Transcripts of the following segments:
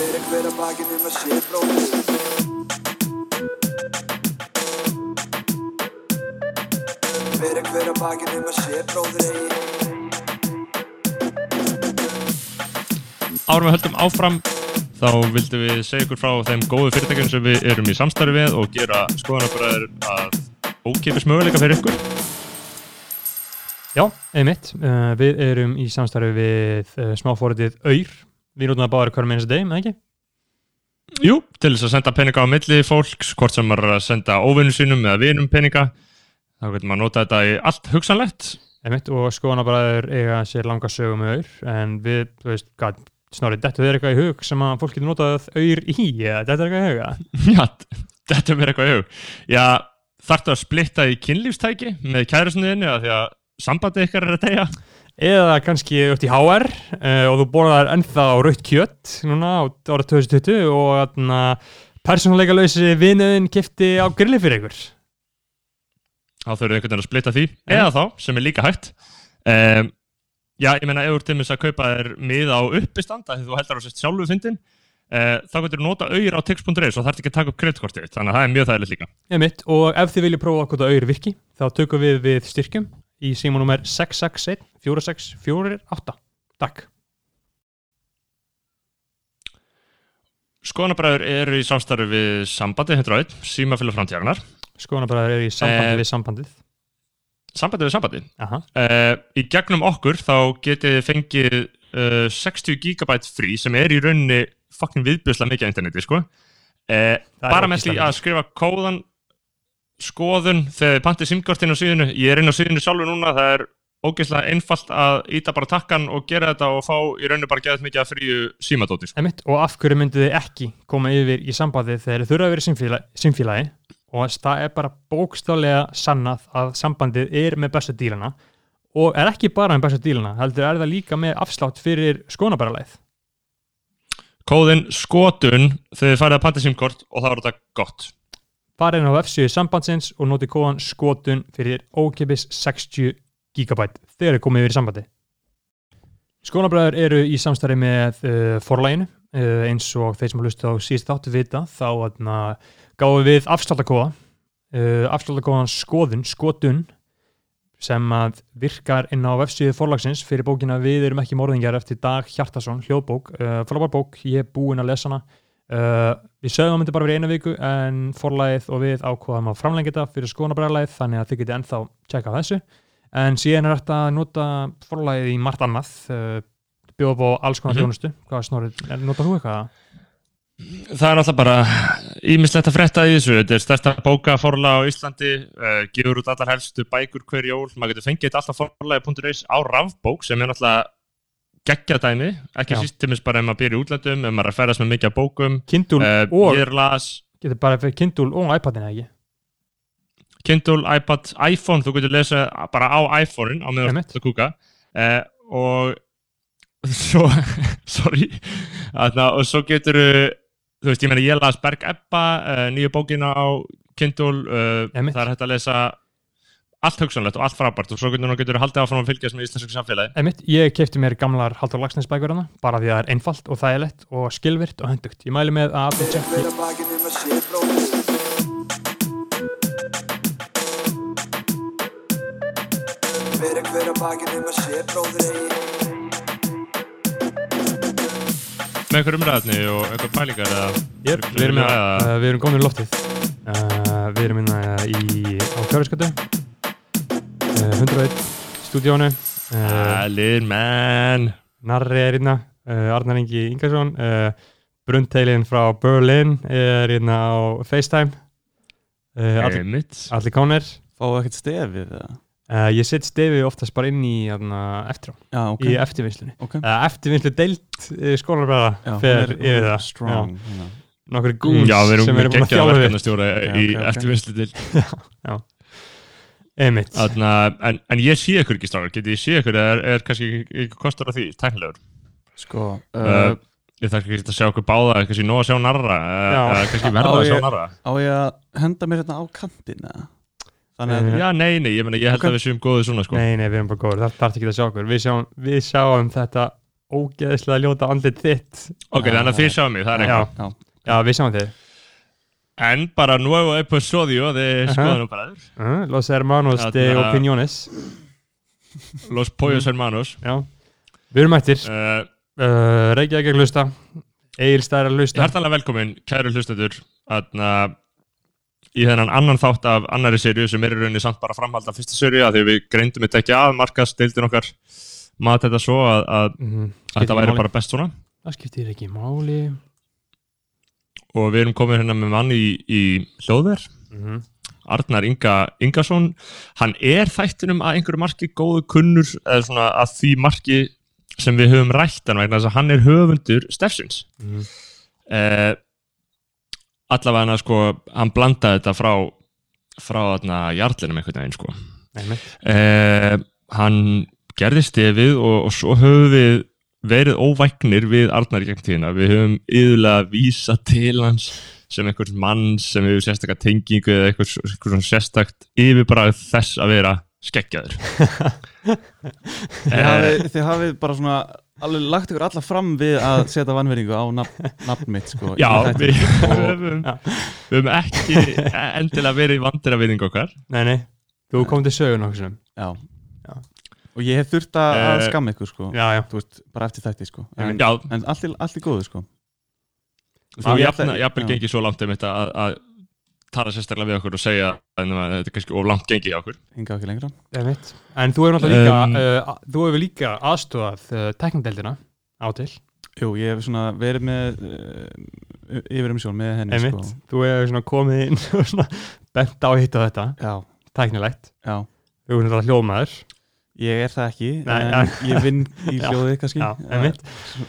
Fyrir hver að bakinn um að sé bróðir Fyrir hver að bakinn um að sé bróðir eigi Árum við höldum áfram þá vildum við segja ykkur frá þeim góðu fyrirtækjum sem við erum í samstarfi við og gera skoðanabræður að ókipis möguleika fyrir ykkur. Já, einmitt. Uh, við erum í samstarfi við uh, smáfóritið Öyr. Við notum það báður hverjum einasta deg, með ekki? Jú, til þess að senda peninga á milli fólks, hvort sem maður er að senda óvinnum sínum eða vinum peninga, þá getur maður að nota þetta í allt hugsanlegt. Einmitt, og skoðanabræður eiga sér langa sögu með Öyr, en við, þú veist, hvað, snorrið, þetta er eitthvað í hug sem að fólk getur notað Öyr í, eða þetta er eitthvað í huga? Já, þetta er mér eitthvað í hug. Já, þarftu að splitta í kynlífstæki með kærusniðinni að því að sambandi ykkar er að tegja. Eða kannski út í HR uh, og þú borðar ennþá rautt kjött núna á ára 2020 og persónuleika lausi vinuðin kifti á grilli fyrir ykkur. Þá þurfum við einhvern veginn að splitta því, eða þá, sem er líka hægt. Um, já, ég meina, ef þú til að kaupa þér mið á uppistanda því þú heldar á sérst sjálfu fyndin, uh, þá getur þú nota auður á tix.is og þarf ekki að taka upp kreditkortið, þitt, þannig að það er mjög þægilegt líka. Einmitt, og ef þið viljið prófa hvort að auður virki, þá tökum við við styrkjum í símanúmer 661 4648. Takk. Skoðanabræður eru í samstarfi við sambandi 101, símafélag framtíðarnar. Skoðanabræður eru í sambandi Eh, við sambandið. Sambandi við sambandi. Uh, í gegnum okkur þá getið þið fengið uh, 60 GB frí sem er í rauninni fucking viðbjörslega mikið á interneti, sko. Er bara með því að skrifa kóðan skoðun þegar þið pantið simkortinn á síðinu. Ég er inn á síðinu sjálfur núna, það er ógeðslega einfalt að íta bara takkan og gera þetta og fá í rauninni bara geðað mikið að fríu símadóti, sko. Einmitt, og af hverju myndið þið ekki koma yfir í sambandið þegar þið þurfa að vera í símfélagi og það er bara bókstálega sannað að sambandið er með bestu dílana og er ekki bara með bestu dílana, heldur er það líka með afslátt fyrir skoðanabæralæð. Kóðin skotun þegar þið farið að panta simkort og það var þetta gott. Farið inn á F7 sambandsins og notið kóðan skotun fyrir ókipis 60 GB þegar þið komið yfir sambandi. Skónabræður eru í samstarfi með uh, forlæginu uh, eins og þeir sem har hlustið á síðust þáttu vita þá atna, gáum við afsláttakóða uh, afsláttakóðan skoðun, skotun sem að virkar inn á vefsíðu forlagsins fyrir bókina Við erum ekki morðingjar eftir Dag Hjartason, hljóðbók, frábær bók, ég er búinn að lesa hana. Uh, við sögum að myndi bara verið eina viku en forlagið og við ákvaðum að framlengja þetta fyrir skoðanabræðarlæð þannig að þið getið ennþá tjekka þessu. En síðan er þetta að nota forlagið í margt annað, uh, bjóða upp á alls konar Mhm. þjónustu. Hvað snorrið, notar þú eitthvað? Það er alltaf bara ímislegt að frétta í þessu. Þetta er stærsta bókaforla á Íslandi, uh, gefur út allar helstu bækur hver jól. Maður getur fengið þetta alltaf forlagi.is á rafbók sem er náttúrulega geggjað dæmi. Ekki síst til þess bara ef maður býr í útlætum, ef maður er að ferðast með mikið bókum. Kindle Uh, og, ég er las getur bara fyrir Kindle og iPadina ekki? Kindle, iPad, iPhone, þú getur lesa bara á iPhone-in á meðan þú kúka. Uh, og svo, sorry, Þarna, og svo getur þú veist, ég meina ég las Berg Ebba, uh, nýju bókina á Kindle, það er hægt að lesa allt hugsanlegt og allt frábært og svo getur þú getur haldið áfram að fylgjast með íslensku samfélagi. Einmitt, ég kefti mér gamlar Haldur Lagsnes bækur hana, bara því að það er einfalt og þægilegt og skilvirt og hendugt. Ég mæli með að að að Fyrir hver að bakinn um að sé bróðir eigi Með einhver umræðni og einhver pælingar Yep, við erum, við erum komin í loftið uh, Við erum inna í, á Kjörðskjötu uh, 101 stúdíónu uh, Allir menn. Narri er inna uh, Arnar Ingi Ingarsson uh, Brundteilin frá Berlin er inna á FaceTime. Uh, allir, kánir Fáðu ekkert stefið uh, Ég set stefi oftast bara inn í uh, eftir Já, ok. í eftirvinnslunni. Ok. uh, Eftirvinnslu deilt uh, skólarbræða Já, fer er- yfir það. strong, hérna. Nokkur goons Já, við erum sem eru búin að við. verkefnastjóra Ok, í ok, ok. eftirvinnslu til Einmitt Þarna, en, en ég sé ykkur ekki strákar, getið ég sé ykkur eða er, er kannski ykkur kostur af því, tæknilegur? Sko, uh, uh, Ég þarf ekki að sjá okkur báða, kannski nóg að sjá narra eða Já. eða kannski verða að sjá narra á ég að henda mér hérna á kantinn eða? Þannig að, Eh, Já, nei, nei, ég, meni, ég held að við séum góðu svona sko. Nei, nei, við erum bara góður, það þarf ekki að sjá okkur. Við sjáum, við sjáum þetta ógeðislega ljóta andlit þitt. Ok, þannig að þið sjáum mig, það er eitthvað. Já, Já, við sjáum þig En bara nuevo episodio de Aha. skoðanabræður uh, Los hermanos de Þarna- opiniones. Los Pollos Hermanos. Já, við erum mættir. Uh, uh, Reykjavík að hlusta. Egil stær að hlusta. Hærtanlega velkomin, kæru hlustendur. Þarna í þennan annan þátt af annari serju sem er í rauninni samt bara framhald af fyrsta serju að því við greindum þetta ekki að markast deildin okkar. Maður þetta svo að, að, Mhm. að þetta væri bara best svona. Það skiptir ekki máli og við erum komin hérna með mann í, í hljóðver Mhm. Arnar Inga Ingason hann er þættinum að einhverju marki góðu kunnur eða svona að því marki sem við höfum rætt hann vegna þess að hann er höfundur stefsins Mhm. eh, allavega hann að sko hann blandaði þetta frá frá þarna jarlinum einhvern veginn sko eh, hann gerði stefið og, og svo höfum við verið óvægnir við Arnar í gegn tíðina. Við höfum yðurlega vísa til hans sem einhvers mann sem hefur sérstakka tengingu eða einhvers, einhvers svona sérstakt yfirbræð þess að vera skeggjaður. Þið hafið, þið hafið bara svona alveg lagt ykkur alla fram við að setja vannveringu á nafn, nafn mitt sko, Já, við höfum, við höfum ekki endilega verið vandir að viðing okkar. Nei, nei, þú kom til sögun okkur sem. Já. Og ég hef þurft að að Eh, skamma ykkur sko. Já, já, Þú veist, bara eftir þætti sko. En, en allt, í, allt í góðu sko. Þú ég já. gengið svo langt um þetta að, að tala sérstaklega við okkur og segja að þetta er kannski of langt gengið okkur. Hinga ekki lengra. En þú hefur náttúrulega líka, Um, uh, þú hefur líka aðstofað uh, teknindeldina á til. Jú, ég hef svona verið með uh, yfir um sjón með henni Einmitt, sko þú hefur svona komið inn og svona bent á hitt og þetta. Já, tæknilegt, já. Þú hefur náttúrulega hljómaður Ég er það ekki, Nei, en já. ég vinn í Já. hljóði kannski. Já, einmitt.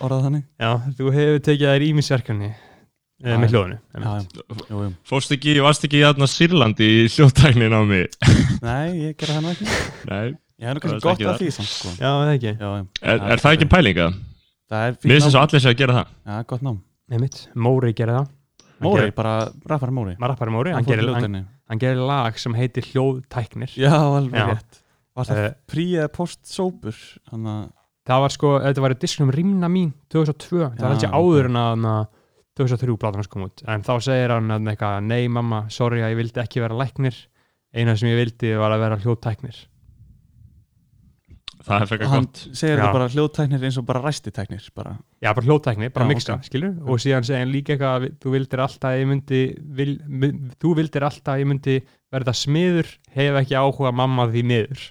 Orðað þannig. Já, þú hefur tekið þær ímisverkefni Já, uh, með hljóðinu Já, Fórst ekki, varst ekki í þarna Sýrlandi í hljóttæknin á mig? Nei, ég gerði það nú ekki. Nei, Ég hef nú kannski er gott að því samt sko. Já, það ekki, Já, já. Er, er það ekki pælinga? Það er Mér fínt finnst þess nám að allir sé að gera það. Já, gott nám. Einmitt, Móri gerir það. Móri, gerir- bara rappar Móri. Maður rappari Móri, hann hann, gerir lag sem heitir Hljóðtæknir. Já, alveg rétt Var það Eh, prí eða post-sópur Þannig að Það var sko, þetta var í diskunum Rimna mín 2002, það var ok. áður en að na, 2003 platan hans kom út en þá segir hann að eitthvað, nei mamma sorry að ég vildi ekki vera læknir eina sem ég vildi var að vera hljóðtæknir Það er frekar hann gott segir Já. þetta bara hljóðtæknir eins og bara ræstitæknir bara. Já, bara hljóðtækni, bara Já, mixa, ok. skilur og síðan segir hann líka eitthvað þú vildir alltaf að ég myndi vil, þú vildir alltaf að ég myndi verða smiður, hef ekki áhuga mamma því miður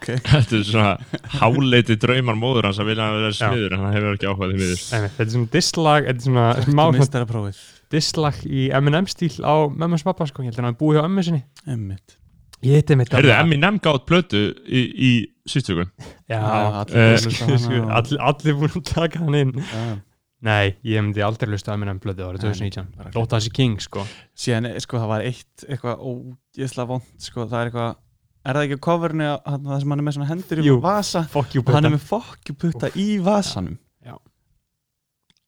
Þetta er svona háleiti draumar móður hans að vilja að vera smiður en hann hefur ekki áhugað því miður. Þetta er svona dislag, þetta er svona dislag í M&M stíl á mömmus pappa sko, ég held að hann búið hjá ömmu sinni. Emmitt Ég heiti mitt Herðu, Eminem gátt plötu í, í síðstöku Já, allir á allir, allir búin að taka hann inn. Já. Nei, ég myndi aldrei hlusta að minna um blödu árið Nei, 2019 bara- Lóta þessi king, sko. Síðan, eh, sko, það var eitt eitthvað ógeðslega vond sko, það er eitthvað Er það ekki á coverinu að- að- það sem hann er með svona hendur í Jú. vasa? you, og hann er með fokkjuputta í vasanum.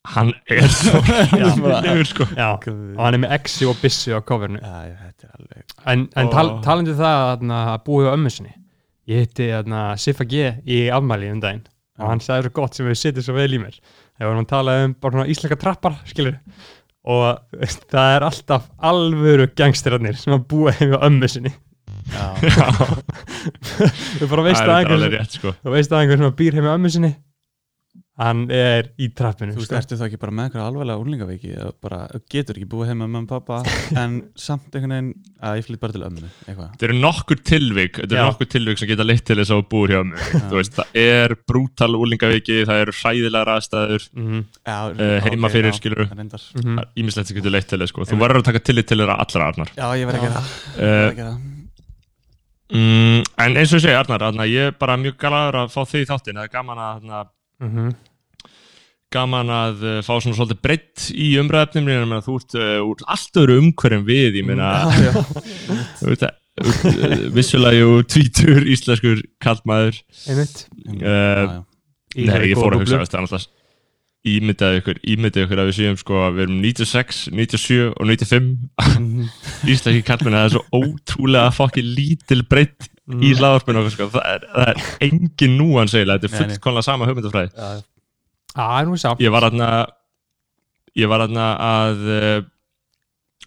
Hann er svo sko. Já, og hann er með exi og bissi á coverinu. Já, já, þetta er alveg En, en tal, Ó. talandi um það að búið á ömmu sinni. Ég hitti Siffa G í afmæli um daginn. Og hann sagði svo gott sem við sittum svo vel í mér þegar vorum að tala um bara svona íslenska trappar skilur og veist, það er alltaf alvöru gangstirarnir sem að búa heim á ömmu sinni. Já, þú bara veist Það að er einhver alveg rétt sko. þú veist að einhver sem að býr heim á ömmu sinni hann er í trappinu þú veist, sko. ertu þá ekki bara með eitthvað alveglega úrlingaveiki eða bara getur ekki búið heima með mamma og pappa en samt einhvern veginn að ég flytt bara til ömmu eitthvað Þetta eru nokkur tilvik Þetta eru nokkur tilvik sem geta leitt til þess að þú búir hjá veist, það er brútal úlingaveiki Það eru hræðilega aðstæður Mhm, Já, uh, heima ok, fyrir já, skilur reyndar. mhm. Ímislegt sem getur leitt til þess sko Þú verður að taka tillit til þeirra allra Arnar Já, ég verð að Já. gera það það. mm, En eins og ég segi Arnar, Arnar Ég er bara mjög galaður að fá þig í þáttin Það er gaman að Arnar, Mhm. Gaman að uh, fá svona svolítið breytt í umræðefnum ég meina þú ert uh, úr allt öðru umhverjum við ég meina, að uh, vissulega jú tvítur íslenskur kallmaður einmitt. Uh, þeirri ég fór að hugsa það alltaf ímyndaði ykkur, ímyndaði ykkur að við séum sko að við erum 96, 97 og 95 íslenski kallmenni það er svo ótrúlega fokkin lítil breytt í hlaðvarpinu okkar sko, það er, það er engin núans eiginlega, þetta er fullkonlega sama hugmyndafræði Er sá ég var aðna ég var aðna að uh,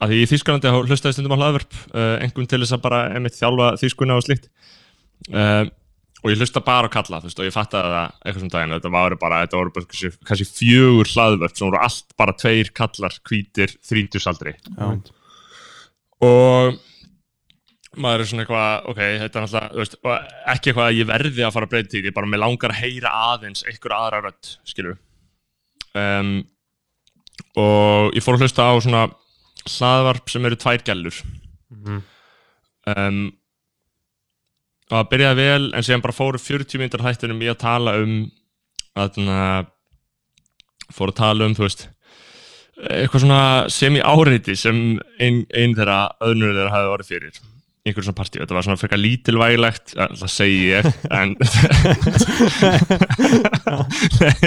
að því í Þýskalandi hlustaði stundum á hlaðverp uh, einhvern til þess að bara einmitt þjálfa þýskuna og slíkt. Uh, og ég hlusta bara á kalla þú veist, og ég fattaði það eitthvað sem daginn. Þetta voru bara, þetta voru bara kannski, kannski fjögur hlaðverp sem voru allt bara tveir kallar hvítir þríndusaldri Já, og maður er svona eitthvað, ok, þetta er náttúrulega ekki eitthvað að ég verði að fara að breyta því, ég bara með langar að heyra aðeins einhver aðra rödd, skilur um, og ég fór að hlusta á svona hlaðvarp sem eru tvær gælur Mhm. um, og það byrjaði vel en síðan bara fóru 40 minnir hættunum í að tala um að fóru að tala um, þú veist eitthvað svona semi-áreiti sem ein, ein þeirra öðnur þeirra hafi orðið fyrir í einhverjum svona partí, þetta var svona frekar lítilvægilegt það segi ég en Nei,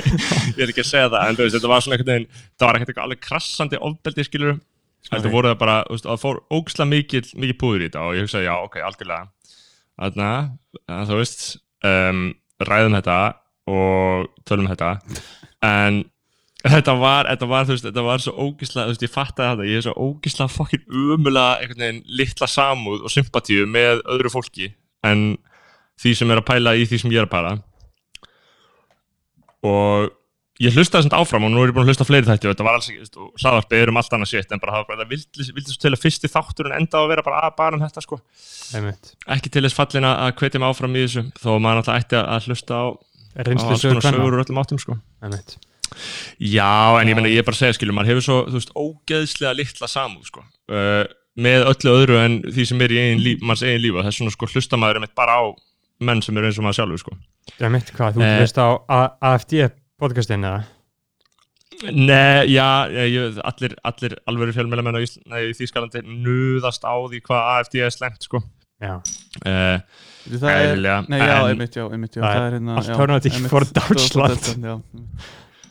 ég er ekki að segja það en veist, þetta var svona einhvern veginn það var ekkert eitthvað alveg krassandi ofbeldi skilur þetta voru það bara, veist, það fór ógislega mikið, mikið púður í þetta og ég hugsaði, já, ok, algjörlega. Þarna, ja, þú veist um, ræðum þetta og tölum þetta en þetta var, þetta var, þú veist, þetta var svo ógislega, þú veist, ég fattaði þetta, ég er svo ógislega fokkin umulega einhvern veginn litla samúð og sympatíu með öðru fólki en því sem er að pæla í því sem ég er að pæla og ég hlustaði svona áfram og nú er ég búin að hlusta fleiri þætti og þetta var alls ekki, þú veist, og hlaðvarpið er um allt annað shit en bara það var bara, það vildi, svo til að fyrsti þátturinn enda á að vera bara að bara um þetta sko Einmitt. ekki til þess fallin að hvetja mig áfram í þessu þó maður alltaf ætti að hlusta á, á alls konar sögur úr öllum áttum sko Einmitt. Já, en ég meina, ég er bara að segja, skilur, maður hefur svo, þú veist, ógeðslega litla samúð, sko, uh, með öllu öðru en því sem er í eigin líf, manns eigin líf og þess vegna, sko, hlusta maður einmitt bara á menn sem eru eins og maður sjálfur, sko. Einmitt, hvað, þú Eh. veist á A- AFD podcastin eða? Nei, já, ég, allir, allir alvöru fjölmjöla menn á Ísl- nei, í Þýskalandi nuðast á því hvað AFD er slemt, sko. Já, Uh, það er, nei, já, einmitt, já, einmitt, já, Það það er er hérna já,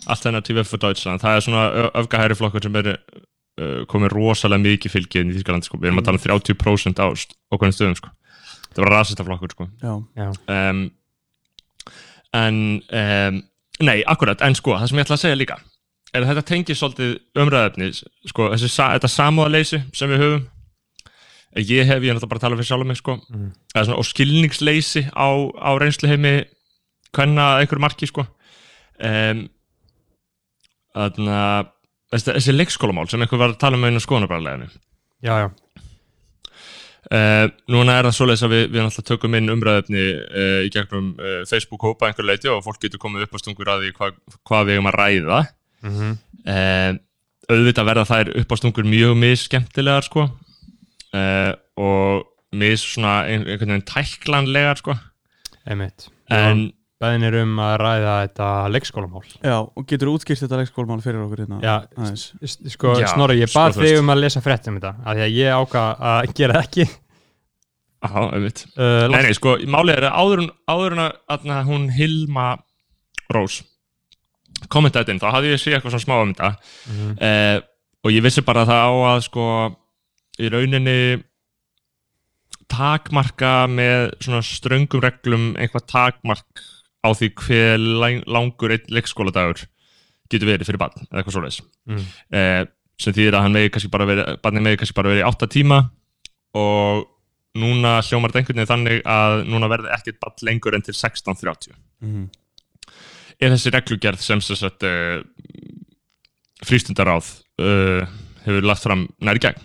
Alternative einmitt, for Deutschland, það er svona öfgahæri flokkur sem er uh, komið rosalega mikið fylgið í Þýskalandi, sko. Við erum að tala um 30% á okkur stöðum, sko. Það var rasista flokkur, sko. Já, já, um, en um, nei, akkurat, en sko, það sem ég ætla að segja líka er að þetta tengir svolítið umræðefni sko, þessi, sa- þetta samúðaleysi sem við höfum ég hef, ég er náttúrulega bara að tala fyrir sjálf mig sko, eða svona, og skilningsleysi á, á reynsluheimi hvenna að einhverju marki sko. Um, þannig að þessi, leikskólamál sem einhver var að tala um einu skoðanabræðleginu já, já. Uh, núna er það svoleiðis að við, við náttúrulega tökum inn umræðefni uh, í gegnum uh, Facebook-hópa einhver leiti og fólk getur komið upp á stungur að því hva, hvað við eigum að ræða. Mm uh, auðvitað verða þær upp á stungur mjög misskemmtilegar sko. Og mis svona ein, einhvern veginn tæklanlegar sko. Einmitt. en Bæðin er um að ræða þetta leikskólamál. já, og getur útskýrt þetta leikskólmál fyrir okkur hérna Já, sko, Já, Snorri, ég sko, bað þú þig um að lesa frétt um þetta, af því að ég ákvað að gera það ekki. á, auðvitað Uh, Nei, nei, sko, málið er að áður, en- áður en að, hún Hilma Rós kommentaði þetta inn, þá hafði ég séð eitthvað svona smá um þetta Mhm. eh, og ég vissi bara að það á að sko í rauninni takmarka með svona ströngum reglum einhvað takmark á því hver lang, langur einn leikskóladagur getur verið fyrir barn eða eitthvað svoleiðis Mm. eh, sem þýðir að hann megi kannski bara verið barnið megi kannski bara verið í 8 tíma og núna hljómar þetta einhvern veginn þannig að núna verði ekkert barn lengur en til 16.30 Mhm. er þessi reglugerð sem sagt uh, frístundaráð uh, hefur lagt fram nær í gegn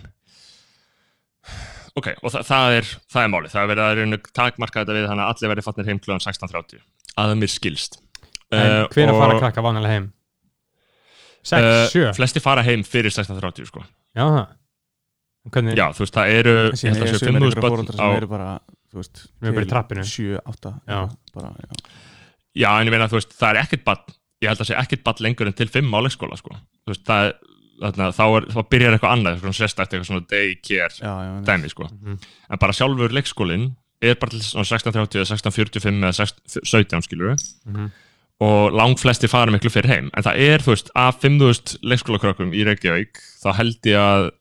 ok, og þa það er það er málið, það er verið að rauninu takmarka þetta við þannig að allir verið fatnir heim klúðan 16.30 að það mér skilst En Eh, hver að fara krakka vanalega heim? 6, eh, 7? flesti fara heim fyrir 16.30 sko. Já. Hvernig? já, þú veist, það eru ég held að séu sumir 5.000 einhverja börn á sem eru bara, þú veist, trappinu. 7, 8 Já. bara, já. Já, en ég meina, þú veist, það er ekkert ball ég held að sé ekkert ball lengur en til fimm á leikskóla, sko. Þú veist, það er þarna, þá, er, þá byrjar eitthvað annað, eitthvað sérstætt eitthvað svona daycare Já, já, já. dæmi, sko. Mhm. En bara sjálfur leikskólinn er bara til svona 16.30 eða 16.45 eða 16, 17, skilur við Mhm. og lang flesti fara miklu fyrir heim en það er, þú veist, af 5.000 leikskólakrökkum í Reykjavík, þá held ég að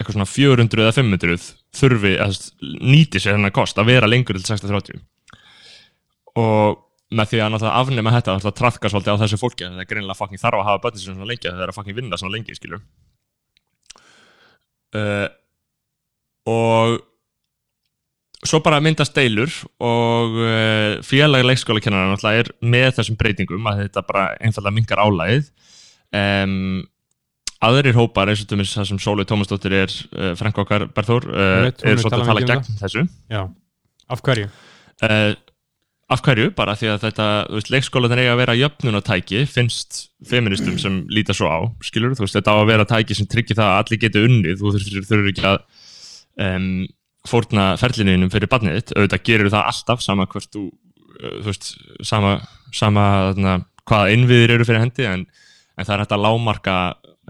eitthvað svona 400 eða 500 þurfi að nýti sér hennar kost að vera lengur til 16.30 og með því að náttúrulega afnema þetta náttúrulega trafka svolítið á þessu fólki það er greinilega fucking þarf að hafa börnin sem svona lengi það er að fucking vinna svona lengi skilur uh, og svo bara myndast deilur og uh, félag leikskólakennara náttúrulega er með þessum breytingum að þetta bara einfallega mingar álæðið um, aðrir hópar eins og til það sem Sólei Tómasdóttir er uh, okkar uh, Ég veit, hún er svolítið að tala um gegn þessu. Já, af hverju? uh, af hverju, bara því að þetta þú veist, leikskólan eiga að vera jöfnunatæki finnst feministum sem líta svo á skilur, þú veist, þetta á að vera tæki sem tryggir það að allir geti unnið, þú þurfur, ekki að um, fórna ferlininum fyrir barnið þitt, auðvitað gerir það alltaf sama hvert þú, uh, þú veist sama, sama þarna, hvaða innviðir eru fyrir hendi, en, en það er hægt að lámarka,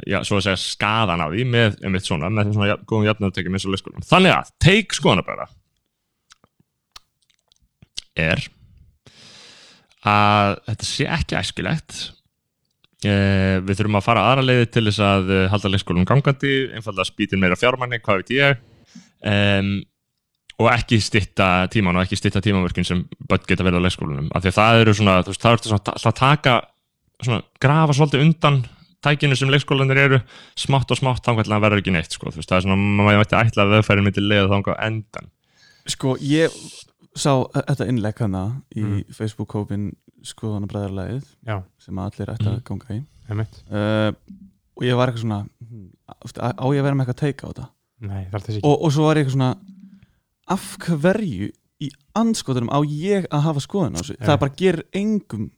já, svo að segja skadan af því með, um eitt svona, með þeim svona góðum jöfnunatækjum eins og leikskólan. Þannig að, take skoðanabræða er að þetta sé ekki æskilegt. Eh, við þurfum að fara aðra leiði til þess að eh, halda leikskólum gangandi einfalda spýtin meira fjármanni, hvað veit ég. Um, og ekki stitta tíman og ekki stitta tímamörkin sem börn geta verið á leikskólunum af því að það eru svona, þú veist, það eru svona að taka svona, grafa svolítið undan tækinu sem leikskólanir eru smátt og smátt til að verður ekki neitt sko, þú veist, það er svona, maður mætti ætla að veðfærin myndi leiða þangar á endan. Sko, ég sá þetta innlegg hana í Mm. Facebook-hópin skoðanabræðarlæðið sem allir ætti að Mm. ganga í. Uh, og ég var eitthvað svona á ég að vera með eitthvað að teika á þetta? Nei, og, og svo var ég eitthvað svona af hverju í anskotunum á ég að hafa skoðun á þessu? Já. það bara gerir engum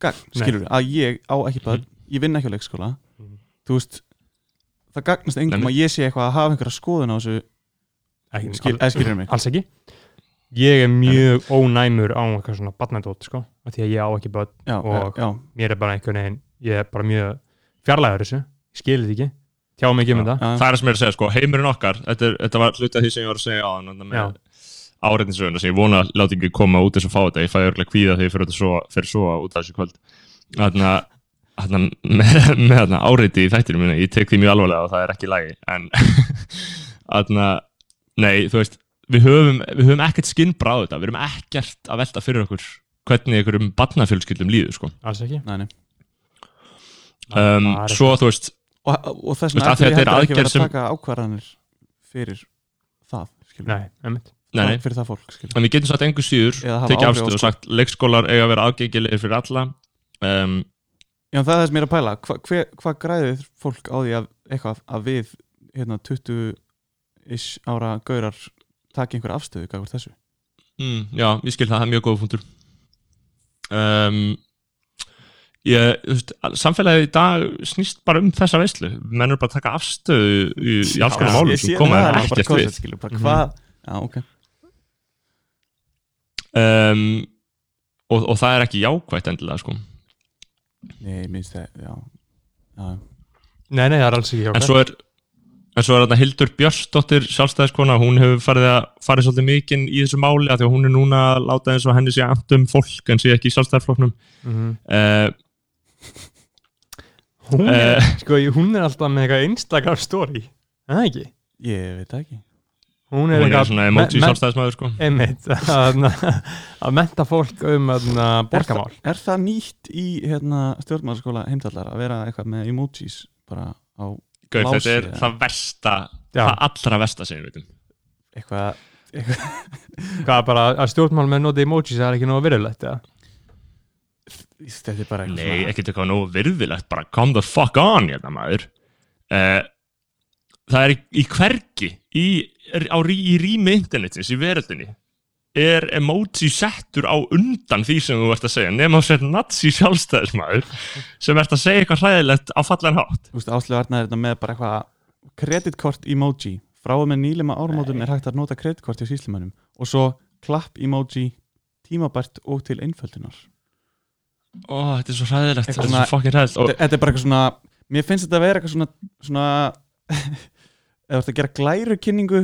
gagn, Nei. skilur að ég á ekki bara, ég vinn ekki á leikskóla. Mhm. þú veist það gagnast engum Nei, að ég sé eitthvað að hafa einhverja skoðun á þessu. Ekki- skil, eða skilur mig? Alls ekki Ég er mjög ónæmur á eitthvað svona barnadótt sko, af því að ég á ekki börn já, Og- já, mér er bara einhvern veginn, ég er bara mjög fjarlæður þessu, ég skil þetta ekki. Tjá mig ekki um þetta. það er það sem ég er að segja, sko, heimurinn okkar þetta, er, þetta var hluti af því sem ég var að segja á þannig með áreitninsöguna sem ég vona að láta ekki koma út þess að fá þetta ég fæði örgulega kvíða þegar ég fyrir, svo, fyrir svo út af þessu kvöld. Þannig að með, með þarna, áreiti í þættinu minni, ég tek því mjög alvarlega og það er ekki í lagi en nei, þú veist við höfum, við höfum ekkert skinnbráð þetta við höfum ekkert að velta fyrir okkur hvernig einhverjum barnafjölskyldum líður sko. alls ekki Nei, nei. um, Það er svo þú veist og, og þess vegna ætlum að ég þetta er heldur ekki aðgerð verið að sem- taka ákvarðanir fyrir það skilur. Nei, einmitt nei, nei, fyrir það fólk skilur. en við getum sagt engu síður tekið áhrif á afstöð og sagt leikskólar eiga að vera aðgengilegir fyrir alla um, Já, það er þess mér að pæla Hva, hver, hvað græðir fólk á því að eitthvað að við hérna 20-ish ára gaurar taki einhver afstöðu gafur þessu? Mm, já, ég skil það, það er mjög góð punktur. Um, ég, veist, samfélagið í dag snýst bara um þessa veislu. Menn eru bara að taka afstöðu í, í alls konar málum sem koma þér ekkert við. skilur, bara Mhm. hvað Já, ok. Um, og, og það er ekki jákvætt endilega sko. Nei, minnst það, já, já. Nei, nei, það er alls ekki hjá en svo er en svo er þarna Hildur Björnsdóttir sjálfstæðiskona, hún hefur farið að farið svolítið mikinn í þessu máli af því að hún er núna að láta eins og henni sé amt um fólk en sé ekki í sjálfstæðarflokknum mm uh, hún, er, Eh. sko, hún er alltaf með eitthvað Instagram story Er það ekki? Ég veit það ekki Hún hún er, er svona emoji sjálfstæðismæður sko. einmitt að, að menta fólk um að, borgamál er, það- er það nýtt í hérna, stjórnmálskóla heimtallar að vera eitthvað með emojis bara á Gaur, Lási, þetta er eða? það versta Já. það allra versta sem við veitum eitthvað, eitthvað Hvað bara að stjórnmál með noti emojis það er ekki nógu virðulegt eða? þetta er bara eitthvað Nei, ekkert eitthvað nógu virðilegt bara come the fuck on hérna maður uh, Það er í, í hvergi í, á, í rými internetins í veröldinni er emoji settur á undan því sem þú ert að segja nema þú sér nazi sjálfstæðismæður sem ert að segja eitthvað hræðilegt á fallan hátt. Þú veist, Áslu Arnar er þetta með bara eitthvað kreditkort emoji. Frá og með nýlema ármótum er hægt að nota kreditkort hjá síslimannum og svo klapp emoji tímabært og til einföldunar. Ó, þetta er svo hræðilegt, þetta er svona- svo fucking hræðilegt. Og, þetta, er bara eitthvað svona mér finnst þetta að vera eitthvað svona svona eða þú ert að gera glærukynningu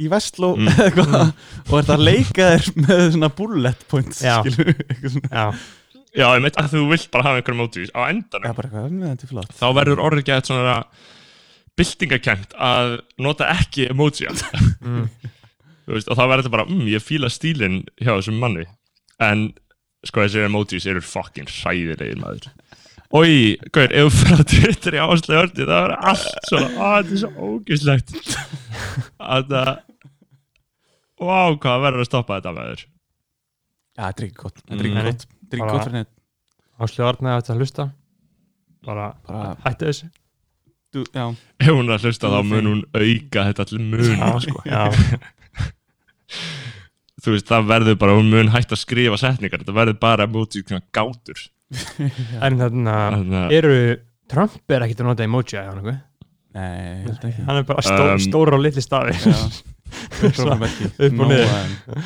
í Vestló Mm. eða eitthvað. Og ert að leika þér með svona bullet points Já. svona. Já, Já, ég veit að þú vilt bara hafa einhverjum emojis á endanum. Já, bara eitthvað, með þetta er flott. Þá verður orðið gett svona byltingakent að nota ekki emoji mm. Þú veist, og þá verður þetta bara, mm, ég fíla stílinn hjá þessum manni. En sko þessi emojis eru fucking hræðilegir maður Ói, gauður, ef þú fyrir að Twitter í áslega ördi það verður allt svona, að þetta er svo ógislegt að það Vá, hvað verður að stoppa þetta maður? Já, þetta er ekki gott. Þetta er ekki gott. Þetta er ekki gott fyrir neitt Áslu Arna eftir að hlusta. Bara Bara, hætti þessu. Du, já. Ef hún er að hlusta þá mun hún auka þetta allir mun. Sko, já, Þú veist, það verður bara, hún mun hægt að skrifa setningar. Þetta verður bara emoji svona gátur en þarna Þannig að eru Trump er ekkert að nota emoji eða hann, Nei, ég held ekki hann er bara stó, Um, stór og litli stafi Já Upprópumerki. upp og niður.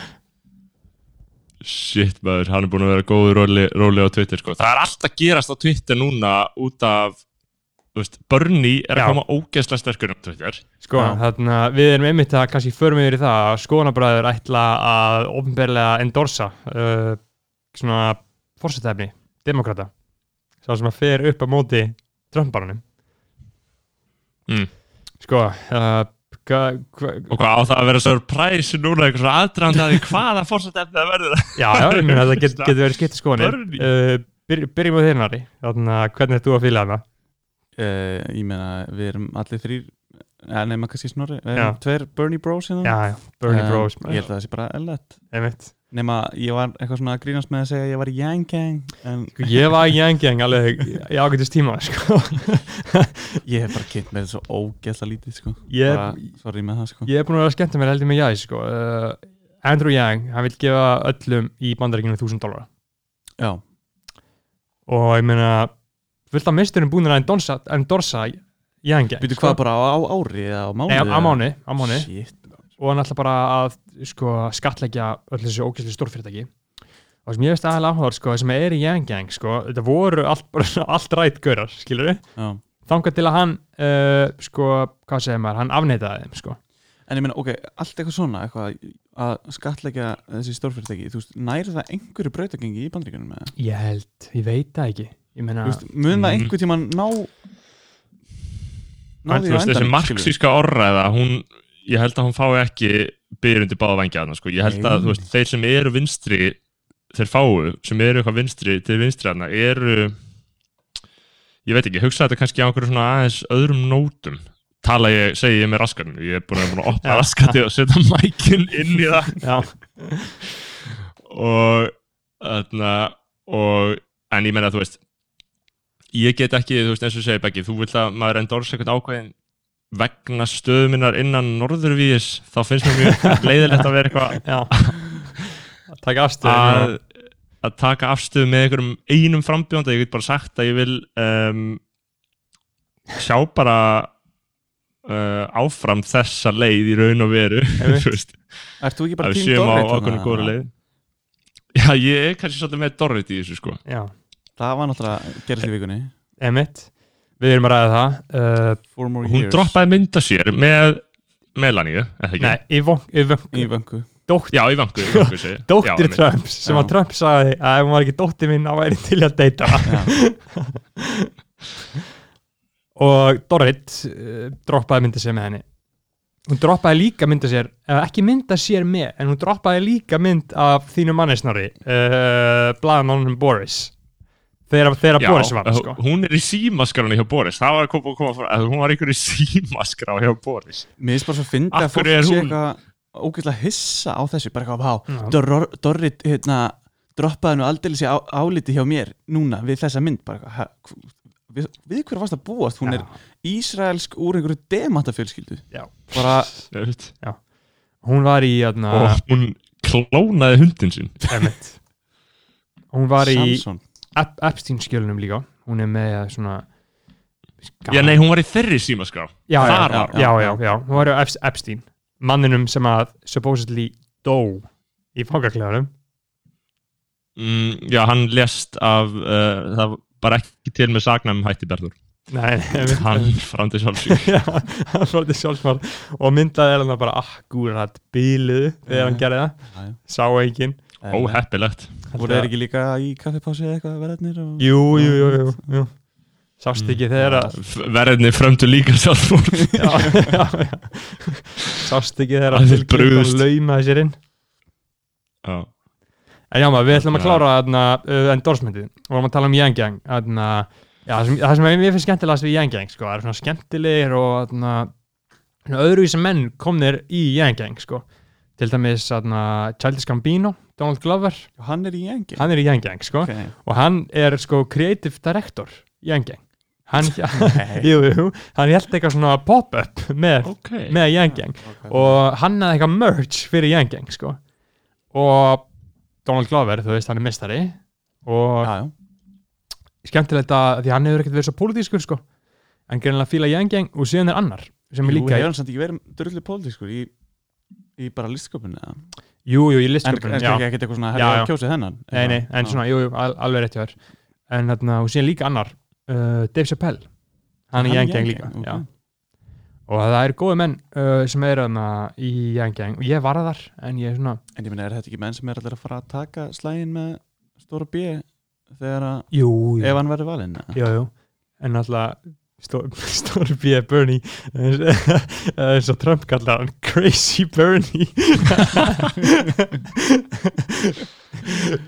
Shit maður, hann er búin að vera góður róli, róli á Twitter sko. Það er allt að gerast á Twitter núna út af veist, Bernie er Já. að koma ógeðslega sterkur á Twitter sko, Já. þarna við erum einmitt að kannski förum yfir í það að skoðanabræður ætla að ofnberlega endorsa uh, svona fórsetæfni, demokrata sá sem að fer upp á móti Trump-baranum Mm. sko uh, hva, hva, og hvað á það að vera surprise núna eitthvað svona aðdraðandaði hvaða fórsett efni það verður já, já, ég meina þetta get, getur verið skipt skoðanir. Bernie. uh, byr, byrjum á þannig að hvernig ert þú að fíla hana? Uh, Ég meina, við erum allir þrýr Ja, nema kannski snorri. Við Já. erum tveir Bernie Bros hérna. Já, já, Bernie Eh, Bros Ég held að það sé bara ellett Nema, ég var eitthvað svona að grínast með að segja að ég var í Yang Gang En Sko, ég var í Yang Gang alveg í ágætist tíma sko. ég hef bara kynnt með þetta svo ógeðslega lítið sko. ég, bara, það sko. ég er búin að vera að mér heldur með Jæs sko. uh, Andrew Yang, hann vil gefa öllum í bandaríkinu 1000 dólar Já, og ég meina fullt af misturum búin að endorsa, Yang Gang sko. hvað bara á, á ári eða á mánu? Nei, á mánu, á mánu og hann ætla bara að sko, skatleggja öll þessi ógæsli stórfyrirtæki og það sem ég veist aðalega áhugaður sko, það sem er í Yang Gang sko, þetta voru allt, allt rætt gaurar skilur við, Já. þangað til að hann uh, sko, hvað segir maður, hann afneitaði þeim sko. En ég meina, ok, allt eitthvað svona eitthvað að skatleggja þessi stórfyrirtæki þú veist, næri það einhverju brautagengi í bandríkunum með það? ég held, ég veit það ekki ég meina, Þú veist, mun það Mm. einhver tíma ná ná Þú því á veist, þessi marxíska orræða hún, ég held að hún fái ekki byrjundi báða vangja sko. ég held að veist, þeir sem eru vinstri þeir fáu, sem eru eitthvað vinstri til vinstri hana, eru ég veit ekki, hugsa þetta kannski á einhverju svona aðeins öðrum nótum. Tala ég, segi ég með raskarnu ég er búin að, búin að opna raskati og setja mækin inn í það. Og þarna og, en ég meina þú veist ég get ekki, þú veist eins og segir Beggi þú vilt að maður endorsa eitthvað ákveðin vegna stöðuminnar innan norðurvíðis, þá finnst mér mjög leiðilegt að vera eitthvað já. Að taka afstöð að, að taka afstöðu með einhverjum einum frambjónda, ég get bara sagt að ég vil um, sjá bara uh, áfram þessa leið í raun og veru Einmitt. þú ekki bara tím Dorrit Já, ég er kannski svolítið með Dorrit í þessu sko. Já, Það var náttúrulega gerðist í vikunni. Emitt við erum að ræða það uh, Hún years droppaði mynda sér með Melanie, eða ekki? nei, í von- í von- Í vöngu dótt- Já, í vangu, í ég. dóttir Já. Trumps sem Já. að Trump sagði að ef hún var ekki dóttir minn þá væri til að deyta og Dorrit uh, droppaði mynda sér með henni hún droppaði líka mynda sér eða ekki mynda sér með, en hún droppaði líka mynd af þínu mannesnari uh, blaðanónum Boris þegar, þegar Já, Boris var sko. hún er í símaskránni hjá Boris. Það var að koma, koma frá, að hún var einhver í símaskrá hjá Boris. Mér finnst bara svo að finna að fólk sé eitthvað ógeðslega hissa á þessu bara eitthvað, Já. há, Dor Dorrit hérna, droppaði nú aldeilis í á, áliti hjá mér núna við þessa mynd bara við, við hverju varst að búast? Hún er ísraelsk úr einhverju demantafjölskyldu. Já. bara, veit. hún var í jæna, Og hún klónaði hundin sín hún var í Samson Ep Epstein skjölunum líka. Hún er með svona Já, nei, hún var í þeirri símaskrá. Já, já, Þar já, var já, já, já, hún var í Ep Epstein manninum sem að supposedly dó í fangakleðanum mm, Já, hann lést af uh, Það var ekki til með sagnæmum hætti Berður. Nei. Hann framdi sjálfsvík já, hann til sjálfsmál og myndaði er hann bara akkurat bíluð þegar hann gerði það. Sá enginn. Óheppilegt voru þeir ekki líka í kaffipási eða eitthvað verðarnir og... jú, jú, jú, jú, jú. sást ekki þegar að verðinni frömdu líka já. sást ekki þegar Það að Clinton brugðist. laumaði sér inn Já, En já maður, við ætlum að klára uh, endorsementið og vorum að tala um Yang Yang þarna, já, það sem, það sem ég finnst skemmtilegast við Yang Yang sko, það er svona skemmtilegir og þarna, svona öðruvísi menn komnir í Yang Yang sko. Til dæmis þarna, Childish Gambino Donald Glover, Hann er í engi hann er í Yang Yang sko, okay. og hann er sko creative director í Yang Yang hann, jú, jú, hann held eitthvað svona pop-up með, ok. með Yang Yang og hann hafði eitthvað merch fyrir Yang Yang sko. og Donald Glover, þú veist, hann er mistari og Já, já. skemmtilegt að því hann hefur ekkert verið svo pólitískur sko. en greinlega fíla Yang Yang og síðan er annar sem er Jú, líka, hefur hann samt ekki verið drullu pólitískur í, í bara listsköpunni eða? jú, jú, í En, en listsköpun já, kannski ekkert eitthvað svona Já, já. að kjósið hennan nei, nei, en svona, jú, jú, al alveg rétt hjá þér en þarna, og síðan líka annar uh, Dave Chappelle, hann er Yang Yang líka okay. já. og það eru góði menn uh, sem eru þarna í Yang Yang og ég var þar, en ég er svona En ég minna, er þetta ekki menn sem er allir að fara að taka slægin með stóra B þegar að, jú, jú, ef hann verður valinn jú, jú. en alltaf Stóri B. Bernie eins og Trump kallar hann Crazy Bernie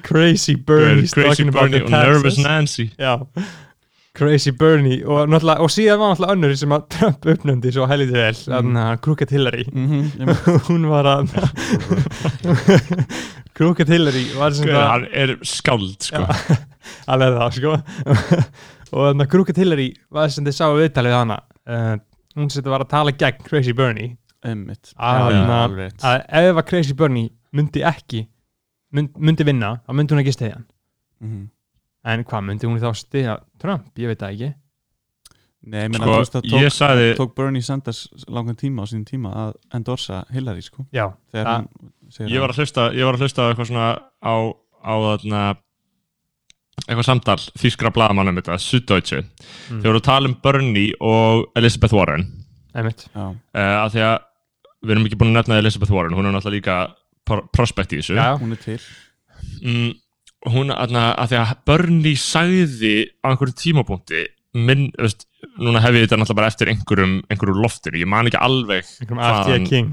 Crazy Bernie Crazy talking about Bernie og Nervous. Nancy Já, Crazy Bernie og, og síðan var náttúrulega önnur sem að Trump uppnöndi svo helítið vel Mm. mm. Crooked Hillary ég meina, hún var að Crooked Hillary var sem það hann er skáld sko. Alveg það sko og þannig að Crooked Hillary var sem þið sáu viðtalið við hana uh, hún sem þetta var að tala gegn Crazy Bernie. Einmitt. Að- Já, já, að- alveg rétt. að ef að Crazy Bernie myndi ekki mynd, myndi vinna, þá myndi hún ekki stiðja hann. Mhm. en hvað myndi hún þá stiðja Trump, ég veit það ekki. Nei, ég meina, Sko, þú veist að tók, ég sagði tók Bernie Sanders langan tíma á sínum tíma að endorsa Hillary, sko. Já, þegar Það- hann segir ég var að hlusta ég var að hlusta á eitthvað svona á, á þarna eitthvað samtal þýskra blaðamann um þetta Süddeutsche. Mm. þeir voru að tala um Bernie og Elizabeth Warren. Einmitt. Já, uh, af því að við erum ekki búin að nefna Elizabeth Warren hún er náttúrulega líka pro- prospect í þessu. Já, hún er til. Mm, hún aðna, að því að Bernie sagði á einhverjum tímapunkti minn, veist, núna hef ég þetta náttúrulega bara eftir einhverjum, einhverjum loftinu, ég man ekki alveg einhverjum hann- King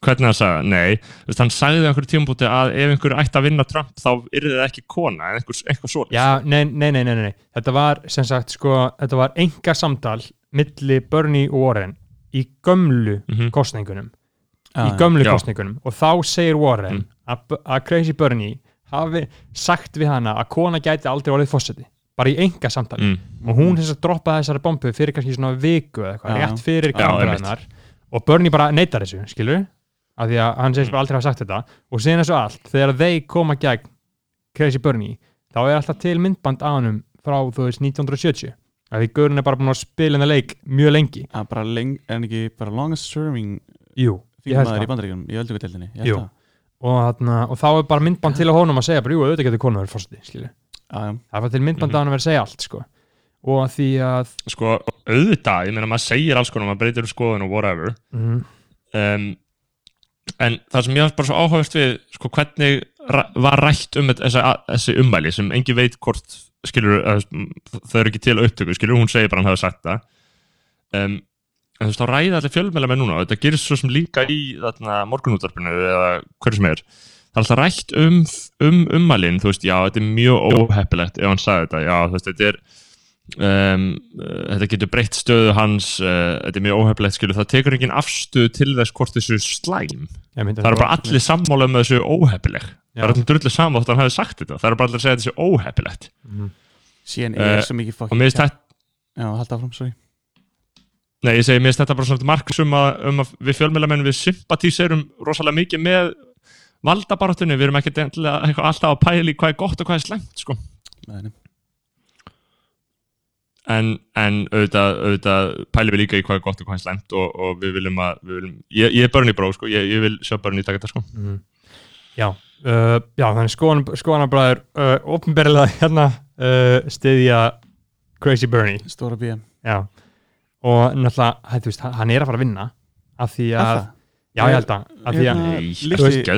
hvernig hann sagði, nei. Veist, hann sagði á einhverjum tímapunkti að ef einhver ætti að vinna Trump þá yrði það ekki kona en einhver, einhver svo já, nei, nei, nei, nei, nei, þetta var sem sagt sko, þetta var enga samtal milli Bernie og Warren í gömlu Mhm. kostningunum Já, í gömlu Já. kostningunum og þá segir Warren Mm. að, Crazy Bernie hafi sagt við hana að kona gæti aldrei orðið fórseti bara í enga samtali mm, og hún þess að droppa þessari bombu fyrir kannski svona viku eða eitthvað, rétt fyrir Já, kameræðnar og Bernie bara neytar þessu, skilur af því að hann segist bara aldrei hafa sagt þetta. Og síðan þessu allt, þegar þeir koma gegn Crazy Bernie, þá er alltaf til myndband af hannum frá þú veist 1970 af því Gaurin er bara búin að spila hennar leik mjög lengi, að bara leng, en ekki bara longest serving jú ég held það. bandaríkjum í öldungadeildinni Jú. og, þarna, og þá er bara myndband til að honum að segja bara, jú, auðvitað getur konu verið Já, já, það var til myndband af hann að vera að segja allt, sko. Og að því að sko, auðvitað, ég meina maður segir alls konar, maður breytir um skoðun og whatever. Mm, um, en það sem ég var bara svo áhugast við sko, hvernig var rætt um þessa, þessi ummæli sem engi veit hvort skilur, þau eru ekki til upptöku skilur, hún segir bara hann hafi sagt það. Um, en þú veist, þá ræða allir fjölmæla með núna þetta gerist svo sem líka í þarna, morgunútvarpinu eða hverju sem er. Það er alltaf rætt um, um ummælin þú veist, já, þetta er mjög óheppilegt ef hann sagði þetta, já, þú veist, þetta er um, uh, þetta getur breytt stöðu hans uh, þetta er mjög óheflegt skilur það tekur engin afstöðu til þess hvort þessu slæm. Það eru bara allir sammála um þessu óhefileg það er allir drullu saman þótt að hann hafi sagt þetta. Það eru bara allir að segja þessu óhefilegt mm, síðan Eh, er svo mikið og fucking mér finnst þetta Já, halda áfram, sorry. Nei, ég segi, mér finnst þetta bara svona markus um að, um að við fjölmjölamenn við sympatíserum rosalega mikið með valdabaráttunni, við erum ekki alltaf að pæla í hvað er gott og hvað er slæmt sko. Nei, nei. En, en auðvitað, auðvitað pælum við líka í hvað er gott og hvað er slæmt og, og við viljum að við viljum, ég, ég er börn í bró, sko, ég, ég vil sjá börn í taka þetta sko. mm. já, uh, já þannig skoðan, skoðanabræður uh, ofnberilega hérna uh, stiðja Crazy Bernie Stóra B já, og náttúrulega hæ, þú veist, hann er að fara að vinna af því að, það? Já, ég held að, að því að Hérna, Nei, þú veist.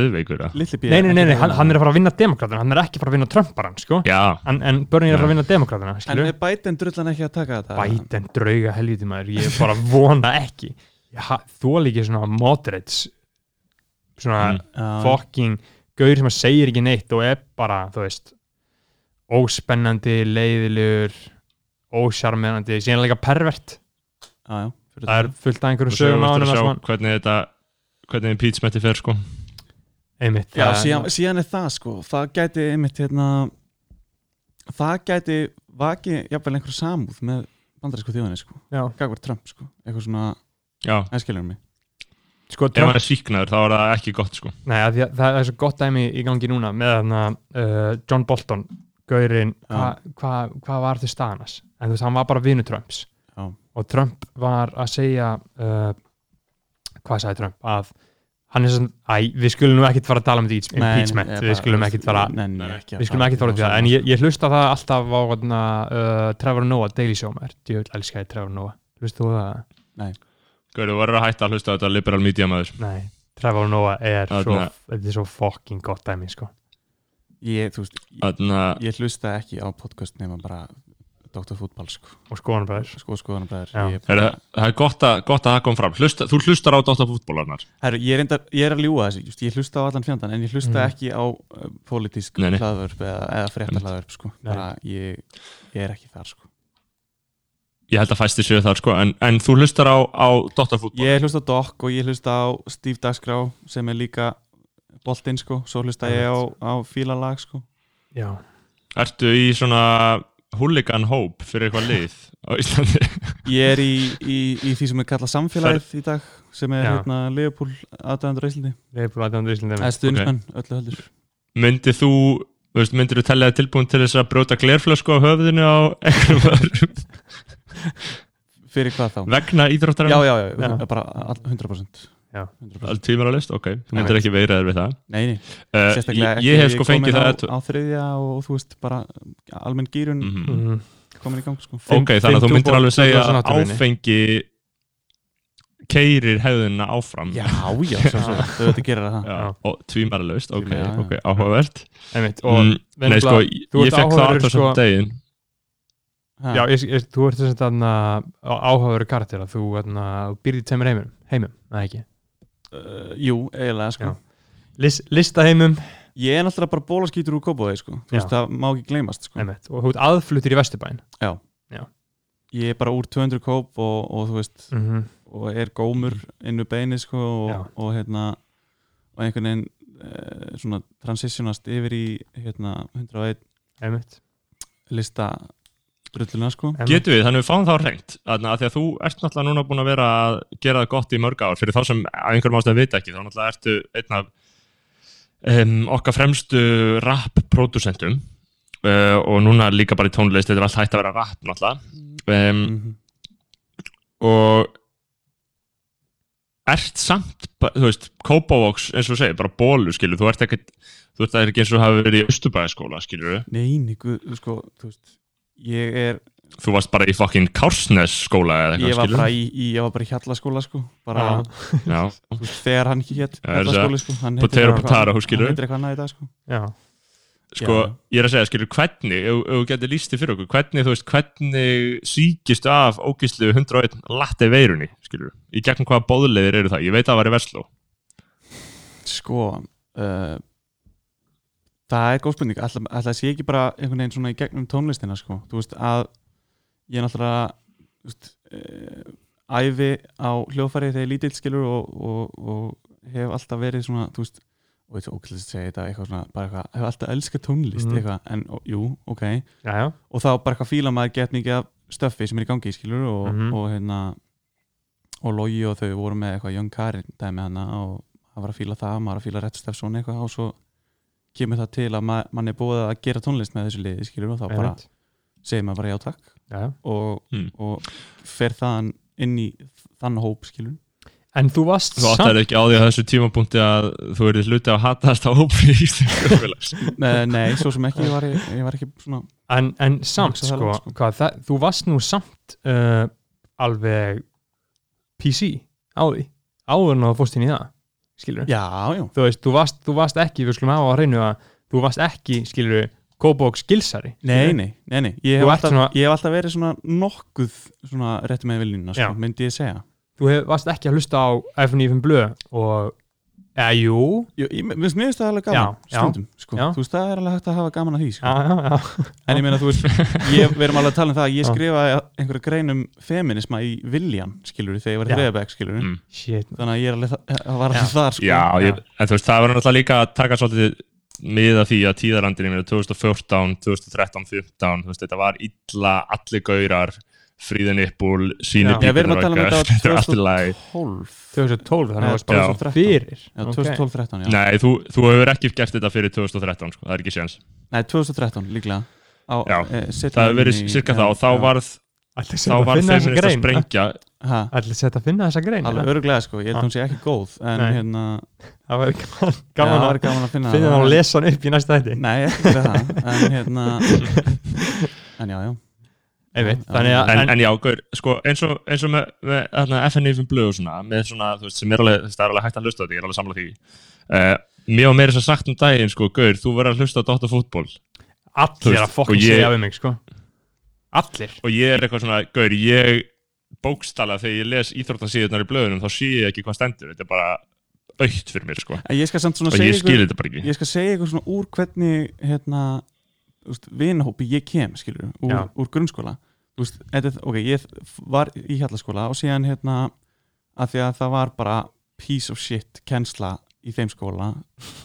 Litli B Nei, nei, nei, nei hann, hann er að fara að vinna demokratana hann er ekki að fara að vinna Trumparan, sko. Já, en, en Bernie er að fara að vinna demokratana, En skilur er Biden drullan ekki að taka þetta? Biden drauga helviti maður, ég bara vona ekki. Þú er líka svona moderates svona Mm. Fucking gaur sem að segir ekki neitt og er bara, þú veist óspennandi, leiðilegur ósjarmerandi, síðan líka pervert. Já, já, það er fullt af einhverju sögum á hann að hvernig þetta hvernig impeachmenti fer sko. Einmitt. Já, það- síðan, síðan er það sko. Það gæti einmitt hérna það gæti vakið jafnvel einhver samúð með bandarísku þjóðinni sko, já, gagvar Trump sko. Eitthvað svona, Já, æskilur mig? Sko, ef Trump, hann er síknaður þá er það ekki gott sko. Nei, að því að það er svo gott dæmi í gangi núna með þarna uh, John Bolton gaurinn, Já. hvað hva, hva var til staðanas en þú veist, hann var bara vinu Trumps. Já. og Trump var að segja uh, hvað sagði Trump? Að hann er svona, æ, við skulum nú ekkit fara að tala um þetta impeachment, Nei, við skulum fara nei, nei, Nei. ekki við skulum ekkit fara í það, en ég, ég hlusta það alltaf á uh, Trevor Noah Daily Show mér, djöfull elskaði Trevor Noah. Hlustu þú það? Gauður, þú verður að hætta að hlusta á þetta liberal media maður. Nei, Trevor Noah er svo, Þarna- þetta er svo fucking gott dæmi, sko. Ég, þú veist, ég, ég hlusta ekki á podcast nema bara Dr. Fútball sko, og skoðanbræður sko Heru, það er gott að, gott að það kom fram. Hlusta, Þú hlustar á Dóttar fútbólarnar Herru, ég, ég er að ljúga þessu, just, ég hlusta á allan fjandan en ég hlusta Mhm. ekki á uh, pólitísk hlaðvörp eða, eða frétta hlaðvörp sko. Ég, ég er ekki þar sko. Ég held að fæsti séu þar sko En, en þú hlustar á, á Dóttar fútból ég hlusta á Doc og ég hlusta á Steve Dagskrá sem er líka boltinn sko, svo hlusta ég á, á fílalag sko. Já, Ertu í svona hooligan hóp fyrir eitthvað lið á Íslandi? ég er í, í, í því sem er kallað samfélagið í dag sem er hérna Leopold aðdæðandur Íslandi bara aðeins Íslandi eða stuðnismenn, öllu heldur Myndið þú veist, myndir þú tellja þig tilbúin til þess að brjóta glerflösku á höfðinu á einhverjum öðrum fyrir hvað þá? vegna íþróttar Já, já, já, Já. bara all- 100% Já. 100%. Allt tímar á list, ok, þú myndir ekki veiraður við það. Nei, nei, uh, sérstaklega ég, ekki ég hef sko fengið á, það á þriðja og þú veist bara almenn gýrun mm mm. komin í gang sko. Ok, þannig að þú myndir alveg segja að áfengi keirir hefðina áfram. Já, já, þau veit að gera það Já, og tvímaralaust, ok, já. ok, áhugavert. Mm, Nei, sko, þú ég ert fekk það alltaf svona sko- degin Já, ég, ég, þú ert þess að áhugaveru karakter að þú byrðið tveimur heimum, heimum, eða ekki uh, Jú, eiginlega sko. Já. List, lista heimum, Ég er náttúrulega bara bólaskítur úr kópóði sko. Þú Já. veist, það má ekki gleymast sko. og þú ert aðfluttur í Vesturbæn Ég er bara úr 200 kóp og, og þú veist mm -hmm. og er gómur inn við beini sko, Já. og, og hérna og einhvern veginn uh, svona transitionast yfir í hérna 101 einmitt lista drulluna sko. Getum við, þannig við fáum þá reynd að því að þú ert náttúrulega núna búin að vera að gera það gott í mörg ár fyrir þá sem að einhverjum ástæðum vita ekki þá náttúrulega ertu einn af um, okkar fremstu rap-producentum uh, og núna líka bara í tónlist þetta er allt hægt að vera rap náttúrulega um, Mhm. og ert samt, þú veist, Kópavox eins og segir, bara bólu, skilur, þú ert ekkert þú ert ekki eins og hafi verið í Östubæðaskóla, skilur Nei, nei, guð, sko, þú veist ég er, þú varst bara í fucking Kársnes skóla eða ég eitthvað, var skilur bara í, í ég var bara í hjallaskóla sko, bara Já. Þegar hann hétt Já, er hjallaskóli sko, hann Potero bara Potaro, eitthvað- skilurðu? hann heitir eitthvað annað í dag sko. Já, sko, Já. ég er að segja, skilur, hvernig ef þú getur líst þið fyrir okkur, hvernig, þú veist, hvernig síkistu af ógíslu 101 latte veirunni, skilur í gegnum hvaða bóðleiðir eru það, ég veit að það var í Versló. Sko uh, það er góð spurning ætla að sé ekki bara einhvern veginn svona í gegnum tónlistina sko, þú veist að ég er náttúrulega uh, æfi á hljóðfæri þegar ég er lítill skilur og, og, og hef alltaf verið svona þú veist, og þetta er óklæðist að segja þetta eitthvað svona, bara eitthvað, hef alltaf elskað tónlist Mhm. eitthvað, en ó, jú, ok já, já, og þá bara eitthvað fíla maður gett mikið af stöffi sem er í gangi skilur og, Mhm. og hérna og Logi og þau voru með eitthvað Young Karin dæmi hana og það var að fíla það, maður að fíla Rett Steffsson eitthvað og svo kemur það til að ma mann er búið að gera tónlist með þessu liði skilur og þá bara segir maður bara já takk já. og, Mm. og fer þaðan inn í þann hóp skilur En þú varst þú áttar ekki á því að þessu tímapunkti að þú verið hluti að hatast á hópri í félags nei, nei, svo sem ekki, ég var, ég var ekki svona En, en samt, sko, langt, sko. Hvað, það, þú varst nú samt uh, alveg PC á því áður en þú fórst inn í það skilur já, já, þú veist, þú varst, þú varst ekki, við skulum hafa á hreinu að þú varst ekki, skilur Kópók skilsari nei, nei, nei, nei. Ég, hef alltaf, svona- ég hef alltaf verið svona nokkuð svona rétt með viljuna, sko, myndi ég segja. Þú hef, varst ekki að hlusta á F95 blöð og, eða, jú Jú, mér finnst það alveg gaman Já, já. stundum, sko. Já. þú veist, það er alveg hægt að hafa gaman að því sko. já, já, já, en ég meina, þú veist, ég, við erum alveg að tala um það að ég skrifaði einhverja grein um feminisma í Viljan, skilur þegar ég var í. Þriðabæk, skilur Mm. shit þannig að ég er alveg, að var alveg þar, sko Já, ég, en þú veist, það var náttúrulega líka að taka svolítið mið af því að tíðarandinni mér 2014, 2013, 2015 þú veist, þetta var illa allir gaurar fríðin uppúl, síni Já. Já, við erum að tala um þetta er allt í lagi. 2012 2012, þannig að Já, það var bara 2013. fyrir? Já, Ok. 2012-13, já. Nei, þú, þú hefur ekki gert þetta fyrir 2013 sko, það er ekki séns. Nei, 2013 líklega. Á, Já, e, Það hefur verið cirka þá og þá var, Ætli þá sé að var finna þessa feminist að grein. sprengja. Ha, Ætli sé að finna þessa grein alveg öruglega sko, ég held Já. að hún sé ekki góð en Nei. hérna það var gaman, já, gaman það að var gaman að finna finna það. og lesa hann upp í næsta þetta Nei, ekki fyrir það en hérna en já, já einmitt, þannig að en, en, en já, gaur, sko, eins og, eins og með, með þarna, FNF blöð og svona, með svona, þú veist, sem er alveg, það er alveg hægt að hlusta á þetta, ég er alveg samla því. Uh, Mér og meira þess að sagt um daginn, sko, gaur, þú verður að hlusta á Dóttar fútból allir að fokkin segja við mig sko. Allir. Og ég er eitthvað svona, gaur, ég bókstala þegar ég les íþróttasíðunar í blöðunum þá sé ég ekki hvað stendur, þetta er bara aukt fyrir mér, sko, En ég skal samt svona og segja ég skil þetta bara ekki. ég skal segja ykkur svona úr hvernig hérna, vinahópi ég kem skilur, úr, úr grunnskóla. Þetta, er- ok, ég var í hjallaskóla og síðan hérna að því að það var bara piece of shit kennsla í þeim skóla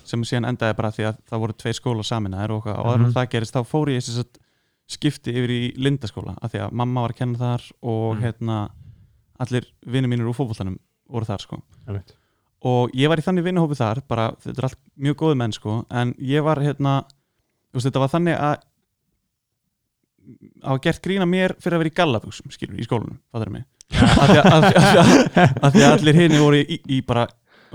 sem síðan endaði bara því að það voru tveir skóla saminaðir og, og áður en Mhm. það gerist þá fór ég þess að skipti yfir í lindaskóla að því að mamma var að kenna þar og Mhm. hérna allir vinnir mínir úr fótboltanum voru þar sko. Og ég var í þannig vinnahópi þar bara, þetta er allt mjög góði menn sko en ég var hérna veist, þetta var þannig að að gert grína mér fyrir að vera í gallabuxum skilur, í skólanum, fattur mig? Að því að, allir hinni voru í, í bara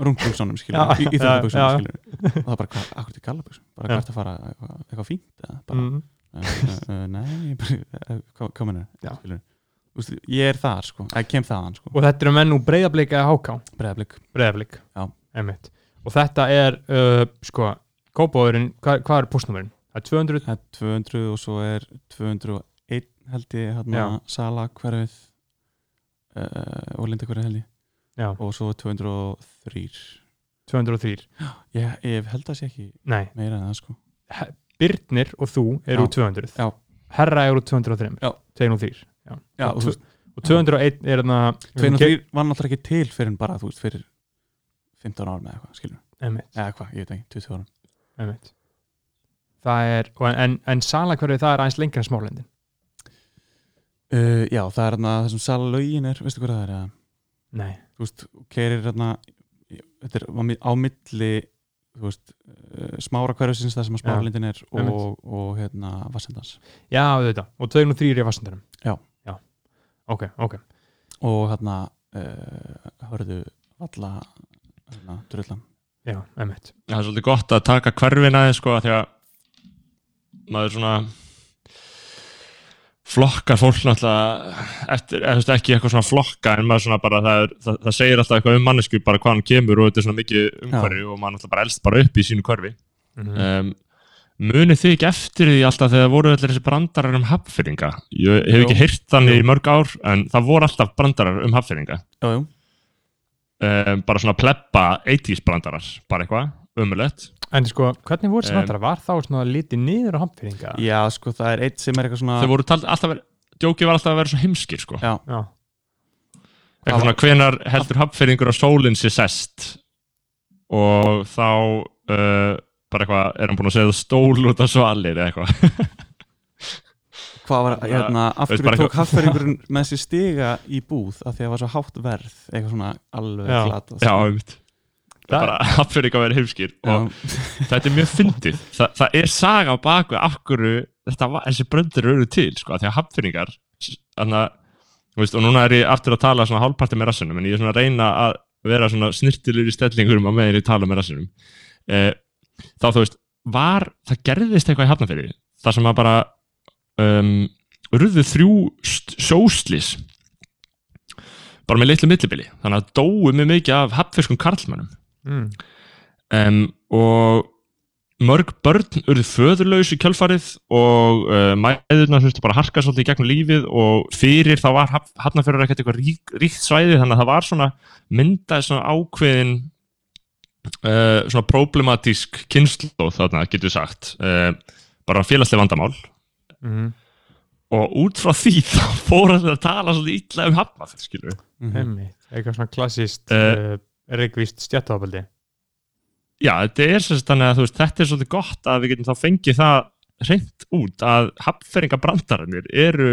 rungbuxunum skilur, í, í já. skilur og það bara, hvað, akkur til gallabuxum? Bara hvert að fara, eitthvað, fínt eða bara, Mm. uh, uh, uh, nei, bara, mennur Já. skilur, veist, ég er þar sko, ég kem þaðan sko, og þetta eru menn úr breyðablika eða háká? Breiðablik. Breyðablík, Já. einmitt. Og þetta er, uh, sko kópáðurinn, hvað, hvað er postnúmerinn? Það er 200, Það er 200 og svo er 201 held ég hérna. Sala hverfið uh, og Linda hverfið held ég. Já, og svo 203 203 ég, ég held að sé ekki nei, meira en það sko. Birnir og þú eru úr 200 Já. Herra eru úr 203 Já. 203 já. Já, og, og og 201 er þarna 203 var náttúrulega ekki til fyrir bara þú veist fyrir 15 árum eða eitthvað skilur eða hvað, ég veit ekki, 20 árum. Einmitt. það er, og en, en, salakverfið það er aðeins lengra en smálendin uh, já, það er hérna þessum Sala lögin er, veistu hvað það er eða? nei, þú veist, keirir hérna þetta er á mi- á milli þú veist, uh, smára hverfisins það sem að smáralindin er og, einmitt. og, hérna Vassendans já þetta, og 203 er í Vassandarum Já. já, ok, ok. Og hérna uh, hörðu valla hérna, drullan. Já, einmitt. Það er svolítið gott að taka hverfin aðeins sko, af því að maður svona flokkar fólk náttúrulega eftir, eða þú veist ekki eitthvað svona flokka en maður svona bara, það, er, það, það segir alltaf eitthvað um mannesku bara hvað hann kemur og þetta er svona mikið umhverfi og maður náttúrulega bara elst bara upp í sínu hverfi. Mm um, munið þið ekki eftir því alltaf þegar voru allir þessi brandarar um hafnfyrringa ég hef ekki heyrt þannig Jú. í mörg ár en það voru alltaf brandarar um jú. um, bara svona plebba 80s brandarar bara eitthvað, umulett en sko, hvernig voru sem Em. þetta var þá svona litið niður á hampfyrringa já sko það er eitt sem er eitthvað svona þau voru tald, alltaf verið, djókið var alltaf að vera svo heimskir sko. já, já, eitthvað svona hvenar heldur hafnfyrringur á sólinn sér sest? Og þá uh, bara eitthvað, er hann búin að segja stól út af svalir eða eitthvað? Hvað var hérna af hverju tók eitthvað- haffæringurinn með sér stiga í búð? Af því að það var svo hátt verð eitthvað svona alveg Já. Það- bara hafnfyrringa verið heimskir og þetta er mjög fyndið. Þa, það er saga á baku af hverju þessi bröndir eru til sko, því að að, veist, og núna er ég aftur að tala svona hálfparti með rassinum, en ég er svona að reyna að vera svona snirtilur í stellingurum á meðan ég tala með rassinum. Eh, þá þú veist, var það gerðist eitthvað í hafnafyrir, það sem að bara um, urðu þrjú sjóslis bara með litlu millibili. Þannig að dóu mjög mikið af hafnfirskum karlmönnum mm. um, og mörg börn urðu föðurlaus í kjölfarið og uh, mæðurna þurftu bara að harka svolítið í gegnum lífið og fyrir þá var Hafnarfjörður ekkert eitthvað rík, ríkt svæði þannig að það var svona myndaði svona ákveðin uh, svona problematísk kynnslóð þarna getur við sagt uh, bara félagslega vandamál Mm. og út frá því þá fór að tala svolítið illa um Hafnarfjörð skilur við Mhm. Einmitt. eitthvað svona klassist Eh. uh, reikvist stjættaðabaldi Já, þetta er sagt þannig að þú veist, þetta er svolítið gott að við getum þá fengið það reynd út að hafnferingabrandarinnir eru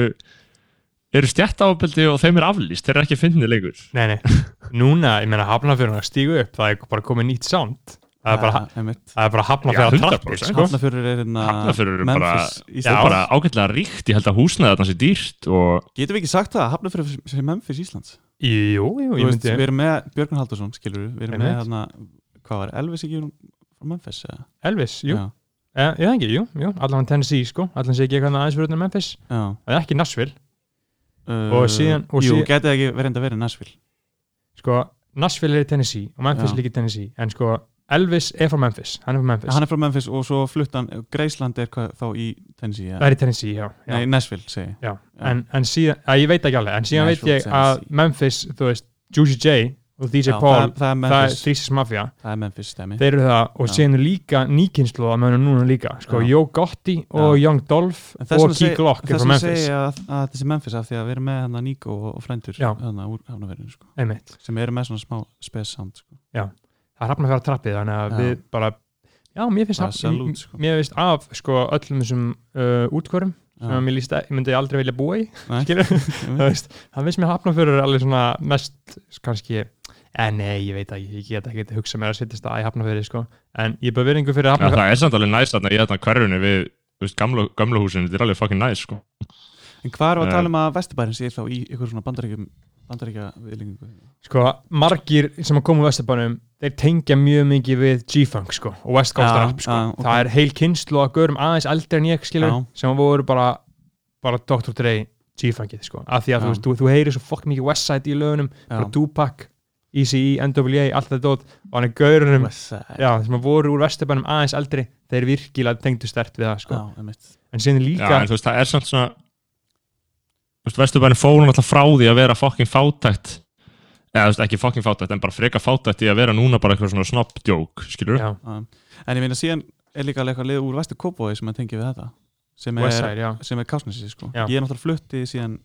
eru stjættaábeldi og þeim er aflýst, þeir eru ekki fyndið lengur nei, nei, núna, ég meina hafnafjörðun að stígu upp, það er bara komið nýtt sound það er bara, Ja, það er bara hafnafjörð Já, að trappi 100%. sko. Hafnarfjörður er hérna Hafnarfjörður er bara, Memphis já, bara ágætlega ríkt, ég held að húsnaði þarna sé dýrt og Getum við ekki sagt það, Hafnarfjörður sem Memphis Íslands jú, jú, ég myndi Við erum með Björgun Haldursson, skilur við Við erum með hérna, hvað var, Elvis ekki frá Memphis eða? Elvis, jú, Já, eh, ég það ekki, jú, jú allan Tennessee, sko, allan sé ekki eitthvað aðeins fyrir Memphis, já. Það er ekki Nashville. Uh, Og síðan- og Jú, síðan- getið ekki verið enda verið Nashville. Sko, Nashville er í Tennessee og Memphis er líka í Tennessee, en sko Elvis er frá Memphis, hann er frá Memphis Hann er frá Memphis og svo flutt hann Greisland er hvað, þá í Tennessee það er í Tennessee, já, já. Nei, Nashville, segi. Já, Já. En, en síðan, að ég veit ekki alveg, en síðan Nashville, veit ég að. Memphis, þú veist, Juicy J og DJ Já, Paul, það, það er það Threesis Mafia, Það er Memphis stemi þeir eru það og Já. síðan líka nýkynslu að mönnum núna líka, sko, Já. Joe Gotti og Já. Young Dolph og Key Glock er frá Memphis, segja að, að þetta sé Memphis af því að við erum með hann Nico og, og frændur Já. sko, sem eru með svona smá spes sound sko. Það er hafna að fara trappið, þannig að Já. við bara, já, mér finnst, hafn- salute, sko. mér finnst af, sko, öllum þessum uh, útkvörum sem Já. að mér líst, ég myndi aldrei vilja búa í, það finnst mér hafna fyrir alveg svona mest, kannski, en nei, ég veit ekki, ég get ekki að hugsa mér að sittast að í hafnafyrir, sko, en ég er bara veringu fyrir ja, hafnafyrir, það er samt alveg næst þarna í þarna hverjunni við þú veist, gamla, gamla húsinu, þetta er alveg fucking næst sko. En hvað við að Eh. tala um að Vesturbærin sé þá í ykkur svona bandaríkja viðlingu sko, margir sem að koma úr Vesturbænum, þeir tengja mjög mikið við G-Funk, sko, og West Coast Já, rap, sko, já, ok. það er heil kynslu að görum aðeins eldri en ég, skilur, Já. sem voru bara, bara Dr. Dre G-Funkið, sko, af því að þú þú, þú heyrir svo fokk mikið Westside í lögunum, bara Já. Tupac, ECE, NWA, allt þetta dót, og hann er já, sem voru úr Vesturbænum aðeins eldri, þeir virkilega tengdu stert við það, sko, en síðan Já, líka, en þú veist, það er samt svona þú veist, Vesturbærin fór náttúrulega frá því að vera fucking fátækt eða þú veist, ekki fucking fátækt, en bara freka fátækt í að vera núna bara eitthvað svona snobbdjók skilur Já. En ég meina síðan er líka alveg eitthvað lið úr Vestur Kópói sem að tengja við þetta sem er, er Kásnesi sko. Já. Ég er náttúrulega flutti síðan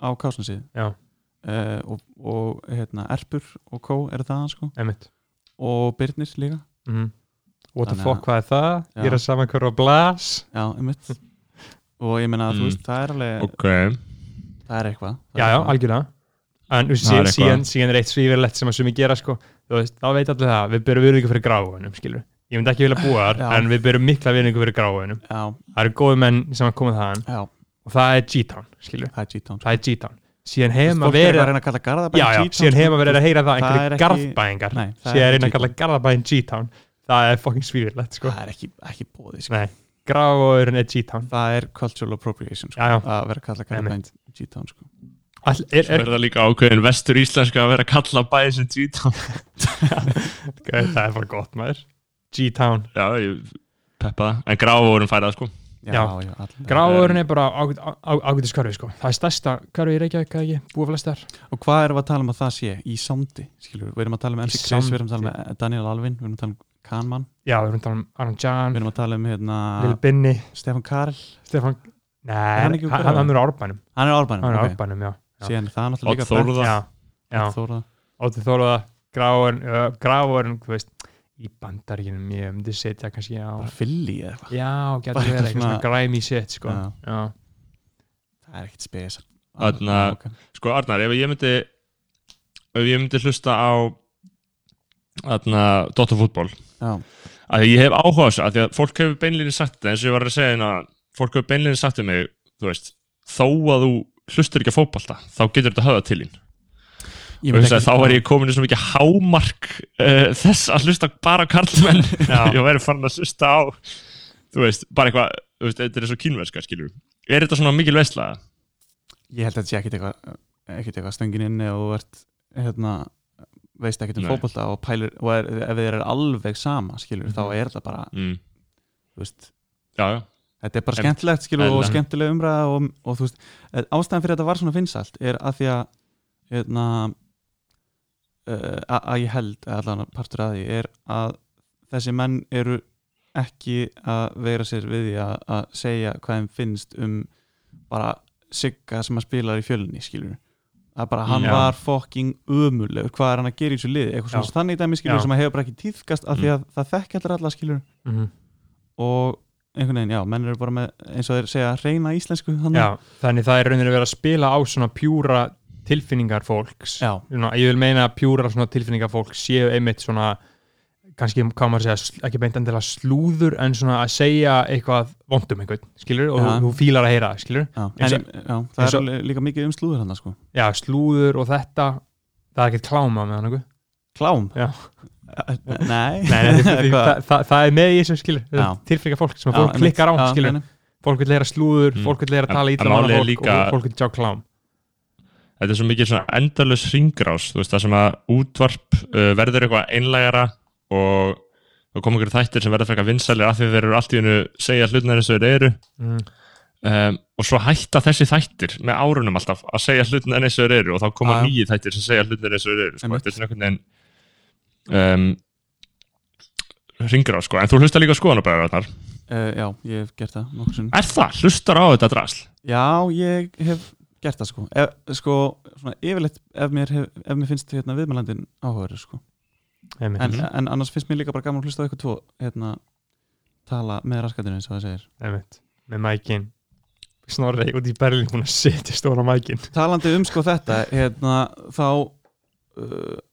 á Kásnesi uh, og, og hérna, Erpur og Kó eru þaðan sko. einmitt, og Byrnir líka. Mhm, what the fuck, hvað er það, Já. saman hverju að blas, Já, einmitt. Og ég meina, Mm. þú veist, það er alveg ok, það er eitthvað. Það já, er já, algjörlega, en þú veist, Það síðan, síðan, síðan er eitt svífirlegt sem að sumi gera, sko, þú veist, þá veit allir það, við byrjum virðingu fyrir gráðunum, skilur, ég myndi ekki vilja búa þar, en við byrjum mikla virðingu fyrir gráðunum, Já, það eru góði menn sem að koma þaðan, já, og það er G-Town, skilur, það er G-Town. Það er G-Town, síðan hefum að er vera að reyna að kalla Garðabæn já, já, G-Town, síðan hefum að vera að heyra það er einhverju ekki- garðbæingar. Nei, það síðan er reyna að kalla garðabæin G-Town. Það er fucking svífirlegt sko. Það er ekki, ekki bóði sko. nei, gráðurinn er G-Town. Það er cultural appropriation sko, Já, já. að vera að kalla Garðabæn G-Town sko. All, er, svo er, er það líka ákveðin vestur íslenska að vera að kalla bæði sem G-Town. Er, það er bara gott maður. G-Town. Já, ég peppa það, en grávorum færa það sko. Já, Já. já, allan- gráðurinn er bara ágæt- á- á- ágætis hverfi sko. Það er stærsta hverfi í Reykjavík ekki? Búið flestar. Og hvað erum við að tala um að það sé? Í sándi, skilur við? erum að tala um Í Chris, við erum að tala um Daniel Alvin, við erum að tala um Kanman, já, við erum að tala um Aron við Jan, erum að tala um hérna, Lil Binni. Stefan Karel, Stefán nei, hann úr hann, hann er á árbænum. Hann er árbænum, hann er á ok. árbænum, já Síðan er það náttúrulega Odd líka Þórða. Ótti Þóruða, Gráðurinn uh, Gráðurinn, þú veist í bandaríkinum, ég myndi setja kannski á bara fylli eða eitthvað, Já, getur verið eitthvað græmi shit sko. Já. Já. það er ekkert spes. Sko Arnar, ef ég myndi ef ég myndi hlusta á þarna Dóttarfútból ég hef áhuga á þessu, að því að fólk hefur beinlinni sagt þetta, eins og ég var að segja hérna fólk hefur beinlinni sagt um mig, þú veist þó að þú hlustur ekki að fótbolta þá getur þetta höfða til ekki- þá var ég komin í svo mikið hámark uh, þess að hlusta bara karlmenn ég væri farin að hlusta á þú veist, bara eitthvað þetta er svo kínverska, skilur er þetta svona mikil veistla? Ég held að þetta sé ekkert eitthvað eitthvað stöngin inni og ert hérna veist ekkert um Nei. fótbolta og pælir og er, ef þeir eru alveg sama skilur, þá Mhm. er þetta bara mm. þú veist, já, já, þetta er bara Em- skemmtilegt skilur og eðlilega. skemmtileg umræða og, og veist, eh, ástæðan fyrir þetta var svona vinsælt er að því að hérna uh, að að ég held, eða allan partur að því er að þessi menn eru ekki að veira sér við því að, að segja hvað þeim finnst um bara Sigga sem að spila í fjölunni skilur að bara hann Já. var fucking umulegur, hvað er hann að gera í þessu liði eitthvað svona þannig dæmi skilur Já. sem að hefur bara ekki tíðkast af því Mm. að það þekki allir alla skilur Mhm. og einhvern veginn, já, menn eru bara með eins og þeir segja reyna íslensku þannig. Já, þannig það er rauninni verið að spila á svona pjúra tilfinningar fólks Já. Svona, ég vil meina að pjúra svona tilfinningar fólks séu einmitt svona kannski, hvað maður að segja, ekki beint endilega slúður en svona að segja eitthvað vondum einhvern, skilur, og þú, fílar að heyra, skilur, Já, en, já, það er alveg líka mikið um slúður hann sko. já, slúður og þetta það er ekkert kláma með hann einhver Klám? Já. Nei, Nei, það, það, það er með í þessu skilur. Tilfinningar fólk sem Já, fólk klikkar á Já, skilur, nei, nei. fólk vil heyra slúður Mm. fólk vil En- tala en ítla um er fólk líka- og fólk vil sjá klám. Þetta er svo mikið svona endalus ringrás, þú veist, það sem að útvarp uh, verður eitthvað einlægara og og koma ykkur þættir sem verður frekar vinsælir af því þeir eru allt í hennu segja hlutina eins og þeir eru. Mm. um, og svo hætta þessi þættir með árunum alltaf að segja hlutina eins og þeir eru og þá koma nýji þættir sem segja hlutina eins og þeir eru sko. Þetta er svona einhvern veginn um, ringrás sko, en þú hlusta líka á skoðanabæðarnar Uh, já, ég hef gert það nokkur sinni er það? Hlustar á þetta drasl? Já, ég hef gert það sko. Ef, sko, svona yfirleitt ef mér, hef, ef mér finnst hérna, viðmælandin áhugaður sko. en, en annars finnst mér líka bara gaman að hlusta á ykkur tvo hérna, tala með raskatinu eins og það segir. Einmitt, með mækin. Snorri út í Berlín hún að setja stóra mækin. Talandi um sko þetta hérna, þá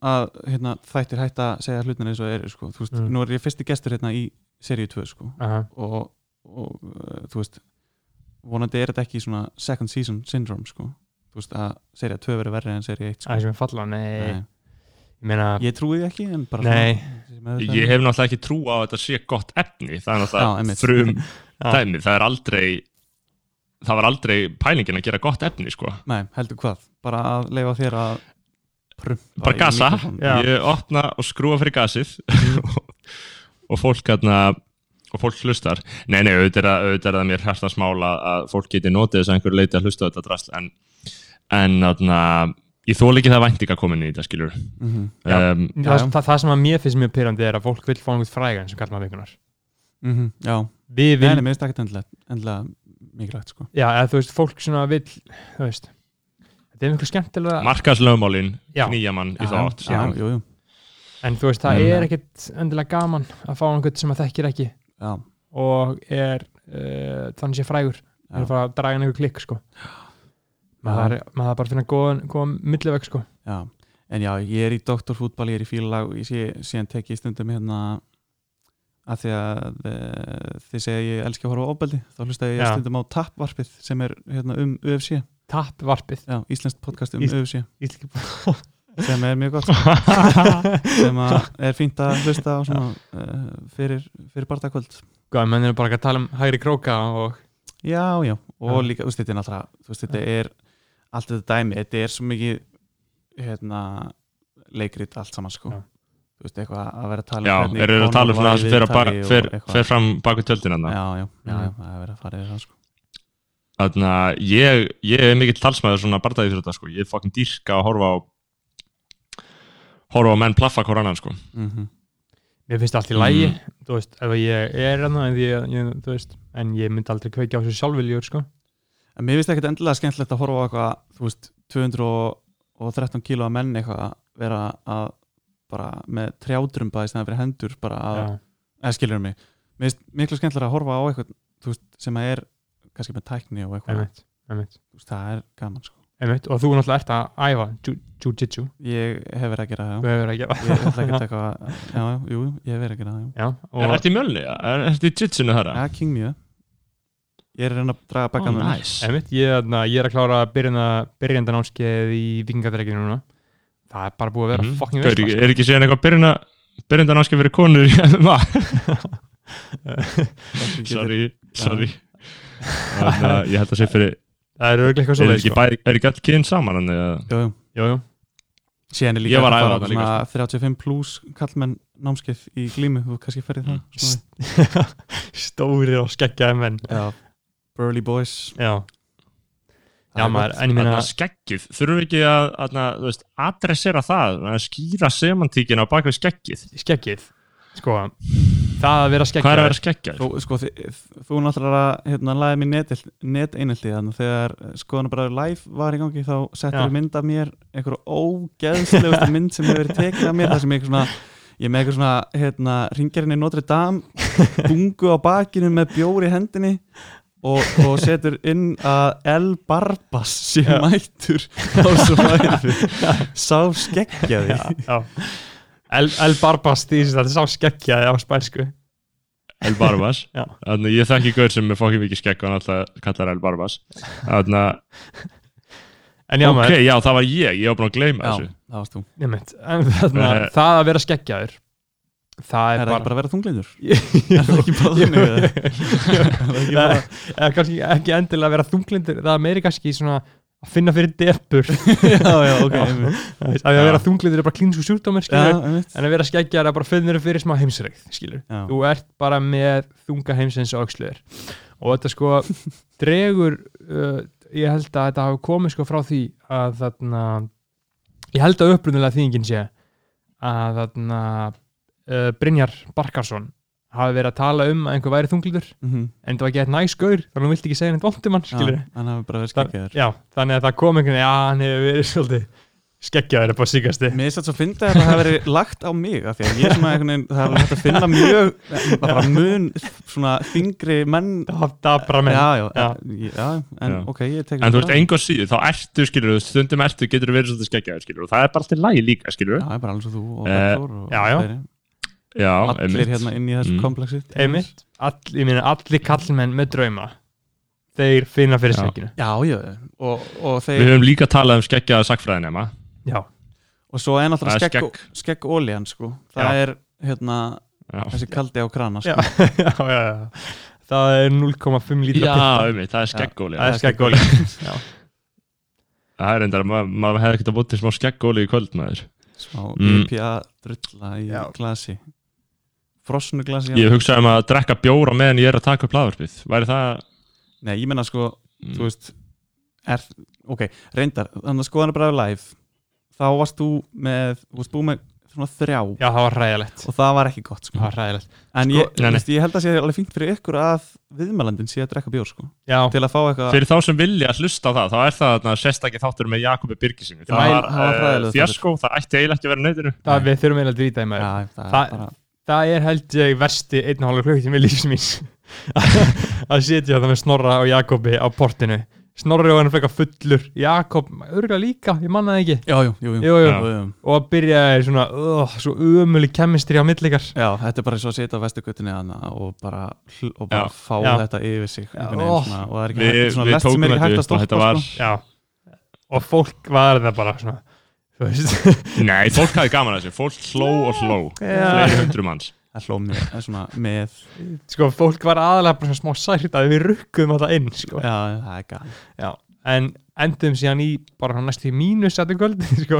að hérna, þættir hætta að segja hlutina eins og það eru sko. Veist, Mm. nú er ég fyrsti gestur hérna í seríu 2 sko. Aha. og, og uh, þú veist vonandi er þetta ekki svona second season syndrome sko. þú veist að seríu 2 verður verri en seríu 1 sko. aðeins með falla, nei, Nei. meina ég trúi því ekki Nei. svona, Ég hef náttúrulega ekki trú á að þetta sé gott efni það er náttúrulega frum dæmi, það er aldrei það var aldrei pælingin að gera gott efni sko. Nei, heldur hvað, bara að leifa þér að bara gasa, ég opna og skrúa fyrir gasið. Og fólk hérna og fólk hlustar, nei nei, auðvitað er, það- auðvitað er það mér hærtast mála að fólk geti notið þess að einhver leiti að hlusta á þetta drasl. En, en þarna ég þól ekki það væntinga komin í þetta skilur Mhm, Já. um, Já, það, já. það, það sem að mér finnst mjög pyrrandi er að fólk vil fá einhvern frægan sem kallar maður vikunar mhm, Já, við Nei, vil, nei, mér finnst það ekki endilega, endilega mikilvægt sko. Já, eða þú veist, fólk svona vil þú veist, þetta er miklu skemmtilega knýja mann í Já, þá átt. já, jú, jú, en þú veist, það Mm. er ekkit endilega gaman að fá einhvern sem að þekkir ekki. Já, og er uh, þannig sé frægur. Er að fara að draga einhver klikk sko. Maður þarf- bara að finna góðan, góðan milliveg sko. Já. En já, ég er í doktorfútball, ég er í fílalag og ég sé, síðan tek ég stundum hérna að því að e, þið segja ég elski að horfa á ofbeldi þá hlusta ég stundum á tappvarpið sem er hérna um UFC tappvarpið Já, íslenskt podcast um Ís- Ísliki sem er mjög gott. Sem að er fínt að hlusta á svona uh, fyrir, fyrir barndagkvöld Góða, menn eru bara ekki að tala um hægri króka og Já, já, og Já. líka, þetta er náttúrulega þetta er allt þetta dæmi þetta er svo mikið hérna, leikrit allt saman sko. Já. þú veist, eitthvað að vera að tala um Já, hvernig eru að Conor tala um það sem fer, að fram baku tjöldin hann Já, já, já, já, það er verið að fara í það sko Þannig að ég, ég er mikill talsmaður svona bardaði fyrir þetta sko. Ég er fokkin dýrka að horfa á horfa á menn plaffa hver annan sko. mm mér finnst allt í lægi þú veist, ef ég er enná en ég, ég, þú veist, en ég myndi aldrei kveikja á þessu sjálfviljur sko En mér finnst ekkert endilega skemmtilegt að horfa á eitthvað þú veist, 213 kíló að menn eitthvað að vera að bara með trjádrumba í stæðan fyrir hendur bara að, Já. eða skilur mig mér finnst miklu skemmtilega að horfa á eitthvað þú veist, sem að er kannski með tækni og eitthvað, einmitt, einmitt, þú veist, það er gaman sko. einmitt og þú náttúrulega ert að æfa jiu- jiu-jitsu, ég hef verið að gera það já. ég ætla ekki að taka já, já, jú, ég hef verið að gera það já. já, Er þetta í mjölni? Er þetta í jitsinu þarra? ja, King mjög ég er að reyna að draga Ó, bakka oh, næs. einmitt, ég, er að klára byrjandanámskeið í vikingadreikinu núna það er bara búið að vera Mhm. fucking Gaur, veistla Er ekki síðan eitthvað byrjundan áskil fyrir konur í MMA? sorry, sorry. Þannig að ég held að sé fyrir það er auðvitað eitthvað Er svo ekki, bæri, er ekki all kyn saman? Þannig að jú, jú. síðan er líka Ég var hægt að að fara líka, svona 35 pluss kallmenn námskeið í glímu. Þú kannski ferði það svona, Stórir og skeggjaði menn. Já, burly boys. Já, já maður, en ég meina skeggið, þurfum við ekki að, að, þú veist, adressera það, að skýra semantíkin á bakvið skeggið. skeggið. Sko, að Hvað er að skeggjaður vera skeggjar? Þú, sko, þi, þú náttúrulega hérna, laðið mér net, net að þegar skoðan bara live var í gangi þá settur við mynd af mér einhverju ógeðslegustu mynd sem hefur verið tekin af mér það sem ég svona ég er með eitthvað svona hérna, ringjarinn í Notre Dame bungu á bakinu með bjór í hendinni og, og setur inn að El Barbas sé Já. mættur á svæði sá skeggjaði. Já, já El, El Barbas þetta sá skeggjaði á spænsku El Barbas. Þannig að ég þekki gaur sem er fokkið mikið skegg og hann alltaf kallar El Barbas. Þannig já ok, maður, já, það var ég, ég var búin að gleyma Já, þessu. það varst þú ég mynd En þarna, Eh. það að vera skeggjaður Það Er er bara bara að vera þunglindur? Er það ekki bara þannig? Er það ekki bara Eða kannski ekki endilega að vera þunglindur Það er meiri kannski svona að finna fyrir depur að að vera þunglindur er bara klínsku einmitt. En að vera skeggjaður er bara finnur fyrir smá Já. þú ert bara með þunga heimsins og auksluður og þetta sko dregur uh, ég held að þetta hafi komið sko frá því að þarna ég held að upprunnilega þýðingin sé að þarna uh, Brynjar Barkarsson hafi verið að tala um að einhver væri þungliður Mhm. en það var ekki eitthvað næsgaur þannig að hún vildi ekki segja neitt vondum hann skilur Já, Hann hafi bara verið Það- skeggjaður já, þannig að það kom einhvern veginn já, hann hefur verið svolítið skeggjaður upp á síkasti Mér er satt svo að finna að það hafi verið lagt á mig af því að ég er svona einhvern veginn, það hafi hægt að finna mjög bara mun svona þingri menn dabra menn Já, já, Já. en Já. ok, ég tek En þú veist, engu síðu, þá ertu, skilur, stundum ertu, getur verið svolítið skeggjaður, og það er bara alltaf lægi líka, skilur. Já, bara alveg svo þú og Eh, Bergþór og já, já. Já, Allir hérna inn í þessu Mm. komplexi einmitt, all, ég meina allir kallmenn með drauma þeir finna fyrir og, og Við þeir höfum líka talað um skeggjaða sagfræðinema. já, og svo er náttúrulega Það skegg, skegg ólían sko. það Já. er hérna Já, þessi kaldi á krana sko. já, já, já. það er 0,5 lítra Já, um það er skeggóli. það er skeggóli já, Það er reyndar, ma maður hefði ekkert að búið til smá skeggóli í kvöld, maður. smá Mm. IPA drulla í Já. glasi frosnu glasi Ég hugsaði um að drekka bjóra meðan ég er að taka upp laðvarpið. Væri það... Nei, ég menna sko, Mm. þú veist er, ok, reyndar þannig að skoðan er bara live þá varst þú með, þú varst búið með svona þrjá já, það var ræðilegt og það var ekki gott sko. það var ræðilegt en Sko- ég, Nei, nei. veist, ég held að sé alveg fínt fyrir ykkur að viðmælandin sé að drekka bjór sko. já, til að fá eitthvað Fyrir þá sem vilja að hlusta á það, þá er það þarna sérstakki þáttur með Jakobi Birgisinu. Það Mæl- var það var uh, hræðilegur fjasko, það ætti eiginlega ekki að vera neytinu. það, við þurfum eiginlega að dvíta í maður Já, það, Það- er bara, það er held ég versti einn og hálfur klukkutími lífs mín að sitja það með Snorra og Jakobi á portinu Snorri og hann frekar fullur Jakob, örgulega líka, ég manna það ekki já, jú, jú, jú. Jú, jú. jú, jú. og að byrja er svona uh, svo umölu kemistri á millikar Já, þetta er bara svo að sitja á vestugutinni og bara, og bara Já. fá Já. þetta yfir sig Já, veginn svona, og það er ekki Við, hægt, svona við lest sem er ekki hægt þetta að og stoppa þetta var... sko. já, og fólk var það bara svona Nei, fólk hafði gaman að þessu. Fólk hló og hló. Fleiri hundru manns. það hló mér það er svona með sko, fólk var aðalega bara svona smá sært að við rukkuðum þetta inn sko. já, það er gæl já, en endum síðan í bara næstu í mínus þetta kvöld sko.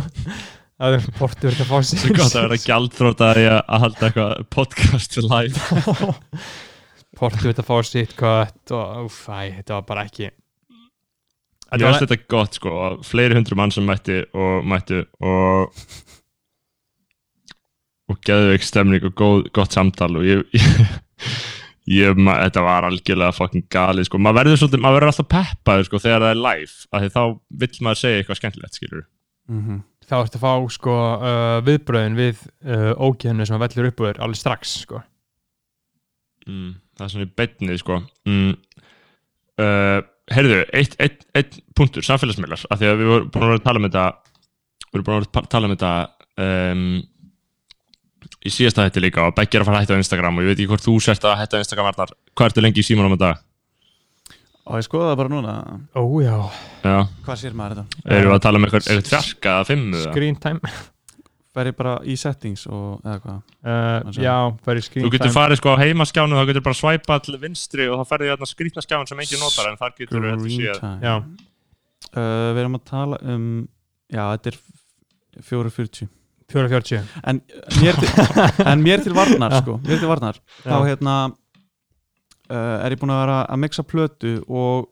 það er portur þetta að fá sér er gott að vera gjaldþróta í að að halda eitthvað podcast live. portur þetta að fá sitt kött og uff, æ, þetta var bara ekki Ég veist þetta gott sko, fleiri hundru mann sem mætti og mættu og og geðveik stemning og góð, gott samtal og ég, ég, ég ma, þetta var algjörlega fucking galið sko, maður verður svolítið, maður verður alltaf peppaður sko þegar það er live, af því þá vill maður segja eitthvað skemmtilegt, skilur mm þá ertu að fá sko uh, viðbröðin við uh, ókjöfnu sem að vellur upp úr þér alveg strax sko. Mm, það er svona í beinni sko. Mm, uh, heyrðu, eitt, eitt, eitt punktur, samfélagsmiðlar af því að við vorum búin að að tala um þetta við vorum búin að að tala um þetta um, í síðasta hætti líka og Beggi er að fara að hætta á Instagram og ég veit ekki hvort þú sért að hætta á Instagram Arnar, hvað ertu lengi í símanum þetta? og ég skoða það bara núna ó já, Já, hvað sér maður þetta erum við að tala um eitthvað, fjarka eða fimmu? eða? screen time fer ég bara í settings og eða hvað? Uh, já, færi screen Þú getur farið sko á heimaskjánu þá getur bara svæpa til vinstri og þá ferði þarna skrýtna skjáin sem engin notar en þar getur við þetta já, Uh, við erum að tala um já, þetta er 440 440 en mér til, en mér til varnar sko, mér til varnar. Þá Já. hérna uh, er ég búin að vera að mixa plötu og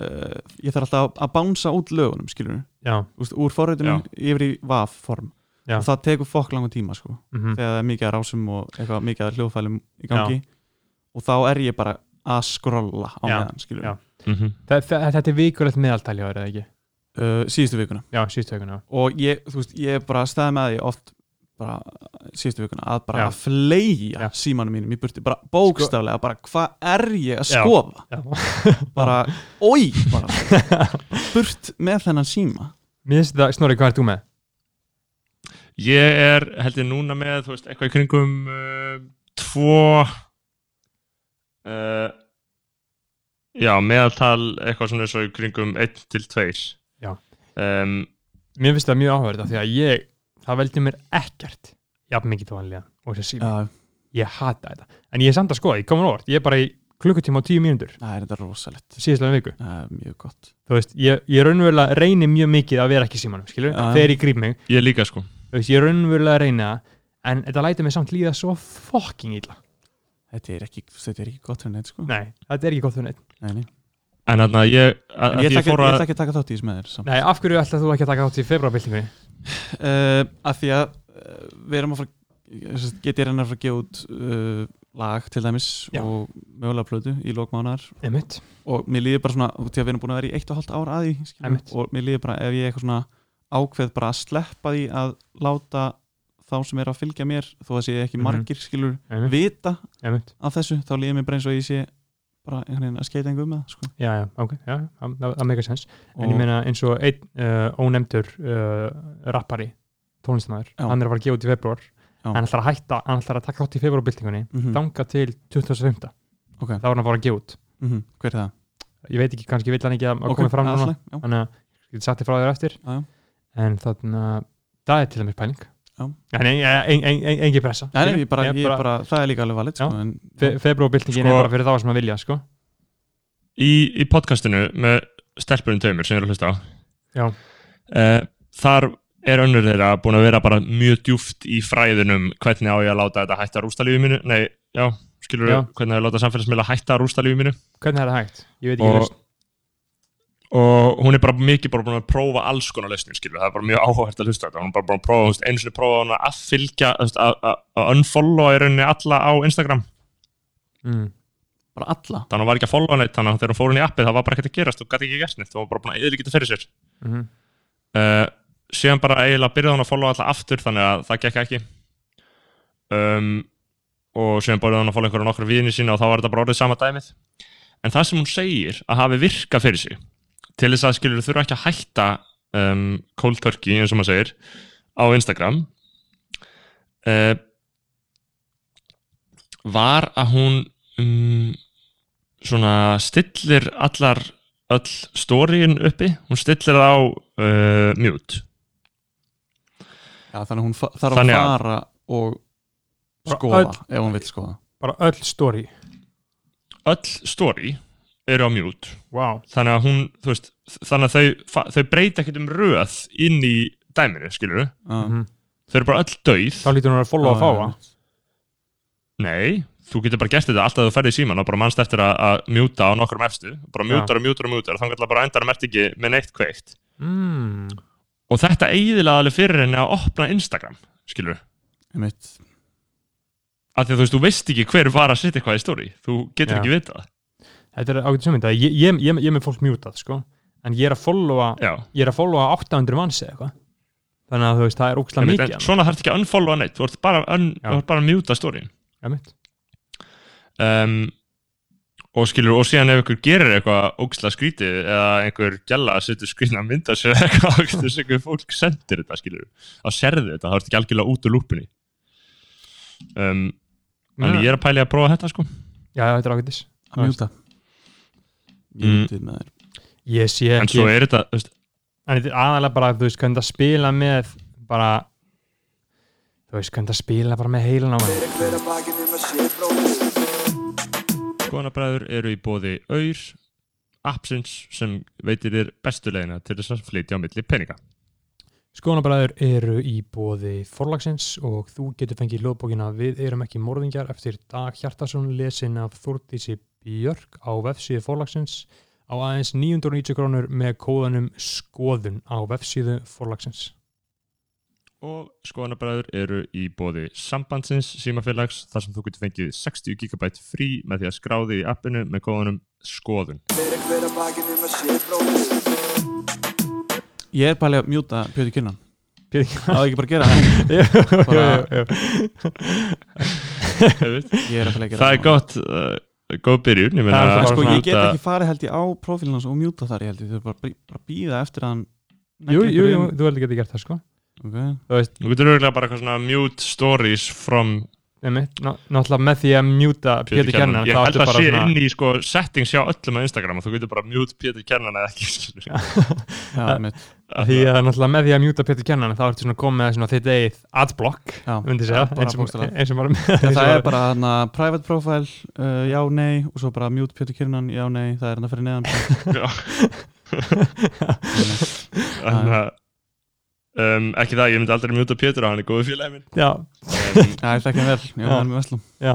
uh, ég þarf alltaf að, að bánsa út lögunum skilur Já, Úst, úr forritunum yfir í VAF form Já. og það tekur fokk langan tíma sko mhm þegar það er mikið að rásum og eitthvað mikið að hljóðfælum í gangi og þá er ég bara að skrolla á Já, meðan skilur já. Mhm. Þa- þa- Þetta er vikulegt meðaltæli á eða ekki? uh, síðustu vikuna Já, síðustu vikuna og ég, þú veist, ég er bara að staða með því oft bara síðustu vikuna að bara Já. að fleia Já. símanum mínum í burti, bara bókstaflega bara hvað er ég að Já. skoða Já. bara, oi bara, burt með þennan síma Mér finnst þetta, Snorri, hvað er þú með? Ég er held ég núna með þú veist, eitthvað í kringum uh, tvo uh, já, meðaltal eitthvað svona svo í kringum 1 til 2 Já. um, Mér finnst það mjög áhverð af því að ég, það veldi mér ekkert jafn mikið þá vanlega og þessi sími, Já, ég hata þetta. En ég er samt að skoða, ég komin orð, ég er bara í klukkutíma og tíu mínútur. Það er þetta rosalegt. Síðastlega viku, það er mjög gott. Þú veist, ég, ég raunverulega reyni mjög mikið að vera ekki símanum, skilur, þegar ég gríp mig. Ég líka sko veist, ég raunverulega reyni það en þetta lætur mig samt líða svo fucking illa þetta er ekki, þetta er ekki gott fyrir neitt sko nei, þetta er ekki gott fyrir neitt nei, nei. en þannig að ég, að, En að ég, ætla ekki, ég að ætla ekki að taka þátt í þess með þér samt. nei, af hverju ætlaðu þú ekki að taka átt í februarbyltingunni uh, af því að uh, við erum að fara get ég reyna að fara að gefa út uh, lag til dæmis Já. og mögulega plötu í lókmánar einmitt, og mér líður bara svona, út í að við erum búin að vera í eitt og hálft ára að því skilur, Einmitt. og mér líður bara ef ég eitthvað svona ákveð bara að sleppa því að láta þá sem er að fylgja mér þó að sé ekki Mhm. margir skilur einmitt, vita einmitt. af þessu, þá líður mér bara eins og ég sé bara einhvern veginn að skeita einhver um það sko. já, já, ok, já, það, það, það meika sens en ég meina eins og einn uh, ónefndur uh, rappari tónlistamæður, hann er að fara að gefa út í februar Já. hann ætlar að hætta, hann ætlar að taka átt í februarbyltingunni Mhm. þanga til 2005 Ok. þá er hann að fara að gefa út Mhm. hver er það? ég veit ekki, kannski vill hann ekki að, að Ok, koma fram núna þannig að ég geti sagt þér frá þér eftir Já, já. En þannig að það er til dæmis pæling Já. en en- en- en- en- engin pressa Nei, nei, ég bara, Ég ég bara, það er líka alveg valið sko, Fe februarbyltingin Sko- er bara fyrir þá sem að vilja sko. í, í podcastinu með stelpunum tveimur sem ég er að hlusta á Já. uh, þar er önnur þeirra búin að vera bara mjög djúft í fræðunum hvernig á ég að láta þetta hætta rústalífi mínu nei, já, skilur Já. hvernig á ég að láta samfélagsmiðla hætta rústalífi mínu hvernig er það hægt? ég veit ekki og. Og hún er bara mikið bara búin að prófa alls konar lausnir skilur, það er bara mjög áhugavert að hlusta þetta. Hún er bara búin að prófa, einu sinni prófa hún að fylgja, að, unfollowa í rauninni alla á Instagram. Mm. bara alla? Þannig að hún var ekki að followa neitt, þannig að þegar hún fór hún í appið það var bara ekkert að gerast, þú gæti ekki gert neitt. Þú var bara búin að eða þetta fyrir sér. Mm uh, síðan bara eiginlega byrjaði hún að followa alla aftur þannig að það gekk ekki. Um, og síðan byrjaði hún að followa einhverja nokkru vini sína og þá var þetta bara orðið sama dæmið. En það sem hún segir að hafi virka fyrir sig til þess að skilur þurfa ekki að hætta um, cold turkey eins og maður segir á Instagram uh, var að hún um, svona stillir allar öll storyin uppi. Hún stillir það á uh, mute. Já, þannig að hún þarf Þannig að fara og skoða öll- ef hún vil skoða. bara öll story. Öll story eru á mute. Wow. þannig að hún, þú veist þannig að þau, þau breyta ekkert um röð inn í dæminu, skilur Já. mm þau eru bara öll dauð. Þá lítur hún að follow að Já, fá já, að nei, þú getur bara gert þetta alltaf að þú ferði í síman og bara mannst eftir að, að mjúta á nokkrum efstu. Bara mjútar og mjútar og mjútar þannig að bara endar að mert ekki með neitt kveikt. Mm. og þetta eiginlega alveg fyrir henni að opna Instagram skilur af því að þú veist, þú veist ekki hver var að setja eitthvað í story. Þú getur Já. ekki vita það þetta er ágætt sumund ég, ég, ég, ég er með fólk mjútað sko. en ég er að followa ég er að followa 800 manns eða eitthvað. Þannig að þú veist, það er ógslag mikið en svona þarf ekki að unfollowa neitt þú ert bara, un, Já. þú ert bara að mjúta ja, mitt. um, og skilur og síðan ef ykkur gerir eitthvað ógislega skrítið eða einhver gæla setur skrýtna mynda sér eitthvað þess að einhver fólk sendir þetta skilur. Þá serðu þetta, þá ertu ekki algjörlega út úr lúpunni. Um, en ég er að pæli að prófa þetta sko. Já, þetta er ágættis að mjúta Mm. með þér. Ég sé en ekki svo er þetta, veist, en þetta er aðalega bara, þú veist, hvernig það spila með bara þú veist, hvernig það spila bara með heilan á að að bróðir skoðanabræður eru í bóði auður appsins sem veitir þér bestu leiðina til þess að flytja á milli peninga. Skoðanabræður eru í bóði forlagsins og þú getur fengið hljóðbókina Við erum ekki morðingjar eftir Dag Hjartarsson lesin af Þúrdísi Björk á vefsíðu forlagsins á aðeins 990 krónur með kóðanum skoðun á vefsíðu forlagsins. Og skoðanabræður eru í bóði sambandsins símafélags þar sem þú getur fengið 60 GB frí með því að skráði í appinu með kóðanum skoðun. Að Ég er bara að mjúta Pjöti Kynnan Pétur- Það er ekki bara að gera það Bara-. Ég er bara að gera það er gott, uh, góð byrjun. Ég Það er sko ég get ekki farið held ég á profílinn hans og mjúta þar ég held ég Þau bara, bara býða eftir að hann Jú, jú, jú, þú heldur getið gert það sko. okay. Þú veist, Þú getur auðvitað bara eitthvað svona mute stories from einmitt, ná, náttúrulega með því að mjúta Pétur Kennan. Ég þá held að bara sé svona, inn í sko settings hjá öllum á Instagram og þú getur bara mute Pétur Kennan eða ekki. skilur. Já, mitt því að náttúrulega með því að mjúta Pétur Kennan, þá ertu svona komið með svona þitt eigið adblock, Já, myndi segja, eins og bara Já, það er bara hana, private profile, uh, já, nei og svo bara mute Pjöti Kynnan, já, nei það er hann að fyrir neðan. Að um, ekki það, ég myndi aldrei mute Pétur á hann er góðu félagi minn. Já, Já, ég þekki hann vel, já, Já. hann er með Veslum já,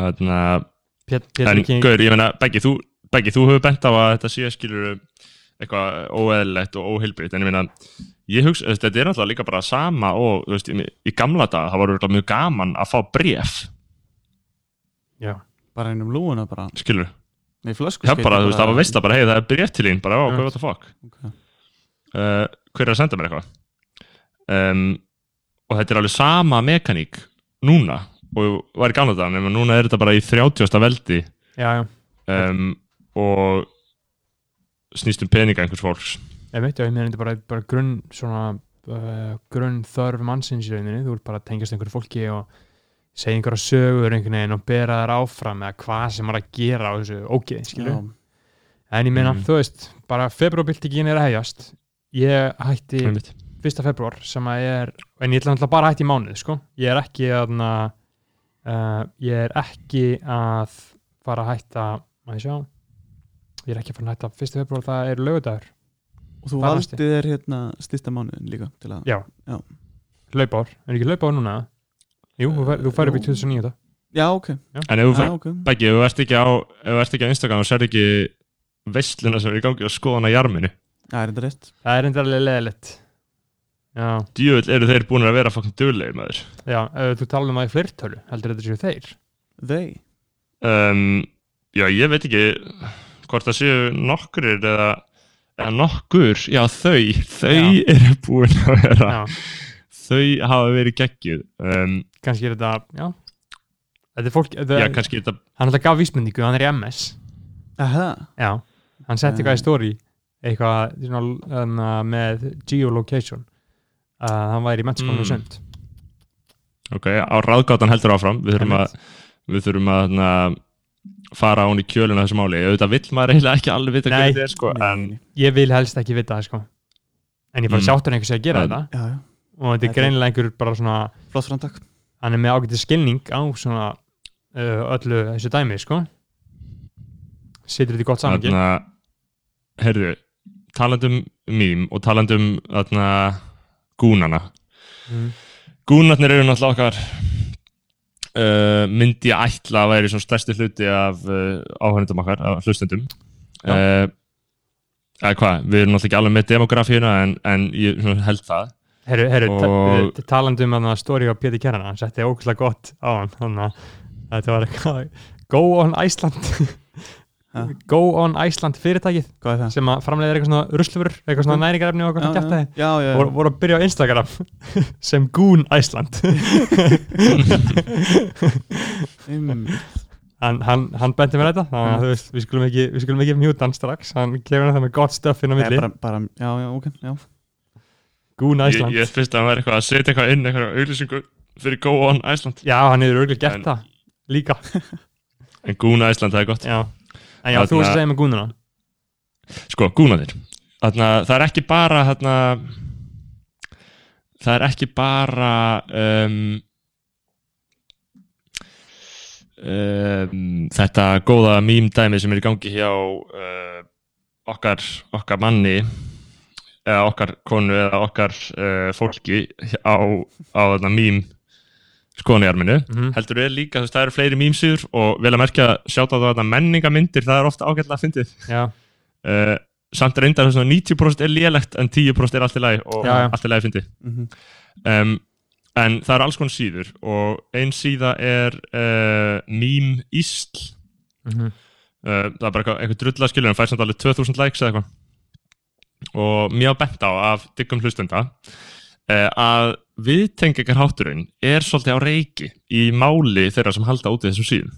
Þannig að En Gaur, ég meina, Beggi, þú, þú hefur bent á að þetta sé skilur eitthvað óeðlilegt og óheilbriðt en ég meina, ég hugsa, þetta er náttúrulega líka bara sama og, þú veist, í, gamla dag það var mjög gaman að fá bref já, bara einum lúuna bara, skilur, nei flösku það bara, þú veist, það var veist bara, hei, það er bref til þín, bara, Já. hvað what the fuck? Okay. uh, hver er að senda mér eitthvað? Um, og þetta er alveg sama mekaník núna og var í gamla dag, nema núna er þetta bara í 30. veldi. Já, já, um, og snýst um peninga einhvers fólks ég veit, já, ég meina þetta er bara, bara grunn svona uh, grunn þörf mannsins í rauninni, þú ert bara að tengjast einhverju fólki og segja einhverja sögur einhvern veginn og bera þær áfram eða hvað sem er að gera á þessu ógeð, skilur Já, en ég meina, Mm. þú veist, bara februarbyltingin er að hefjast ég hætti Einmitt. 1. februar sem að er en ég ætla bara að hætti í mánuð, sko ég er ekki að uh, ég er ekki að fara að hætta, maður sjá ég er ekki að fara að hætta. 1. februar, það er lögudagur og þú valdið er hérna styrsta mánuðin líka til að Já. Já. hlaupár, er ekki hlaupár núna? Jú, þú fær- þú fær upp í Jú. 2009 Já, ok, en ef þú já, fer ok. Beggi, ef þú ert ekki á, ef þú ert ekki á Instagram og sér ekki veistluna sem er í gangi og skoðan á jarminu? Það er enda rétt. Það er enda alveg leðilegt já, djúvill eru þeir búin að vera fokkin duglegir maður? Já, ef þú tala um það í fleirtölu heldur þetta séu þeir? They. Um, já, ég veit ekki hvort það séu nokkurir eða, eða nokkur já, þau, þau Já. eru búin að vera já, þau hafa verið geggjuð. Um, kannski er þetta, já. Þetta er fólk, þetta, já, kannski þetta hann alltaf gaf vísmyndingu, hann er í MS Aha, já, hann setti eitthvað í story eitthvað svona, um, með geolocation að hann væri í mennskónu Mm. sund. Ok, á ráðgátan heldur áfram. Við þurfum að, við þurfum að na, fara án í kjöluna þessu máli. Auðvitað vill maður eiginlega ekki alveg vita hvernig þetta er sko, en ég vil helst ekki vita það sko. En ég bara Mm. mm. sáttur einhvers að gera En- þetta. Já, já, og þetta er greinilega einhver bara svona flott framtak. Hann er með ágætið skilning á svona uh, öllu þessu dæmi sko. Setur þetta í gott samangi þarna heyrðu, talandum mím og talandum gúnana. Mm. gúnarnir eru náttúrulega okkar uh, myndi ég ætla að væri svo stærsti hluti af uh, áhörnundum okkar, af hlustendum. Uh, eða hvað, við erum náttúrulega ekki alveg með demografíuna en, en ég svona held það. Herru, herru, Og- ta talandum um að stóri á Pétur Kjarnan hann setti ógæslega gott á hann þannig að þetta var eitthvað Go on Iceland Ha? Go on Iceland fyrirtækið Hvað er það? sem að framleiðir eitthvað svona ruslufur eitthvað svona næringarefni og eitthvað kæftæði já, já, já. voru, voru að byrja á Instagram sem Goon Iceland. Hann, hann, hann benti mér þetta þannig að þú veist, við skulum ekki, við skulum ekki mjúta hann strax. Hann kemur hann það með gott stöff inn á milli. bara, bara, já, já, ok, já. Goon ég, Iceland. ég finnst að hann væri eitthvað að setja eitthvað inn eitthvað auðlýsingu fyrir Go On Iceland. Já, hann hefur gert En- það líka. En Gúna Iceland, það er gott. Já, en já, þú veist að segja með Goonuna sko, gúnarnir þarna, það er ekki bara þarna, það er ekki bara um, um, þetta góða mím dæmi sem er í gangi hjá uh, okkar, okkar manni eða okkar konu eða okkar uh, fólki á, á þarna mím skoðanjarminu Mhm. heldur er líka, þú veist, það eru fleiri mýmsýður og vel að merkja sjátt á þetta menningamyndir það er ofta ágætlega að fyndið uh, samt reyndar þess að 90% er lélegt en 10% er allt í lagi og Já, já. allt í lagi fyndið. Mhm. um, en það eru alls konar síður og ein síða er uh, mím ísl. Mhm, uh, það er bara eitthvað, eitthvað drulla skilur en fær samt alveg 2000 likes eða eitthvað. Og á bent á af diggum hlustenda að viðtengingarhátturinn er svolítið á reiki í máli þeirra sem halda út í þessum síðum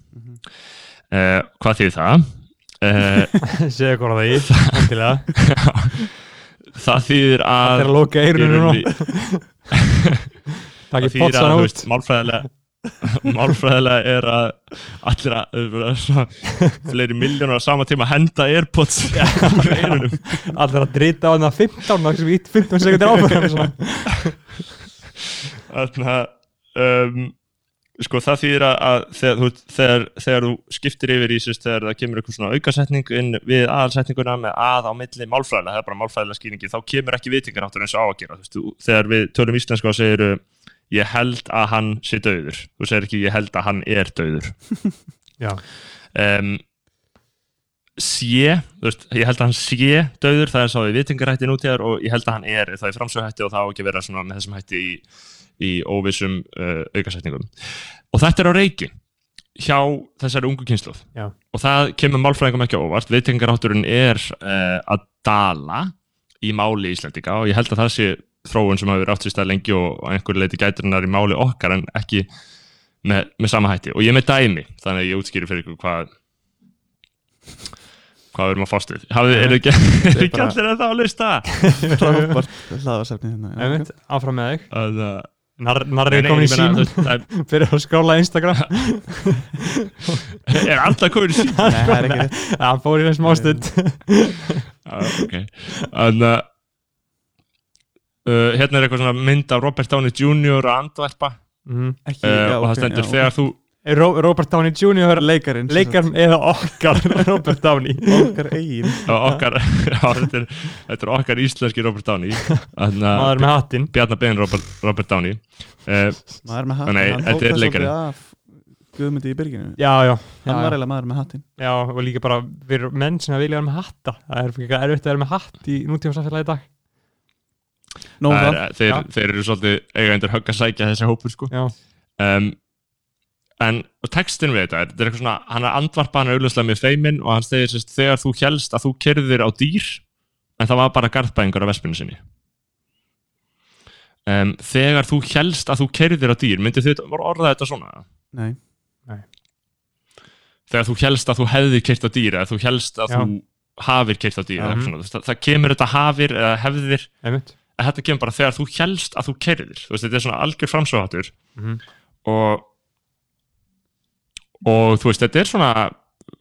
uh, hvað þýðir það? Uh, segja hvað það endilega. það þýðir Það að er að loka eirunum það þýðir að þú veist, málfræðilega málfræðilega er að allir að fleiri miljónar á sama tíma henda airpods Allir að drita á hana 15 og sem ít 15 sekundir áfram. Þannig að um, sko það þýðir að, þegar, þú, þegar, þegar þú skiptir yfir í sérst þegar það kemur eitthvað svona aukasetning inn við aðalsetninguna með að á milli málfræðilega, það er bara málfræðilega skýringi þá kemur ekki viðtingarháttur eins og á að gera þú veist, þú, þegar við tölum íslensku og segir ég held að hann sé döður þú segir ekki ég held að hann er döður um, sé, þú veist, ég held að hann sé döður, það er sá í vitingarætti nútíðar og ég held að hann er, það er framsöghætti og það á ekki vera svona með þessum hætti í, í óvissum uh, aukasetningum. Og þetta er á reiki hjá þessari ungu kynsluð Já. og það kemur málfræðingum ekki óvart. Vitingarátturinn er uh, að dala í máli Íslendinga og ég held að það sé þróun sem hafi verið átt sér stað lengi og að einhverju leiti gæturinnar í máli okkar en ekki með, með sama hætti. Og ég er með dæmi þannig að ég útskýri fyrir ykkur hvað hvað við erum að fást við. Hafið, eru ekki, allir að það á lista? Frábært. Hlaðarsefni hérna já, einmitt, áfram með þig. Að, Nar, Narri nei, er komin í þú það er- Fyrir að skrála Instagram er alltaf komin í ok. Nei, það er ekki Já, hann fór í þessum ástund ok en uh, uh, hérna er eitthvað svona mynd af Robert Downey Jr. að andvarpa Mhm. ekki, uh, já, og það stendur já, þegar þú Ro Robert Downey Jr. leikarinn sem Leikar eða okkar Robert Downey? Okkar eigin. Okkar, þetta, er, þetta er okkar íslenski Robert Downey. Þannig að Maður með hattinn. Bjarnar Ben Robert, Robert Downey. Uh, maður með hattinn Nei, hann þetta er leikarinn. Guðmundi í byrginu. Já, já, já, hann var já, eiginlega maður með hattinn. Já og líka bara fyrir menn sem vilja vera með hatta. Það er ekki erfitt að vera með hatt í nútíma samfélagi í dag. Nóum það það er, þeir, þeir eru svolítið eigandur högg að sækja þessi hópur sko. Já, um, en og textin við þetta er, þetta er eitthvað svona, hann er andvarpa hann er auðvitað með feimin og hann segir sérst, þegar þú helst að þú kerðir á dýr en það var bara garðbæðingur á vespinu sinni. Um, þegar þú helst að þú kerðir á dýr myndið þið voru orðað þetta svona? Nei, þegar þú helst að þú hefði kert á dýr eða þú helst að Já. þú hafir kert á dýr þú veist, það, það kemur þetta hafir eða hefðir. Þetta kemur bara þegar þú helst að þú kerðir þetta er svona algjör framsóhattur Mhm. og og þú veist, þetta er svona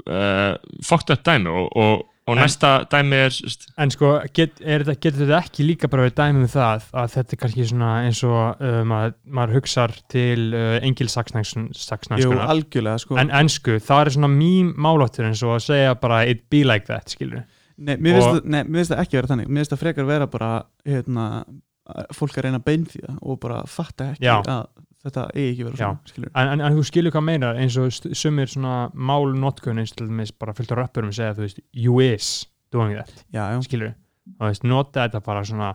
uh, fucked up dæmi og, og, og En- næsta dæmi er st- En sko, get, er, þetta- getur þetta ekki líka bara verið dæmi um það að þetta er kannski svona eins og uh, maður, maður hugsar til uh, jú, engilsaksnanskunar algjörlega sko. en ennsku, það er svona mým máláttur eins og að segja bara it be like that, skilur Nei, mér finnst það- nei, mér finnst það ekki vera þannig Mér finnst það frekar vera bara hérna, fólk að reyna að beinþýða og bara fatta ekki Já. að þetta eigi ekki vera Já. svona skilur. en, en, en þú skilur hvað meinar eins og sumir svona málnotkun eins til dæmis bara fyllt á röppurum að segja þú veist, you is doing that, Já, já, skilur og veist, nota þetta bara svona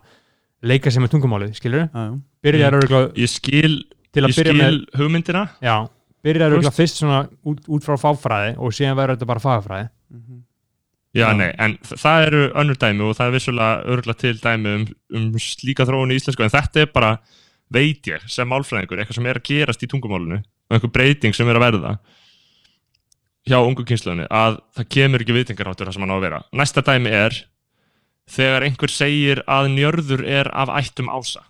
leika sem með tungumálið, skilur mm. ég skil, til ég að byrja skil með hugmyndina já, byrjar Þú örugglega fyrst svona út, út frá fáfræði og síðan verður þetta bara fagfræði Mhm. já, Já. nei, en það eru önnur dæmi og það er vissulega örgulega til dæmi um, um slíka þróun í íslensku en þetta er bara, veit ég, sem málfræðingur eitthvað sem er að gerast í tungumálunu og einhver breyting sem er að verða hjá ungu kynslaunni að það kemur ekki viðtingarháttur það sem hann á að vera. Næsta dæmi er þegar einhver segir að njörður er af ættum ása.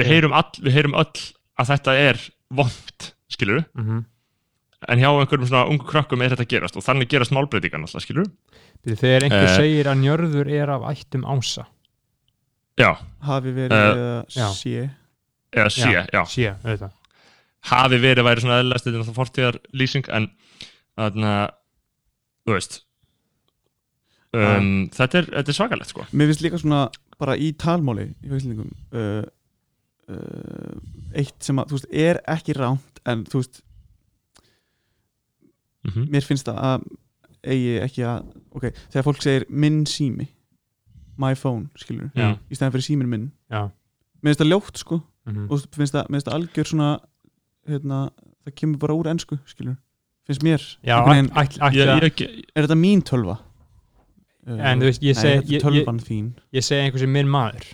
Við heyrum, all, við heyrum öll að þetta er vond skilur mm -hmm. en hjá einhverjum svona ungu krökkum er þetta gerast og þannig gerast málbreytingar náttúrulega skilur þegar einhver Eh. segir að njörður er af ættum ása já, Hafi verið Eh, eða já. sé. Eða sé, já, sé, hafi verið væri svona eðlast þetta er náttúrulega fortíðar lýsing en þannig að þú veist um, þetta, er, þetta er svakalegt sko. Mér finnst líka svona bara í talmáli í Íslendingum uh, uh, eitt sem að, þú veist, er ekki ránt en þú veist, mm mér finnst það að eigi ekki að, ok, þegar fólk segir minn sími my phone, skilur, Já. í stæðan fyrir símin minn. Já. mér finnst það ljótt, sko. Mhm. og mér finnst það, mér finnst það algjör svona hérna, það kemur bara úr ensku, skilur finnst mér, Já, veginn, ætl- ætli ég, ég, er þetta mín tölva? En þú veist, ég segi- þetta ég- ég- tölvan þín. ég segi einhversi minn maður.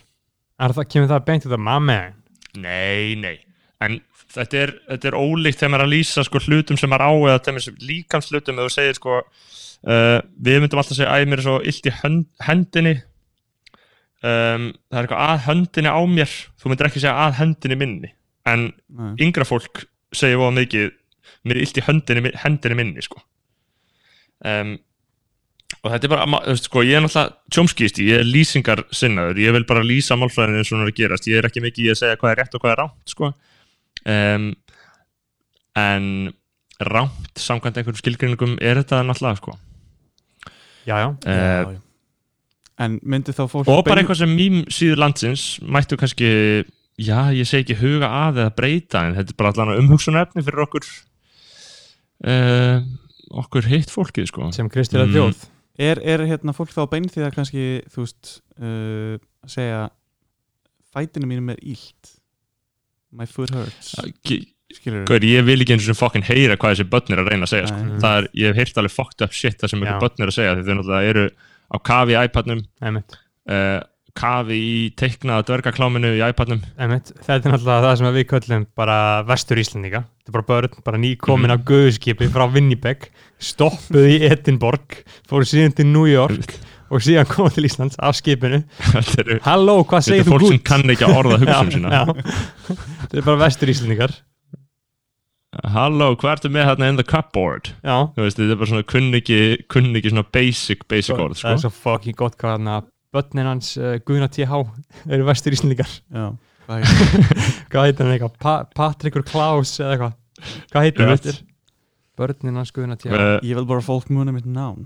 Er það, kemur það beint my man Nei, nei. En þetta er, þetta er ólíkt þegar maður er að lýsa sko, hlutum sem maður á eða þeim líkamslutum eða þú segir sko uh, við myndum alltaf segja að mér er svo illt í hönd, hendinni um, það er eitthvað að höndinni á mér. Þú myndir ekki segja að hendinni minni. En Nei. yngra fólk segir voða mikið mér er illt í höndinni, hendinni minni sko. Um, og þetta er bara, þú veist, sko, ég er náttúrulega tjómskýst, ég er lýsingar sinnaður ég vil bara lýsa málfræðinu eins og hún er að gerast. Ég er ekki mikið í að segja hvað er rétt og hvað er rámt sko. Um, en rámt samkvæmt einhverjum skilgrinningum er þetta náttúrulega sko. Já, já, uh, Já, já. En myndi þá fólk og bara bein- eitthvað sem mým síður landsins mættu kannski, já, ég segi ekki huga að eða breyta, en þetta er bara allan umhugsunarefni fyrir okkur uh, okkur hitt fólkið sko sem kristilega Mm. þjóð er, er hérna fólk þá bein því að kannski þú veist uh, segja fætinu mínum er ílt my foot hurts Gaur, ég vil ekki eins og fokkin heyra hvað þessi börn er að reyna að segja sko. Nei. það er, ég hef heyrt alveg fucked up shit það sem einhver börn er að segja því þau náttúrulega eru á kafi í iPadnum. Uh, kafi í teiknaða dvergakláminu í iPadnum. Þetta er náttúrulega það sem við köllum bara vestur Íslandinga þetta er bara börn, bara nýkomin Mhm. af guðskipi frá Winnipeg stoppuð í Edinborg fóru síðan til New York og síðan komið til Íslands af skipinu. Þetta Halló, hvað þetta segir er þú fólk sem gútt? kann ekki að orða hugsun Já, sína. þetta er bara vestur Íslandingar halló, hvað ertu með þarna in the cupboard? Já, Þú veist, þetta er bara svona kunningi, kunningi svona basic, basic orð, það er sko. svo fucking gott hvað hann að börnin hans uh, Guðna TH eru vestur Íslandingar já, hvað heitir hann? Eitthvað, pa Patrikur Klaus eða eitthvað, hvað heitir hann eftir börnin hans Guðna TH Uh, ég vil bara fólk muna mitt nán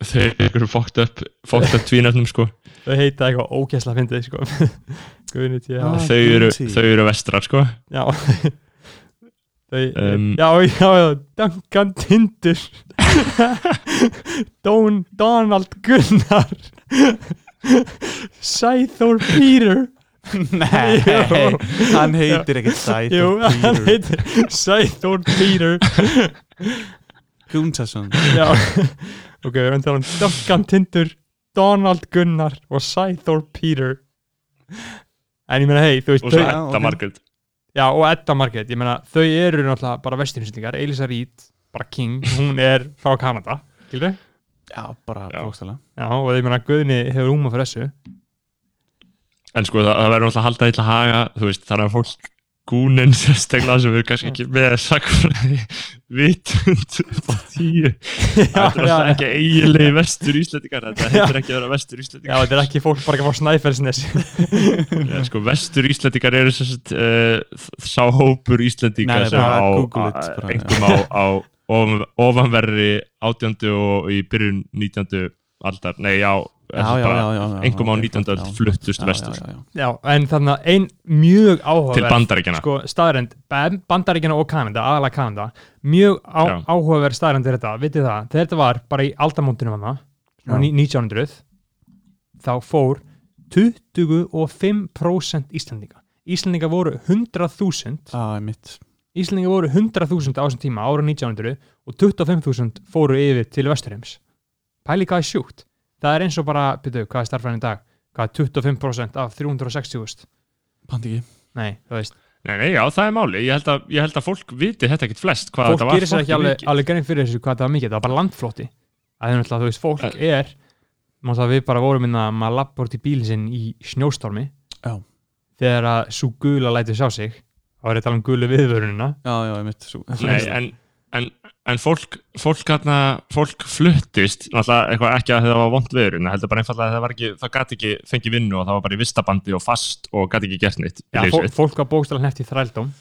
þau eru einhverjum fucked up, fucked up tvínöfnum, sko. þau heita eitthvað ógæsla fyndið sko. Guðni TH Ah. Þau þau eru vestrar, sko. já Um, já, já, já Duncan Tindur. Don, Donald Gunnar. Sæþór Peter nei, hann heitir ekkert Sæþór Jú, hann Peter heitir Sæþór Peter Guntarsson Já, ok, við erum að tala um Duncan Tindur, Donald Gunnar og Sæþór Peter En ég meina, hei, þú veist og svo þau, Já, og Edda Marget, ég meina, þau eru náttúrulega bara vestinhýstingar, Elisa Reed bara king, hún er frá Kanada skilur? já, bara bókstala Já, og ég meina, Guðni hefur húma fyrir þessu. En sko, það, það verður náttúrulega að halda illa haga, þú veist, þannig að fólk gúnin sérstaklega sem við kannski ekki með sakfræði vitund á tíu. Það er alltaf ekki eiginlegi vestur íslendingar, þetta heitir ekki að vera vestur Já, íslendingar. þetta er ekki fólk bara ekki frá Snæfellsnes. Ja, sko, vestur íslendingar eru sérst, uh, sá hópur íslendinga Nei, sem á, á einhverjum á, á ofan, ofanverri átjöndu og í byrjun nítjöndu aldar, nei, já, já, já, já, já, já, einhverjum á ok, nítjöndu já, öld já. fluttust vestur já, já, já. Já, en þannig að ein mjög áhugaverð til bandaríkjana. sko, staðrend, bandaríkjana og Kanada aðalega Kanada, mjög á, áhugaverð staðrend er þetta, vitið það þegar þetta var bara í aldamóntunum hana Já. 1900 þá fór 25% Íslandinga Íslandinga voru 100.000 Já, mitt Íslandinga voru 100.000 á þessum tíma ára 1900 og 25.000 fóru yfir til Vesturheims pæli hvað er sjúkt það er eins og bara, byrju, hvað er starfræðin í dag? Hvað er 25% af 360.000 Pandi ekki. Nei, þú veist. Nei, nei, já, það er máli. Ég held að, ég held að fólk viti þetta ekkit flest hvað fólk þetta var. gerir sér ekki alveg, alveg grein fyrir þessu hvað það var mikið, það var bara landflótti. Að það er náttúrulega, þú veist, fólk er náttúrulega við bara vorum minna maður lapp bort í bílinn sinn í snjóstormi. Já. þegar að svo gula lætur sjá sig. Þá er þetta um gulu viðvörunina. Já, já, mitt svo, Nei, en, en, en fólk, fólk, hérna, fólk fluttist, náttúrulega ekki að það var vond viður, en heldur bara einfallega að það var ekki, það gæti ekki fengið vinnu og það var bara í vistabandi og fast og gæti ekki gert neitt. í Já, fólk, fólk var bókstæðan heft í þrældóm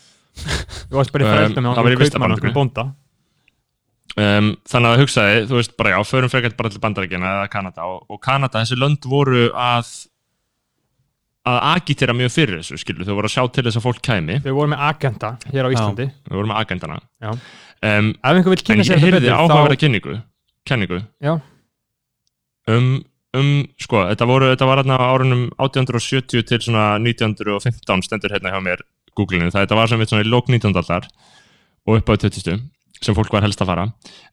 þú varst bara í Um, þrældóm það um, var í Vistarbandinu. okkur bónda um, þannig að hugsaði, þú veist, bara já, förum frekar bara til Bandaríkjana eða Kanada og, og Kanada, þessi lönd voru að að agitera mjög fyrir þessu, skilur, þau voru að sjá til þess að fólk kæmi, Við vorum með agenda hér á Íslandi. Þau voru með agendana um, en kynna ég sér þetta heyrði áhugaverða þá kynningu kenningu. Um, um, sko, þetta voru þetta var hérna á árunum 1870 til svona 1915 stendur hérna hjá mér Google-inu, það þetta var sem við svona í lók 19. aldar og upp á 20. sem fólk var helst að fara.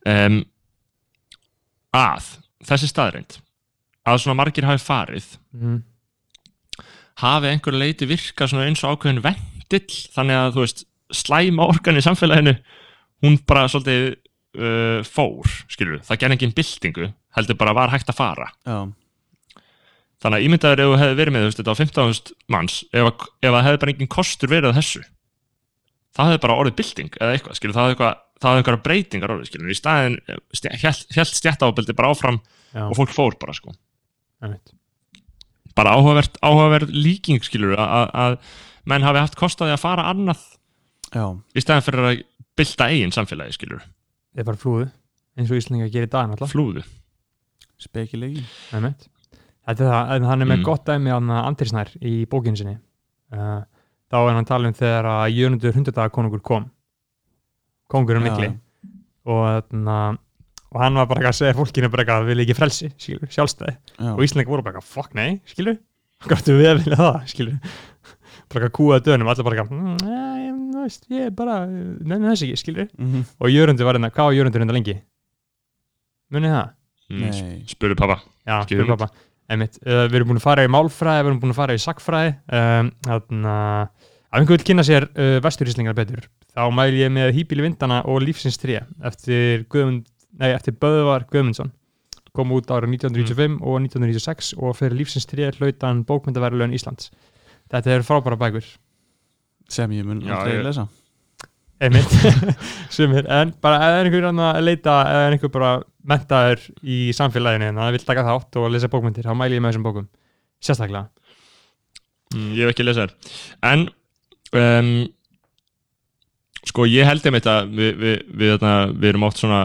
Um, að þessi staðreind að svona margir hafi farið mm, hafi einhver leiti virka eins og ákveðin vendill þannig að veist slæma orkan í samfélaginu hún bara svolítið uh, fór, skilur það gerði engin byltingu, heldur bara var hægt að fara. Já, þannig að ímyndaður ef þú hefði verið með veist, þetta á 15.000 manns ef, að- ef það hefði bara engin kostur verið að þessu það hefði bara orðið bylting eða eitthvað, skilur, það hefði eitthvað það hefði einhverja breytingar orðið, skilur, í staðin held stjættaábeldi bara áfram já, og fólk fór bara, sko. Bara áhugavert, áhugaverð líking, skilur, að, að menn hafi haft kostaði að fara annað já, í staðin fyrir að bylta eigin samfélagi, skilur, Þið er bara flúðu eins og Íslinga gerir í dag náttúrulega. Flúðu. Spekilegi Einmitt. Þetta er það, en hann er með Mm. gott dæmi á Andrisnær í bókinu sinni. Uh, þá er hann að tala um þegar að Jörnundur hundadaga kom. Kongurinn mikli og, þarna, og hann var bara eitthvað að segja fólkinu bara eitthvað að við ekki frelsi, skilur, sjálfstæði já, og Íslinga voru bara eitthvað, fuck nei, skilur gáttu við að vilja það, skilur bara eitthvað kúaða dönum, allir bara eitthvað "Mm, nei, ég er bara nefnir þess ekki, skilur Mhm. og Jörundur var hérna, hvað var Jörundur hérna lengi? munið það? mm, Nei. spurðu pappa Já, hugmynd. pappa Einmitt, uh, við erum búin að fara í málfræði, við erum búin að fara í sagfræði um, þannig að ef einhver vil kynna sér uh, vesturíslingar betur þá mæli ég með Hýbíli vindana og Lífsins 3 eftir, Guðmund, nei, eftir Böðvar Guðmundsson. Kom út ára 1995 og 1996 og fyrir Lífsins 3 hlautan bókmyndaverðlun Íslands. Þetta er frábæra bækur. Sem ég mun aldrei ég- lesa. Einmitt, sumir. En bara ef er einhver annað að leita eða er einhver bara mentaður í samfélaginu en það vil taka þátt og lesa bókmyndir þá mæli ég með þessum bókum, sérstaklega. Mm, ég hef ekki lesað en um, sko ég held einmitt að við, við, við, við, við erum oft svona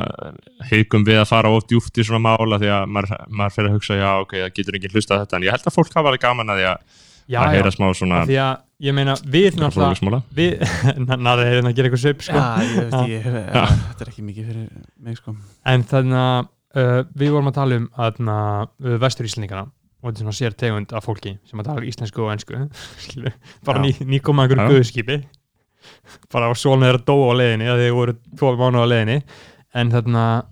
heigum við að fara oft djúft í svona mála því að maður, maður fyrir að hugsa já ok, það getur enginn hlustað þetta en ég held að fólk hafa alveg gaman að því að, já, að já, heyra smá svona af því að ég meina við náttúrulega við, náður hefur að gera eitthvað svip sko. Já, ég veist, ég, Já. þetta er ekki mikið fyrir mig sko en þannig að uh, við vorum að tala um aðna, uh, vestur íslendingana og þetta er svona sér tegund af fólki sem að tala íslensku og ennsku bara ný, Já. ný koma einhverju Já. guðskipi bara á sólna þeirra dóa á leiðinni að þeir voru tvo mánu á leiðinni. En þannig að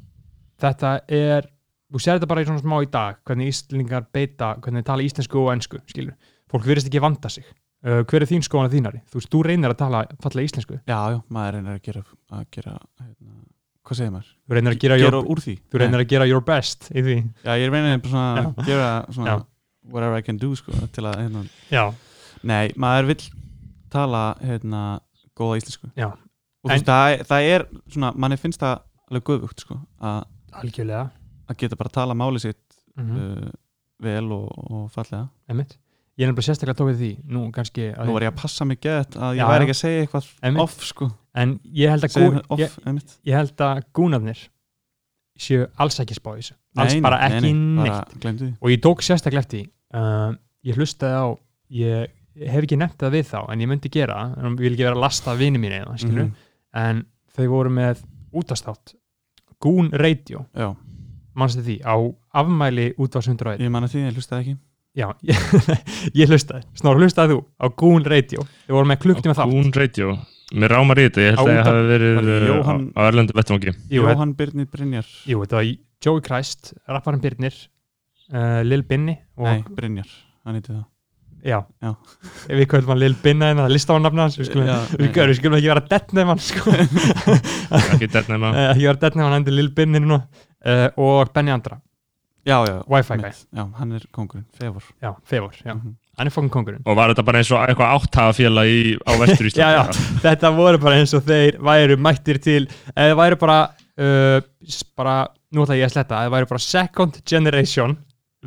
þetta er þú sér þetta bara í svona smá í dag hvernig íslendingar beita, hvernig þeir tala íslensku og ennsku skilur, fólk virðist ekki vanda sig. Uh, hver er þín skoðan þínari? Þú veist, þú reynir að tala fallega íslensku. Já, já, maður reynir að gera, að gera hérna, hvað segir maður? þú reynir að gera, Gera your, úr því. Þú reynir að gera your best í því. Já, ég reynir bara að gera svona whatever I can do sko til að, hérna, nei, maður vill tala, hérna, góða íslensku Já. og En- það, það er svona, manni finnst það alveg guðvugt sko að, geta bara að tala máli sitt mm -hmm. uh, vel og, og fallega Einmitt. Ég er nefnilega sérstaklega tók við því nú Nú var ég að passa mig gett að ég Já, væri já. ekki að segja eitthvað Einmitt. off sko en ég held að, gú, off, ég, ég held að gúnarnir séu alls ekki spá þessu alls Nei, bara nei, ekki nei, neitt bara og ég tók sérstaklega eftir uh, ég hlustaði á ég hef ekki nefnt það við þá en ég myndi gera, það, en ég vil ekki vera að lasta vini mínu eða, skilur, Mhm. en þau voru með útastátt Gún Radio, Já, mannstu því? Á afmæli útvars 101 ég manna því, ég hlustaði ekki. Já, ég, ég hlustaði, snáru hlustaði þú? Á Gún Radio, þau voru með klukktíma þátt. Hún Radio. Mér rámar í þetta, ég Á held að útvarp- hafi verið það uh, Jóhann- á, á Erlendu vettvangi. Jóhann Birnir Brynjar. Jú, þetta var Joey Christ, rapparinn Birnir uh, Lil Binni og Nei, Brynjar, hann heiti það já, Já. ef við kvöldum hann Lil Binna en það lista á nafna hans við skulum, Já, ekki vera deadnefn sko. Ekki nema Eh, ekki vera deadnefn hann hendur Lil Binni núna uh, og Benny Andra, Já, já, Wi-Fi einmitt. Já, hann er kongurinn, Fevor já, Fevor já. Mhm. hann er fokkin kongurinn Og var þetta bara eins og eitthvað áttafafélag í, á Vestur já, já, Íslandi þetta voru bara eins og þeir væru mættir til, eða væru bara uh, bara, nú ætla ég að sletta. Eða væru bara second generation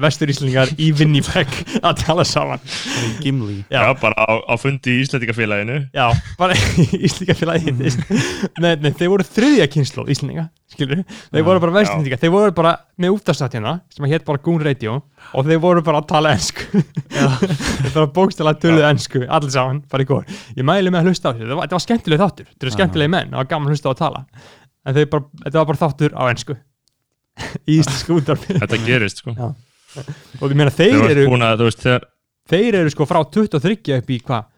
vestur Íslingar í Winnipeg að tala saman. Í Gimli. Já, Já. bara á, á fundi í Íslandingafélaginu Já, bara Íslingafélagi nei, nei, þeir voru þriðja kynslu Íslinga, skilur þeir voru bara vestlendinga, þeir voru bara með útastætt hérna sem hétt bara Goon Radio og þeir voru bara að tala ensku. Þeir bara bókstæla töluðu ensku allir saman, bara í gór ég mæli með að hlusta á þessu, þetta var, þetta var skemmtileg þáttur. Þetta eru skemmtilegi menn, það var gaman að hlusta á að tala. En þeir bara, þetta var bara þáttur á ensku. Í íslensku útvarfi Þetta gerist sko. Já. Og ég meina Þeir þeir eru að, þú veist, þegar þeir eru sko frá 23 upp í hvað?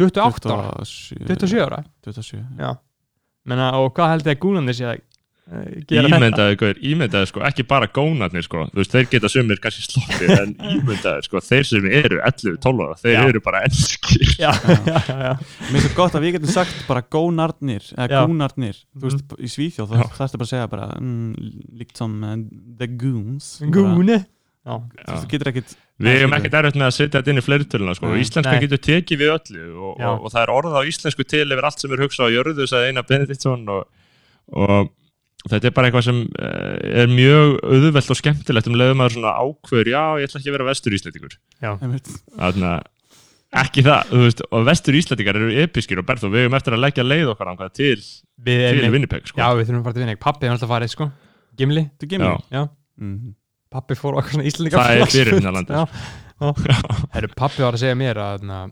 28 ára, 27 27 ára? 27 Já, menna, og hvað held ég að gúnandi sé að uh, gera þetta? ímyndaði, gaur, ímyndaði sko, ekki bara gónarnir sko, þú veist, þeir geta sumir kannski sloppið, en ímyndaði sko, þeir sem eru 11-12 ára, þeir Já. eru bara ennskir. Já, já, já, já. Mér finnst það gott að við getum sagt bara gónarnir eða gúnarnir, þú veist, í Svíþjóð þá þarfst bara að segja bara mm, líkt som uh, the goons. Bara, Gúni Já, þú veist, þú getur ekkit Við hefum ekkert erfitt með að setja þetta inn í fleirtöluna sko, íslenska getur tekið við öllu og, og, og það er orð á íslensku til yfir allt sem er hugsað á jörðu, sagði Einar Benediktsson og, og þetta er bara eitthvað sem uh, er mjög auðvelt og skemmtilegt um leiðum að svona ákveður, já, ég ætla ekki að vera vestur íslendingur. Þannig að ekki það, þú veist, og vestur íslendingar eru episkir og berð og við hefum eftir að leggja leið okkar ánkvæða til, við til erum Winnipeg sko. Já, við þurfum að fara til Vinnig Pappi er alltaf farið, sko. Gimli, Þú gemur Já. já. Mm. Pappi fór á eitthvað svona íslendinga Það er já Herru, pappi var að segja mér að na,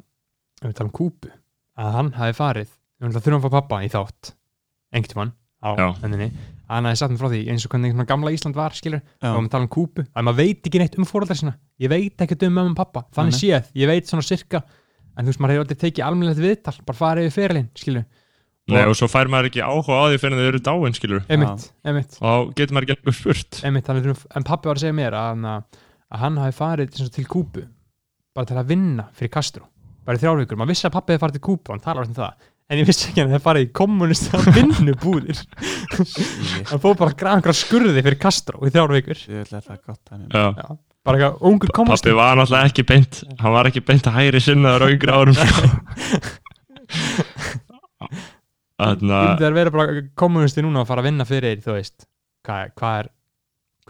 við tala um kúpu að hann hafi farið við ætlum að þurfum að fá pappa í þátt einhvern tímann á Já. henninni að hann hafi sagt mér frá því eins og hvernig svona gamla Ísland var skilur og við tala um kúpu að maður veit ekki neitt um fóröldar sinna ég veit ekkert um mömmu og pappa þannig séð, ég veit svona sirka en þú veist, maður hefur aldrei tekið almennilegt viðtal bara farið yfir fyrirlin, skilur Nei, og svo fær maður ekki áhuga á því fyrir þau eru dáin, skilur einmitt, einmitt, og getur maður ekki einhver spurt. Þurfum- en pappi var að segja mér að, að, að hann hafi farið til, til kúpu bara til að vinna fyrir Castro bara í þrjárvíkur, maður vissi að pappi hefði farið til kúpu hann talar um það, en ég vissi ekki að hann hefði farið í kommunista vinnubúðir. Hann fór bara að grafa einhverja skurði fyrir Castro í þrjárvíkur Ég vil þetta gott dæmi. Já. Já, bara eitthvað ungur Pappi komast var náttúrulega ekki beint hann var ekki beint að hægri sinnaður á yngri árum sko. Þannig að það er verið bara kommunisti núna að fara að vinna fyrir þú veist, hvað er, hvað er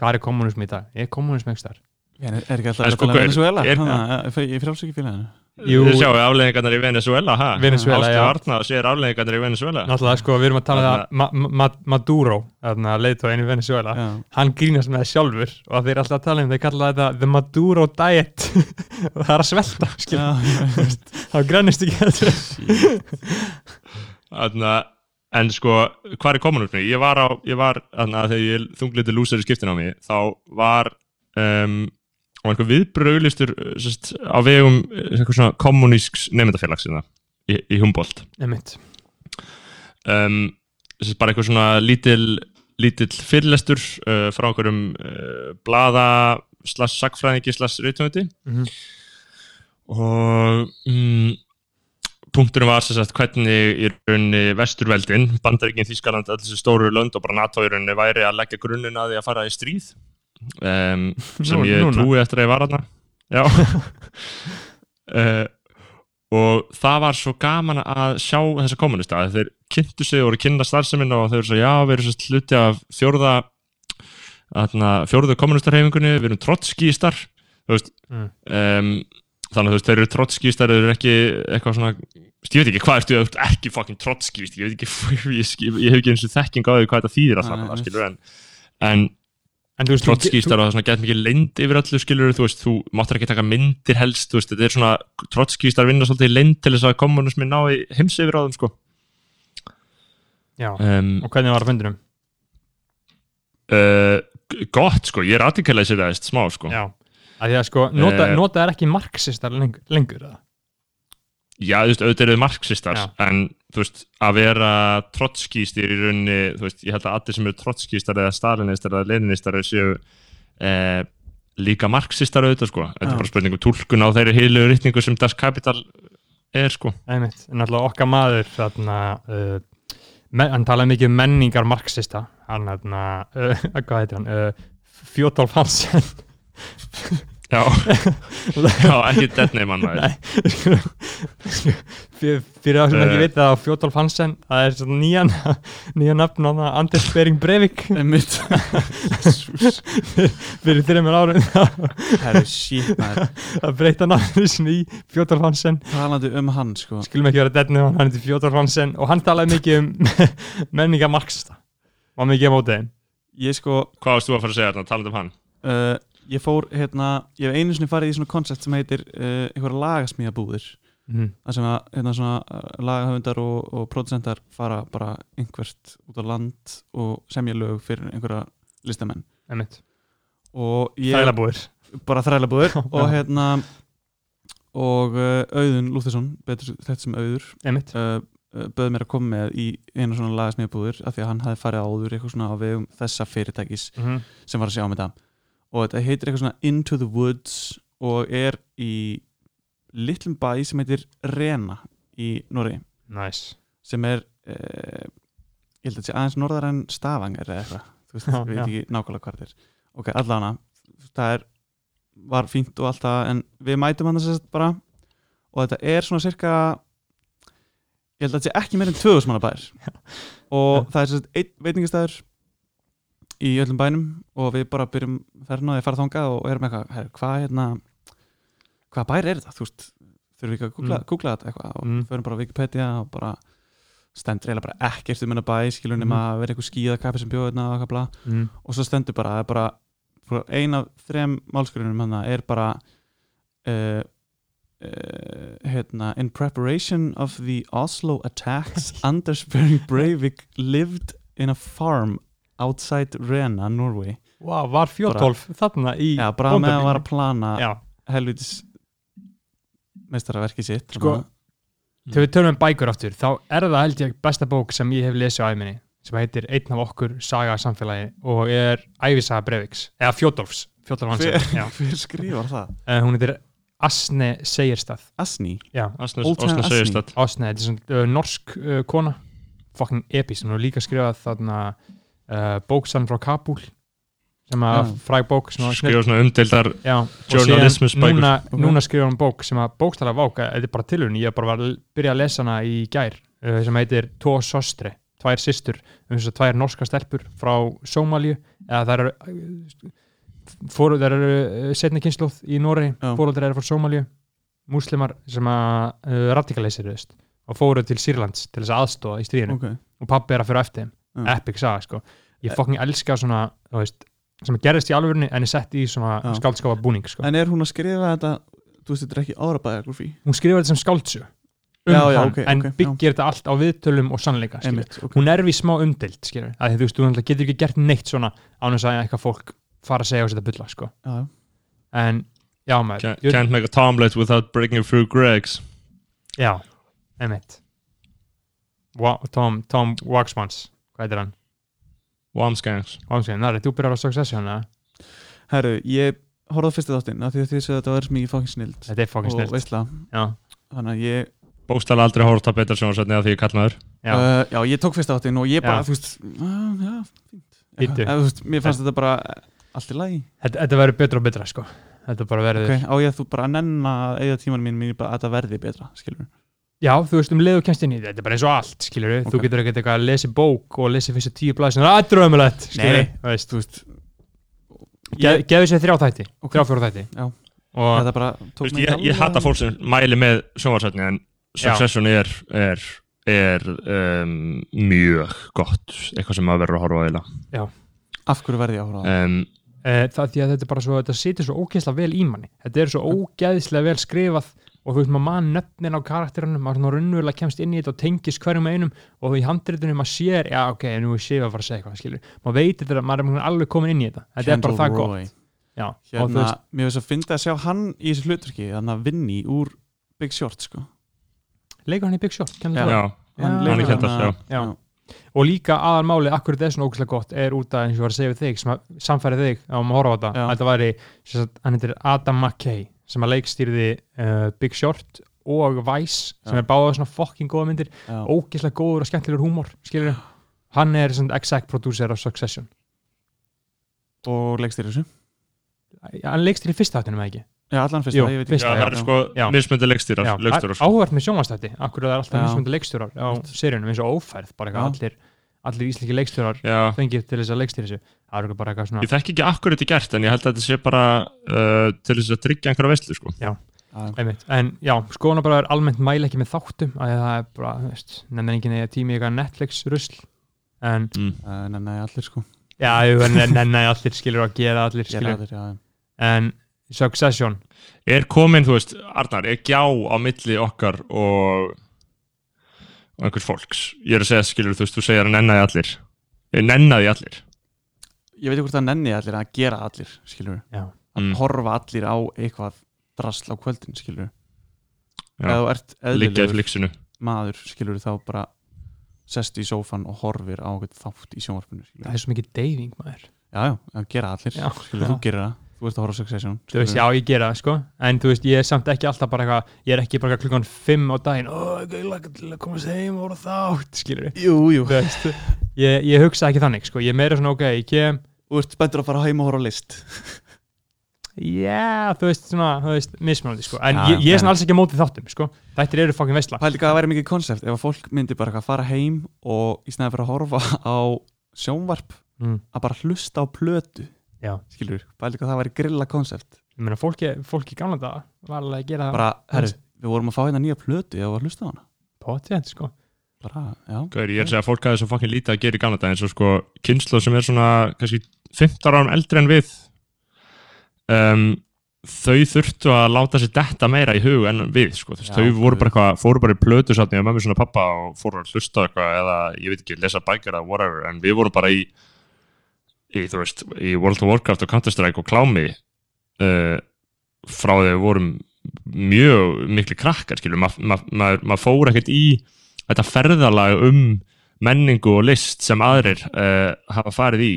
hvað er kommunism í dag? Er kommunism einhver staðar? Er, er ekki alltaf að tala um Venezuela? er- að ég frálst ekki félaginu. Jú, Þið sjáu afleðingarnar í Venezuela ha? Venezuela, Ástu já. Arna sér afleðingarnar í Venezuela náttúrulega sko, við erum að tala um það Ma Ma Maduro, þarna leiðtóðin í Venezuela Já. hann grínast með það sjálfur og að þeir eru alltaf að tala um, þeir kalla þetta the Maduro diet og það er að svelta skil, þá grænist ekki þetta Þannig að En sko, hvað er kommunismi? Ég var á, ég var, þannig að þegar ég þungliti lúsar í skiptin á mig, þá var um, og einhver viðbröðlistur sest, á vegum eh, einhver svona kommunísks nefndafélagsina í, í Humboldt. Einmitt. um, þessi bara eitthvað svona lítil, lítill fyrirlestur uh, frá einhverjum uh, blaða slags sagfræðingi slags reytumöndi Mhm. og mm, punkturinn var sem sagt hvernig í rauninni vesturveldin, Bandaríkin, Þískaland öll þessi stóru lönd og bara NATO í rauninni væri að leggja grunninn að því að fara í stríð um, sem Nú- ég núna? trúi eftir að ég var aðna já uh, og það var svo gaman að sjá þessa kommunista að þeir kynntu sig og voru að kynna starfseminn og þeir eru svo já, við erum svo hluti af fjórða fjórðu kommunistarhefingunni, við erum trotskístar þú veist Mm. um, þannig að þú veist, þeir eru trotskístar þeir eru ekki eitthvað svona ég veit ekki hvað ertu, þú ert ekki fucking trotskíst ég veit ekki, ég, ég hef ekki eins og þekking á því hvað þetta þýðir alltaf, nei. skilur en en En trotskístar og það er svona gett mikið leynd yfir öllu skilur þú veist, þú máttur ekki taka myndir helst þú veist, þetta er svona, trotskístar vinna svolítið í leynd til þess að kommunismi ná í heims yfir á þeim sko Já, um, og hvernig var að fundinum? uh, gott sko, ég er smá sko Já, að því að sko, nota, Eh. nota er ekki marxistar lengur, lengur? Já, þú veist, auðvitað eru marxistar Já. en, þú veist, að vera trotskístir í rauninni, þú veist, ég held að allir sem eru trotskístar eða stalinistar eða leninistar séu eh, líka marxistar auðvitað, sko. Þetta er bara spurning um túlkun á þeirri heilu rytningu sem Das Kapital er, sko. Einmitt, en alltaf okkar maður þarna, uh, hann talaði mikið um menningar marxista. Hann þarna, uh, hvað heitir hann? Uh, Fjótolf Hansen Já, já ekki dead name hann maður. Nei, fyrir, það sem ekki Eh. vita það á Fjótolf Hansen það er svona nýjan nýjan nafn á það Anders Bering Breivik. Einmitt. fyrir þreymur árum. Herru, shit, maður. Að breyta nafninu sinni í Fjótolf Hansen. Talandi um hann, sko. Skulum ekki vera deadnum, hann heitir Fjótolf Hansen. Og hann talaði mikið um menninga marxista var mikið á mótið þeim. Ég sko, Hvað varst þú að fara að segja þarna, talandi um hann? uh, ég fór hérna Ég hef einu sinni farið í svona koncept sem heitir uh, einhverja lagasmíðabúðir. Mm. Það sem að hérna svona uh, lagahöfundar og, og produsentar fara bara einhvert út á land og semja lög fyrir einhverja listamenn. Þælabúir bara þrælabúður Já. og hérna og uh, Auðun Lúþesson betur þetta sem Auður uh, bauð mér að koma með í einu svona lagasmíðabúður af því að hann hafði farið áður eitthvað svona á vegum þessa fyrirtækis mm sem var að sjá um þetta og þetta heitir eitthvað svona Into the Woods og er í litlum bæ sem heitir Rena í Noregi. Nice. Sem er uh, ég held að þetta sé aðeins norðar en Stavanger eða eitthvað, þú veist, við veit já. ekki nákvæmlega hvað þetta er. Ok, allana, það er var fínt og allt það en við mætum hann þess að bara. Og þetta er svona cirka ég held að þetta sé ekki meir en 2000 manna bær. Og það er sérst einn veitingastæður í öllum bænum og við bara byrjum á því að fara þangað og erum eitthvað, her, hvað hérna hvað bær er þetta, þú veist þurfum við ekki að googla, Mm. googla þetta eitthvað og Mm. förum bara á Wikipedia og bara stendur eiginlega bara ekkert um hennar bæ skilur nema Mhm. að vera eitthvað skíðakappi sem bjóð hérna og bla mm. og svo stendur bara, bara bara ein af þrem málskurunum hann er bara uh, uh, hérna in preparation of the Oslo attacks Anders Breivik lived in a farm outside Rena, Norway wow, var Fjótolf þarna í Já, bara með að bóndabílnum? var að plana helvitis meistaraverki sitt Sko, þarna. þegar við tölum um bækur aftur þá er það held ég besta bók sem ég hef lesið á æminni sem heitir Einn af okkur saga samfélagi og er Ævisaga Breiviks eða já. hver skrifar það? uh, hún heitir Asne Segerstað Asni? já, Asni. segist þetta. Asne, þetta er svona uh, norsk uh, kona fucking epis, hún hefur líka skrifað þarna uh, bóksann frá Kabul sem að Já. fræg bók Skrifa svona og Journalismus bækur. núna, núna skrifa hann bók sem að bókstæla váka, þetta er bara tilhörun ég bara var að byrja að lesa hana í gær uh, sem heitir Tó Sostre tvær systur, um þess að tvær norska stelpur frá Sómalíu. Eða það eru fóru, það eru uh, setni kynnslóð í Nóri Já. fóröldar eru frá Sómalíu. Múslimar sem að uh, radikalisir og fóru til Sýrlands til þess að aðstóða í stríðinu. Ok, og pappi er að fyrir eftir þeim Já. epic saga sko ég fucking elska svona þú veist, sem gerist í alvörunni en er sett í svona Já. skáldskáfa búning sko. En er hún að skrifa þetta þú veist, þetta er ekki árabæðagrúfi hún skrifar þetta sem skáldsjö um Já, já, hann, ok, en ok, já. byggir þetta allt á viðtölum og sannleika. Einmitt, ok hún er við smá skilur. að þú veist, þú getur ekki gert neitt svona án þess að eitthvað fólk fara að segja og setja bulla sko. Já, já. en já maður Can't, can't make a tomlet without breaking through Greg's já, einmitt Wa Tom, Tom Waxmans hvað heitir hann? Wamsgangs það er þú byrjar á Succession eða? Herru, ég horfði á fyrstu þáttinn af því að því að þetta var ég fokkin snild þetta er fucking og snilt veistla já, þannig að ég, Bókstæla aldrei hórt að betra sjónvarsveitni að því ég kallnaður já, uh, já, ég tók fyrstu þáttinn og ég bara, Já. þú veist uh, já. Eða, þú veist, mér fannst þetta bara allt í lagi. Þetta, þetta verður betra og betra sko. Þetta bara verður ok, á ég að þú bara að nenna að eigða tímanum mín mín bara að þetta verði betra, skilur Já, þú veist um leið og kemst inn í þetta, er bara eins og allt, skilur við, þú getur ekkert eitthvað að lesa bók og lesa fyrstu tíu blæð sem það er drömmulegt, skilur Nei, við, þú veist, þú veist Ge ég, geðu sér þrjá þætti, Ok. þrjá fjóra þætti. Já. og þetta bara Þú tók veist, mig ég, ég hata fólk sem mæli með sjónvarsveitni en Já. Succession er, er, er um, mjög gott. Eitthvað sem maður verður að horfa á eila af hverju verði ég að horfa á það? Um, það því að þetta er bara svo, þetta situr svo ógeðslega vel í manni, þetta er svo ógeðslega vel skrifað og þú veist maður mann nöfnin á karakterunum, maður svona raunverulega kemst inn í þetta og tengist hverjum einum og í handritunum maður sér, já ok, nú er séf að fara að segja eitthvað, skilur, maður veit þetta, maður er alveg komin inn í þetta, þetta er bara það Kendall gott, Roy. já, hérna, veist, mér finnst að finna að sjá hann í þessu hlutverki þannig að vinni úr Big Short sko. leikur hann í Big Short, kennir Já. það? Já, Já. hann er Kendall, já. Já. og líka aðalmáli, akkur þetta er svona ógæslega gott er út að eins og var að segja við þig sem að samfæri þig á að horfa á þetta að þetta væri, hann heitir Adam McKay sem að leikstýrði uh, Big Short og Vice sem Já. er báða svona fucking góða myndir. Já. ógæslega góður og skemmtilegur húmor skilur hann er svona exec producer af Succession. Og þér þessu? Hann leikst í fyrsta þáttunum eða ekki? Já, allan fyrst Jú, ég veit fyrst- Já, já, það eru sko mismöndi leikstýrar, leikstýrar sko. áhugavert með sjónvastætti akkur það er alltaf Já. mismundi leikstjórar á seríunum eins og ófærð, bara eitthvað allir allir íslenski leikstjórar Já, fengið til þess að leikstýra þessu það er bara eitthvað svona ég þekki ekki akkur þetta er gert en ég held að þetta sé bara uh, til þess að tryggja einhverja veistlu sko. Já, Einmitt. en já, skoðanabræður almennt mæla ekki með þáttum að það er bara, veist, nefnir enginn eða tími eitthvað Netflix rusl en mm. uh, nei, allir sko. Já, en- allir skilur að gera allir skilur, allir, já, en Succession. Er komin, þú veist, Arnar, er gjá á milli okkar og, og einhvers fólks? Ég er að segja, skilur, þú veist, þú segir að nennaði allir. Nennaði allir Ég veit ekki hvort það nenni allir að gera allir skilur já, að Mm. horfa allir á eitthvað drasl á kvöldin skilur Já. eða þú ert Liggja í eðlilegur flixinu maður skilur þá bara sest í sófan og horfir á eitthvað þátt í sjónvarpinu skilur. það er svo mikið deyfing maður. Já, já, að gera allir Já. skilur, þú gerir það, þú ert að horfa á Succession þú veist, já, ég gera það, sko. En þú veist, ég er samt ekki alltaf bara eitthvað ég er ekki bara klukkan 5 á daginn ó, ég laka til að komast heim og voru þátt skilur jú, jú, þú veist, ég, ég hugsa ekki þannig, sko. Ég er meira svona, ok, ég kem þú ert spenntur að fara heim og horfa á list. Já, þú veist, svona, þú veist, mismunandi, sko. En Já, ég, ég er svona alls ekki á móti þáttum, sko. Þættir eru fokkin veistla. Pældi hvað það væri mikið konsept ef að fólk myndi bara eitthvað fara heim og í snæði fyrir að horfa á sjónvarp mm, að bara hlusta á plötu. Já, skilur, pældi hvað það væri grilla konsept. Ég meina, fólki, fólki gamla dag var alveg að gera það bara, herru, við vorum að fá hérna nýja plötu eða að hlusta á hana. Potið, sko. Bara, já, Gauður, ég er að segja að fólk hafi svo fucking lítið að gera í gamla dag eins og sko kynslu sem er svona kannski 15 árum eldri en við um, þau þurftu að láta sér detta meira í hug en við sko. Já, þau voru bara eitthvað, fóru bara í plötu sátt og mömmu svona pappa og fóru að hlusta eitthvað eða ég veit ekki, lesa bækir eða whatever. En við vorum bara í, í veist, í World of Warcraft og Counter-Strike og klámi uh, frá því við vorum mjög miklu krakkar maður ma ma ma fór ekkert í þetta ferðalag um menningu og list sem aðrir uh, hafa farið í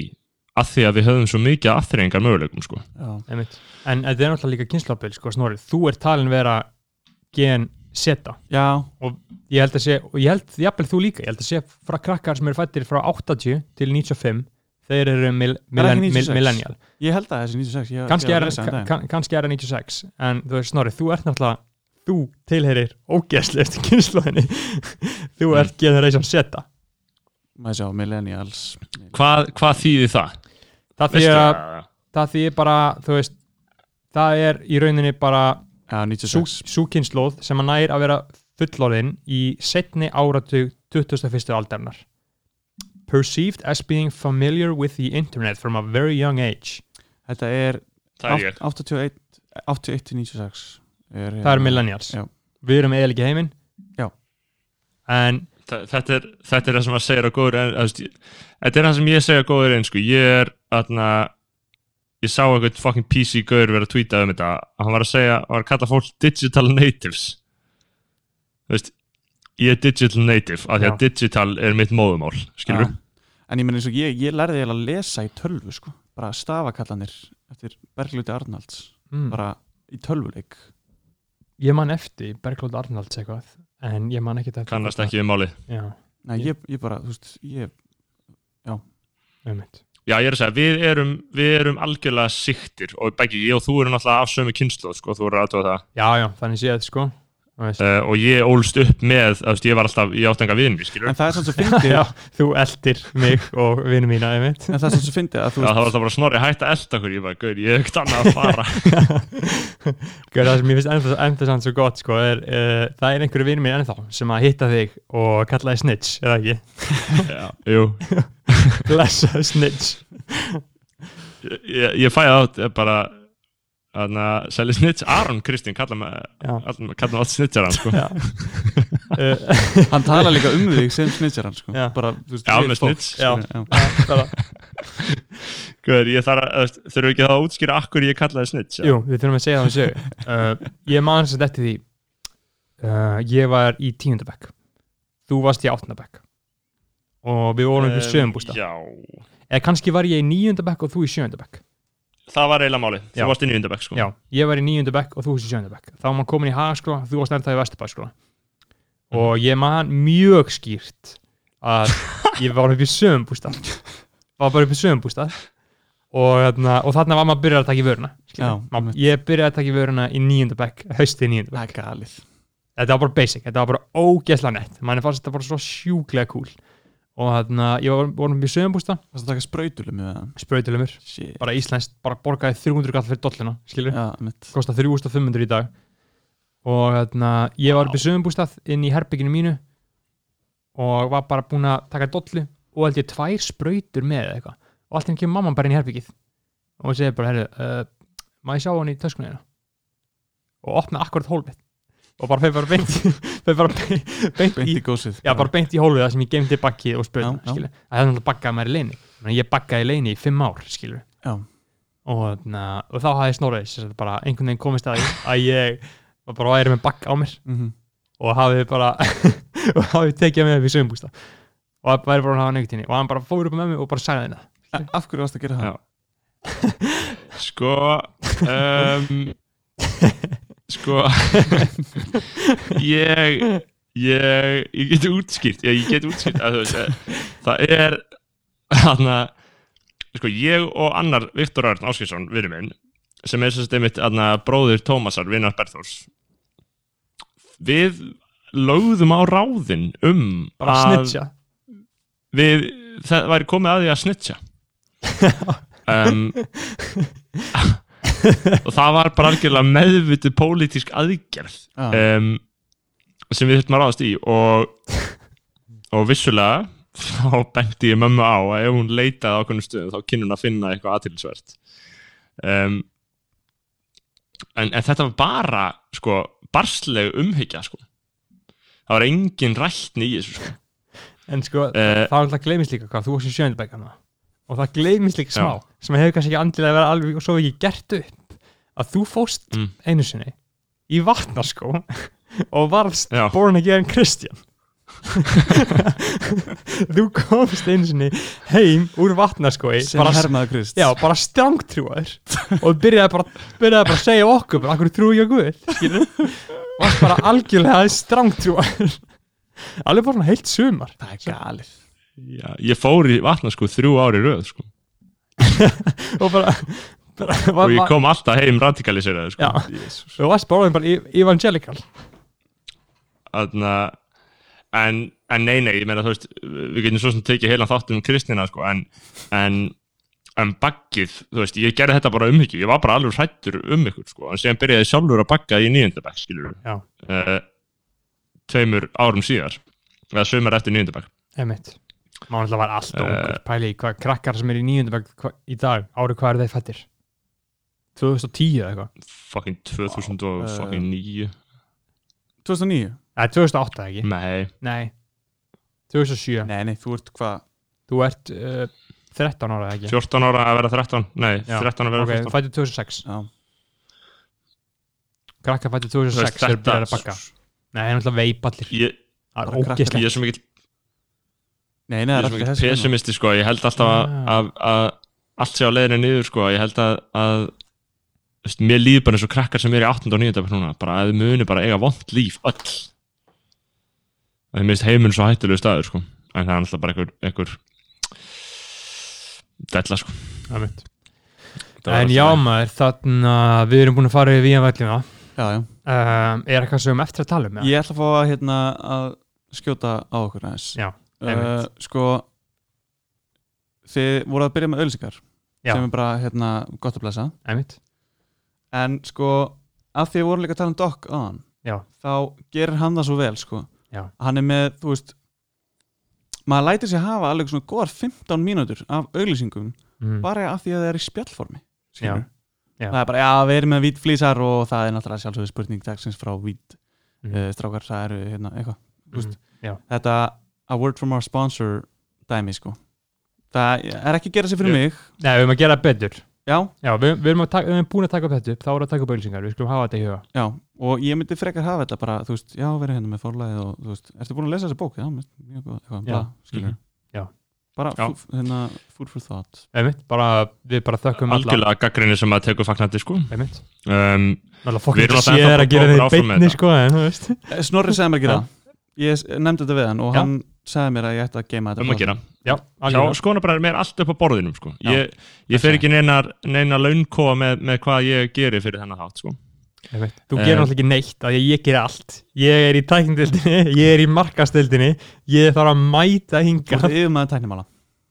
að því að við höfum svo mikið aðþreyingar möguleikum sko. En þetta er náttúrulega líka kynnslóðbil, sko. Þú ert talin vera gen seta já, og ég held að sé, og ég held jafnvel þú líka, ég held að sé frá krakkar sem eru fættir frá 80 til 95, þeir eru mil, Er millen, ekki mil, 96? millennial. ég held að þessi 96 ég, Kanski ég er, lesa kann, kannski er það 96, en þú veist, Snorri, þú ert náttúrulega, þú tilherir ógeðslega eftir kynnslóðinni. þú Mm. ert generation seta. maður sjá, millennials hvað, hvað þýðir það? Það þýðir að, það? þýðir bara, þú veist, það er í rauninni bara já, sú, 96 sú kynnslóð sem að nær að vera fullorðin í setni áratug 21. aldarinnar perceived as being familiar with the internet from a very young age þetta er það er ég 81 81 til 96 er, það er millennials Já. við erum eða ekki heiminn Já. en Þa- þetta er, þetta er það sem að segja á góður en, að, þetta er það sem ég segja á góður en sko, ég er aðna ég sá eitthvað fucking PC gaur vera að tweeta um þetta. Að hann var að segja, hann var að kalla fólk digital natives. Þú veist ég er digital native af því Já. að digital er mitt móðumál skilur Já. en ég menn eins og ég, ég lærði eiginlega að lesa í tölvu sko, bara stafakallanir eftir Bergljóti Arnalds. Mm, bara í tölvuleik. Ég man eftir Berglóð Arnalds eitthvað en ég man ekki þetta kannast ekki við málið. Já, Nei, ég, ég bara, þú veist, ég einmitt. Já, ég er að segja, við erum, við erum algjörlega siktir og bæki, ég og þú erum náttúrulega af sömu kynslu, sko, þú eru aðtöða það já, já, þannig séð sko. Uh, og ég ólst upp með, þú veist, ég var alltaf, enga viðinni, skilur en það er svona svo fyndið. Þú eldir mig og vinnu mína einmitt. En það er svona svo fyndið að það var alltaf bara snorri hætt að elda okkur, ég bara, gaur, ég hef ekkert annað að fara. Gauð, það sem ég finnst ennþá, ennþá samt svo gott sko, er, uh, það er einhverju vinur minn ennþá sem að hitta þig og kalla þig snitch eða ekki, Já, jú, blessa snitch. Ég, ég fæði átt bara að selja snitch, Aron Kristín kalla mig átt snitcharan, sko. Uh, hann tala líka um þig sem snitcharan sko. Já. bara, veist, Já, með fólk, snitch. Já. skilur, já, bara, Gaur, ég þarf að, við ekki þá að útskýra akkur ég kallaði snitch já? jú, við þurfum að segja það um sögu. Uh, ég man sem þetta því uh, ég var í tíundabæk þú varst í áttundabæk og við vorum upp í sögumbústa Já, eða kannski var ég í níundabæk og þú í sjöundabæk það var eiginlega málið, þú varst í nýjöndabæk, sko. Já, ég var í níundabæk og þú varst í sjöundabæk þá var maður komin í hagaskóla, þú varst ennþá í vesturbækskóla og ég man mjög skýrt að ég var upp í sögumbústað var bara upp í sögumbústað og, þarna, og þarna var maður að byrja að taka í vöruna. Já, Maður- ég byrjaði að taka í vöruna í það bekk er galið. Þetta var bara basic, þetta var bara ógeðslega nett. Manni fannst þetta bara svo sjúklega cool og þarna, ég var vorum í sögumbústa það er að taka sprautilumur, shit. Bara íslenskt bara borgaði 300 kall fyrir dollina, skilur kosta 3500 í dag. Og þarna, ég var upp í sögumbústað inn í herbygginu mínu og var bara búinn að taka dollu og held ég tvær sprautur með eitthvað. Og allt einu kemur mamman bara inn í herbyggið og hún segir bara, herru, uh, maður sjá hann í töskunni hérna? Og opna akkurat hólfið og bara fyrir bara beint beint, í í í hólfið það sem ég geymdi bakkið og skilur. Það hefði náttúrulega bakkað mér í leini. Þannig að ég bakkaði í leini í fimm ár. Og, na, og þá hafði Snorri sem sagt bara einhvern veginn komist að að ég var bara væri með bakka á mér Mhm. og hafði bara og hafði tekið með upp í sögumbústa og það væri bara að hafa neyktinni og hann bara fór upp með mig og bara sagði henni það. Af hverju varst að gera það? Sko um, Sko Ég Ég, ég get útskýrt ég, ég get útskýrt að þú veist það er hana, sko, ég og annar Viktor Örn Áskilsson, vinur minn sem er sérst einmitt hana, bróðir Tómasar, vinnar Berþórs við lögðum á ráðin um Bara að snitja. við, það væri komið að því að snitja um, og það var bara algjörlega meðvitið pólitísk aðgerð Já. um, sem við þurftum að ráðast í og, og vissulega þá benti ég mömmu á að ef hún leitaði á okkur stöðum þá kynni hún að finna eitthvað aðtilsvert um, en, en þetta var bara sko, barsleg umhyggja sko. það var engin rættni í þessu sko. En sko, uh, það var alltaf gleymist líka hvað, þú varst í sjöndabækana og það gleymist líka Já. smá sem hefur kannski ekki andilega verið alveg og svo ekki gert upp að þú fóst Mm. einu sinni í vatnarskó og varst Já. born again Christian þú komst einu sinni heim úr vatnarskói sem bara, hermaður Krist já, bara strangtrúaður og byrjaði bara, byrjaði bara að segja okkur bara, akkur trúi ég á Guð? Skilur varst bara algjörlega strangtrúaður. Alveg bara svona heilt sumar. Það er galið já, ég fór í vatna sko þrjú ári röð sko. og bara, bara og ég kom alltaf heim radikaliseraði sko. Og varst bara e- evangelical Þarna, en, en nei, nei, ég meina þú veist við getum svo sem tekið heilan þátt um kristina sko, en, en en baggið, þú veist, ég gerði þetta bara umhyggju ég var bara alveg hrættur um ykkur sko, en síðan byrjaði sjálfur að bagga í nýjöndabæk skilur Já. uh, tveimur árum síðar eða sömur eftir nýjöndabæk Einmitt. Má náttúrulega var allt Eh. ungur. Pæli í hvað krakkar sem er í nýjöndabæk í dag, árið hvað er þeir fættir 2010 eða eitthvað. Fucking 2009 2009? Nei, 2008 eða ekki? Nei, Nei, 2007 Nei, nei, þú ert hvað? Þú ert uh, 13 ára eða ekki? 14 ára að vera 13 nei, Já. 13 að vera Ok, 14 fættir 2006 Já, Krakkar fættir Þú 2006 veist, þeir byrjar að bakka. Nei, það er náttúrulega veip allir ég, Það er er svo mikill nei, nei, ég það er svo alltaf mikill þessi hérna. pessimisti sko, ég held alltaf að, Ah. að, að allt sé á leiðinni niður sko, ég held að, að veist, mér líður bara eins og krakkar sem er í 18. og 19. núna, bara að þið muni bara eiga vond líf, öll það er minnst heiminn svo hættulegu staður sko, en það er alltaf bara einhver, einhver della sko. Það var En já maður, þannig að við erum búin að fara í VM-vellina Já, já um, Er eitthvað sem við höfum eftir að tala um? eða? Ég ætla að fá að, hérna, að skjóta á okkur aðeins Já, uh. Sko Þið voru að byrja með ölsingar Já. sem er bara, hérna, gott að blessa Einmitt. En sko, að því að voru líka að tala um Doc on Já. þá gerir hann það svo vel, sko Já. Hann er með, þú veist maður lætir sér hafa alveg svona góðar 15 mínútur af auglýsingum Mm. bara af því að það er í spjallformi skilurðu. Já. það er bara, já, við erum með hvítflísar og það er náttúrulega sjálfsögðu spurning dagsins frá hvít Mm. uh, strákar, það eru hérna, eitthvað. Mm. Já. þetta a word from our sponsor dæmi, sko. Það er ekki að gera sér fyrir mig. Nei, við erum að gera betur. Já, Já, við, við, erum, að taka, við erum búin að taka upp þetta upp þá erum við að taka upp auðlýsingar, við skulum hafa þetta í huga. Já, og ég myndi frekar hafa þetta bara, þú veist, já, verið hérna með forlæðið og þú veist, ertu búin að lesa þessa bók? Já, mjög góð, eitthvað, Já. bla, skilur Mhm. Já. bara, Já. fú- hérna, food for thought. Einmitt, bara, við bara þökkum alla algjörlega gaggrinni sem að tekur fagnandi sko. Einmitt, um, Við erum sér að gera beinni þetta. sko, en þú veist. Eh, Snorri segði mér ekki það. Ég nefndi þetta við hann og Já. hann sagði mér að ég ætti að geima þetta um að gera Já, algjörlega. skonabræðum er allt upp á borðinum sko. Já. ég, ég fer ekki neina, neina launkóa með, með hvað ég geri fyrir þennan hátt sko. Þú Eh. gerir náttúrulega ekki neitt að ég, ég gerir allt Ég er í tæknindildinni, ég er í markastildinni Ég þarf að mæta Þú hinga ert yfir maður tæknimála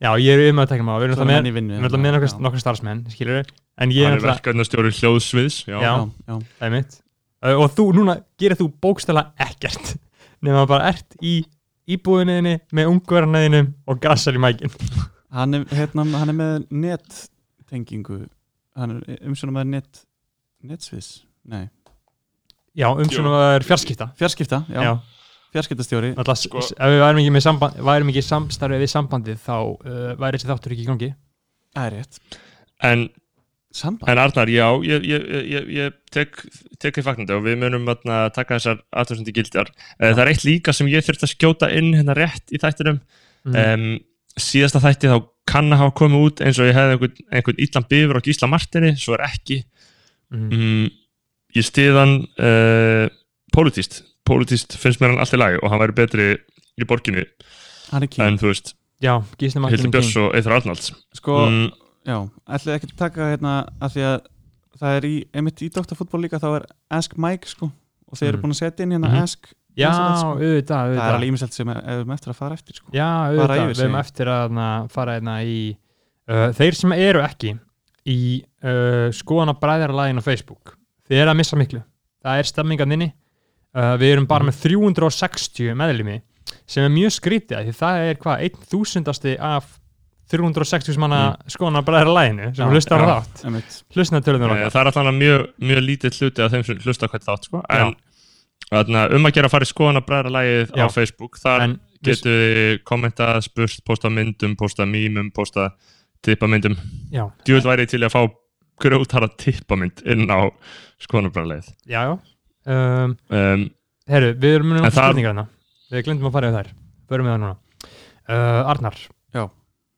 Já, ég er um að maður Við erum er hann með, í vinnu við erum náttúrulega með Já. nokkur, nokkur starfsmenn Skilur við En ég er er verkefnastjóri hljóðsviðs já. Já. já, já. það er mitt Og þú, núna gerir þú bókstæla ekkert Nefnum að bara ert í íbúðinniðinni Með ungverðanæðinum og grassar í mækin. Hann, er, hérna, hann er með nettengingu. Hann er umsjónum með net netsviðs, nei. Já, um svona það er fjarskipta. Fjarskipta, já, Já, fjarskiptastjóri. Alltaf, Sko- ef við værum ekki, með samband, værum ekki samstarfið við sambandið þá uh, væri þessi þáttur ekki í gangi. Það er rétt. En, samband, en Arnar, já ég, ég, ég, ég tek, því fagnandi og við munum atna, taka þessar aðtöðsundi gildjar uh, það er eitt líka sem ég þurfti að skjóta inn hérna rétt í þættinum. Mm. um, síðasta þætti þá kann að hafa komið út eins og ég hefði einhvern, einhvern illan bifur á Gísla Martini, svo er ekki. Mm. mm, ég stiðan uh, pólitíst pólitíst finnst mér hann allt í lagi og hann væri betri í borginni er en þú veist, Já, Gísli Hildur Björns og Eithar Arnalds. Sko, mm, já, ætlaði ekki að taka hérna að því að það er í, einmitt í doktorfútból líka þá er Ask Mike sko og þeir eru Mm. búin að setja inn hérna Mhm. Ask Já, Ísland, sko. auðvitað, það er auðvitað alveg ímislegt sem við erum eftir að fara eftir sko. Já, auðvitað, við sig. eftir að na, fara hérna í uh, Þeir sem eru ekki í uh, skoðana bræðarlægin á Facebook Þeir eru að missa miklu Það er stemmingan inni uh, Við erum bara með 360 meðlimi sem er mjög skrítið því það er hvað, einn þúsundasti af 360 manna mm. skoðana bræðarlæginu sem Já, hlusta á já. þátt einmitt, Hlusta töluðum eh, okkar það er alltaf mjög, mjög lítið hluti af þeim sem hlusta á hvert þátt sko. en þarna, um að gera að fara í skoðan að bræðra lagið Já. á Facebook þar En við, getur þið kommentað, spurt, postað myndum postað mýmum, postað tippamyndum já, djúvel væri ég til að fá grjótara tippamynd inn á skoðanabræðarlegið já, já um, um, Herru, við erum náttúrulega það- spurningar hérna Við glemdum að fara yfir þær Förum við það núna uh, Arnar.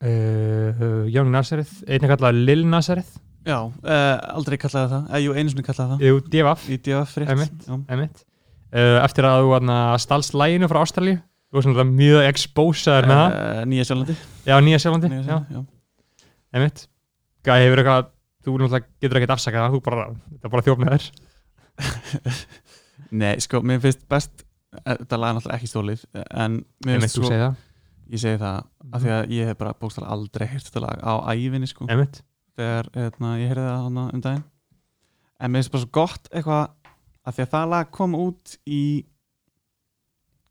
Uh, Young Nazareth Einnig kallað Lil Nazareth. Já, uh, aldrei kallaði það. Eða jú, einu sinni kallaði það. Jú, DFF í DF einmitt. uh, Eftir að þú stalst læginu frá Ástralíu Þú var svona mjög exposaður með það. Nýja Sjálandi. Já, Nýja já. einmitt. Gæði hefur eitthvað Þú getur ekkert afsakað það Þú bara, þetta er bara þjófn með þér Nei, sko, mér finnst best eh, þetta lag er náttúrulega ekki stólið en mér finnst þú sko, það ég segi það af því að ég hef bara bókstala aldrei heyrt þetta lag á ævinni sko, Einmitt. Þegar hérna, ég heyrði það hana um daginn. En mér finnst bara svo gott eitthvað af því að það lag kom út í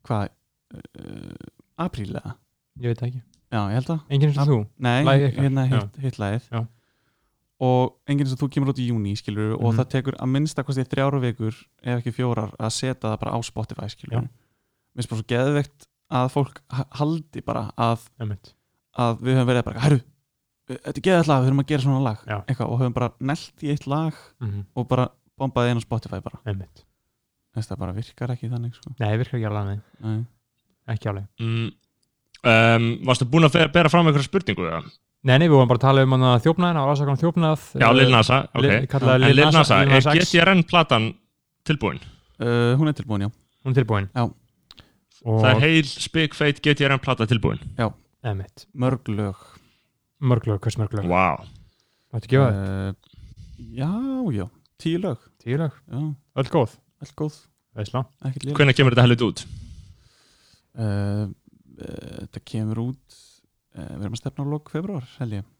hvað uh, aprílega, Ég veit það ekki. Já, ég held það. Enginn eins og þú. Nei, Lagið ykkar, hérna hitt, hitt lagið. Já. og enginn sem þú kemur út í júni skilur og Mhm. það tekur að minnsta kosti þrjára vikur ef ekki fjórar að setja það bara á Spotify skilur Já. mér finnst bara svo geðveikt að fólk ha- haldi bara að, Einmitt að við höfum verið bara, herru þetta er geðveikt lag, við höfum að gera svona lag eitthvað, og höfum bara nelt í eitt lag mm og bara bombaði einn á Spotify bara Einmitt Þess, það bara virkar ekki þannig sko. Nei, virkar ekki alveg Nei. Ekki alveg mm, um, Varstu búin að bera fram einhverja spurningu? eða? Nei, nei, við vorum bara að tala um þjófnaðina og ásaka um þjófnað Já, Lil Nasa, ok En Lil Nasa, er. GTRN platan tilbúin? uh, hún er tilbúin, já Hún er tilbúin Já. Og Það er heil spikfeit GTRN plata tilbúin. Einmitt. Mörg lög. Mörglög, hvers mörglög Vá. Máttu gefa það? uh, já, já, tíu lög. Tíu lög? Já, Öll góð? Allt góð, léleg. Hvernig kemur þetta helvit út? uh, uh, þetta kemur út uh, við erum að stefna á lok februar held ég.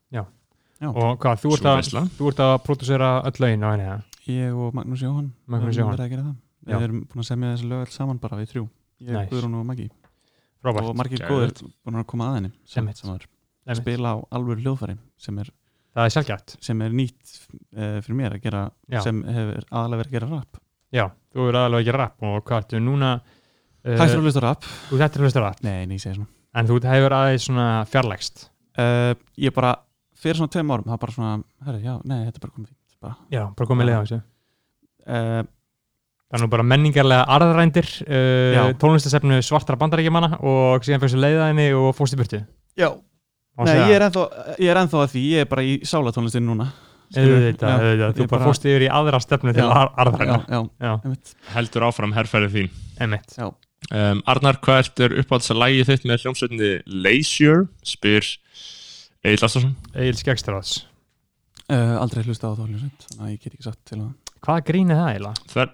Og hvað, þú ert, að, þú ert að pródusera öll lögin á henni, ja? ég og Magnús Jóhann. Magnús Jóhann. verið að gera það. Já. við erum búin að semja þessi lög alls saman bara við þrjú ég, Nice. Guðrún og Maggi Frábært og margir Geðveikt. góðir búin að koma að henni sem, sem var Einmitt. spila á alvöru hljóðfæri sem er, Það er sem er nýtt uh, fyrir mér að gera Já. sem hefur aðalega verið að gera rap Já, þú er aðalega ekki rap og hvað ertu núna uh, Hættur að hlusta rap? Þú er að hlusta rap Nei, nei, ég segi svona En þú hefur aðeins svona fjarlægst uh, Ég bara, fyrir svona tveim árum það bara svona, herri, já, nei, þetta er bara komið fínt bara. Já, bara komið leið á þessu Það er nú bara menningarlega arðrændir uh, tónlistasefnu svartra bandarækjumanna og síðan fyrstu leiðaðinni og fórst í burtu. Já, nei, ég er, ennþá, ég er ennþá að því ég er bara í sálatónlistin núna? Auðvitað, Já, auðvitað, þú ég bara fórst yfir í aðra stefnu til Já. ar- arðræna Já, já, Já, Heldur áfram herrferðið þín. Emitt já. Um, Arnar, hvert er uppáhalds að lægi þitt með hljómsveitinni Leisure? Spyr Egil Lastarsson Egil Skegstráðs uh, aldrei hlusta á þá hljómsveit þannig að ég get ekki sagt til það. Hvað grín er það eiginlega?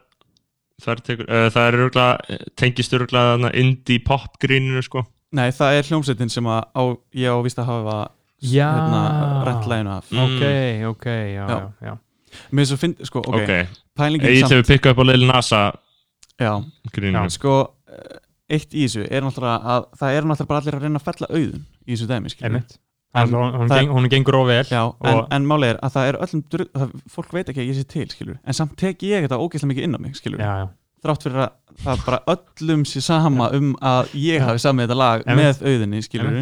Tekur, uh, það er örgulega tengist örgulega indie pop gríninu sko. Nei, það er hljómsveitin sem að á, ég á víst að hafa hérna, rent læginu af. Mm. Ok, ok, já, já, Já. já. mér svo finn, sko, ok, ok, pælingin Egil samt. hefur pikkað upp á Lil Nasa já, gríninu. Sko eh, eitt í þessu er náttúrulega að það er náttúrulega bara allir að reyna að fella auðun í þessu dæmi, Einmitt. En En, hún, geng, hún gengur of vel Já, en, en málið er að það er öllum drug, það, fólk veit ekki að ég sé til, skilur en samt tek ég þetta ógeðslega mikið inn á mig, skilur Já, já, þrátt fyrir að það bara öllum sé sama um að ég hafi samið þetta lag Einmitt. með auðinni, skilur.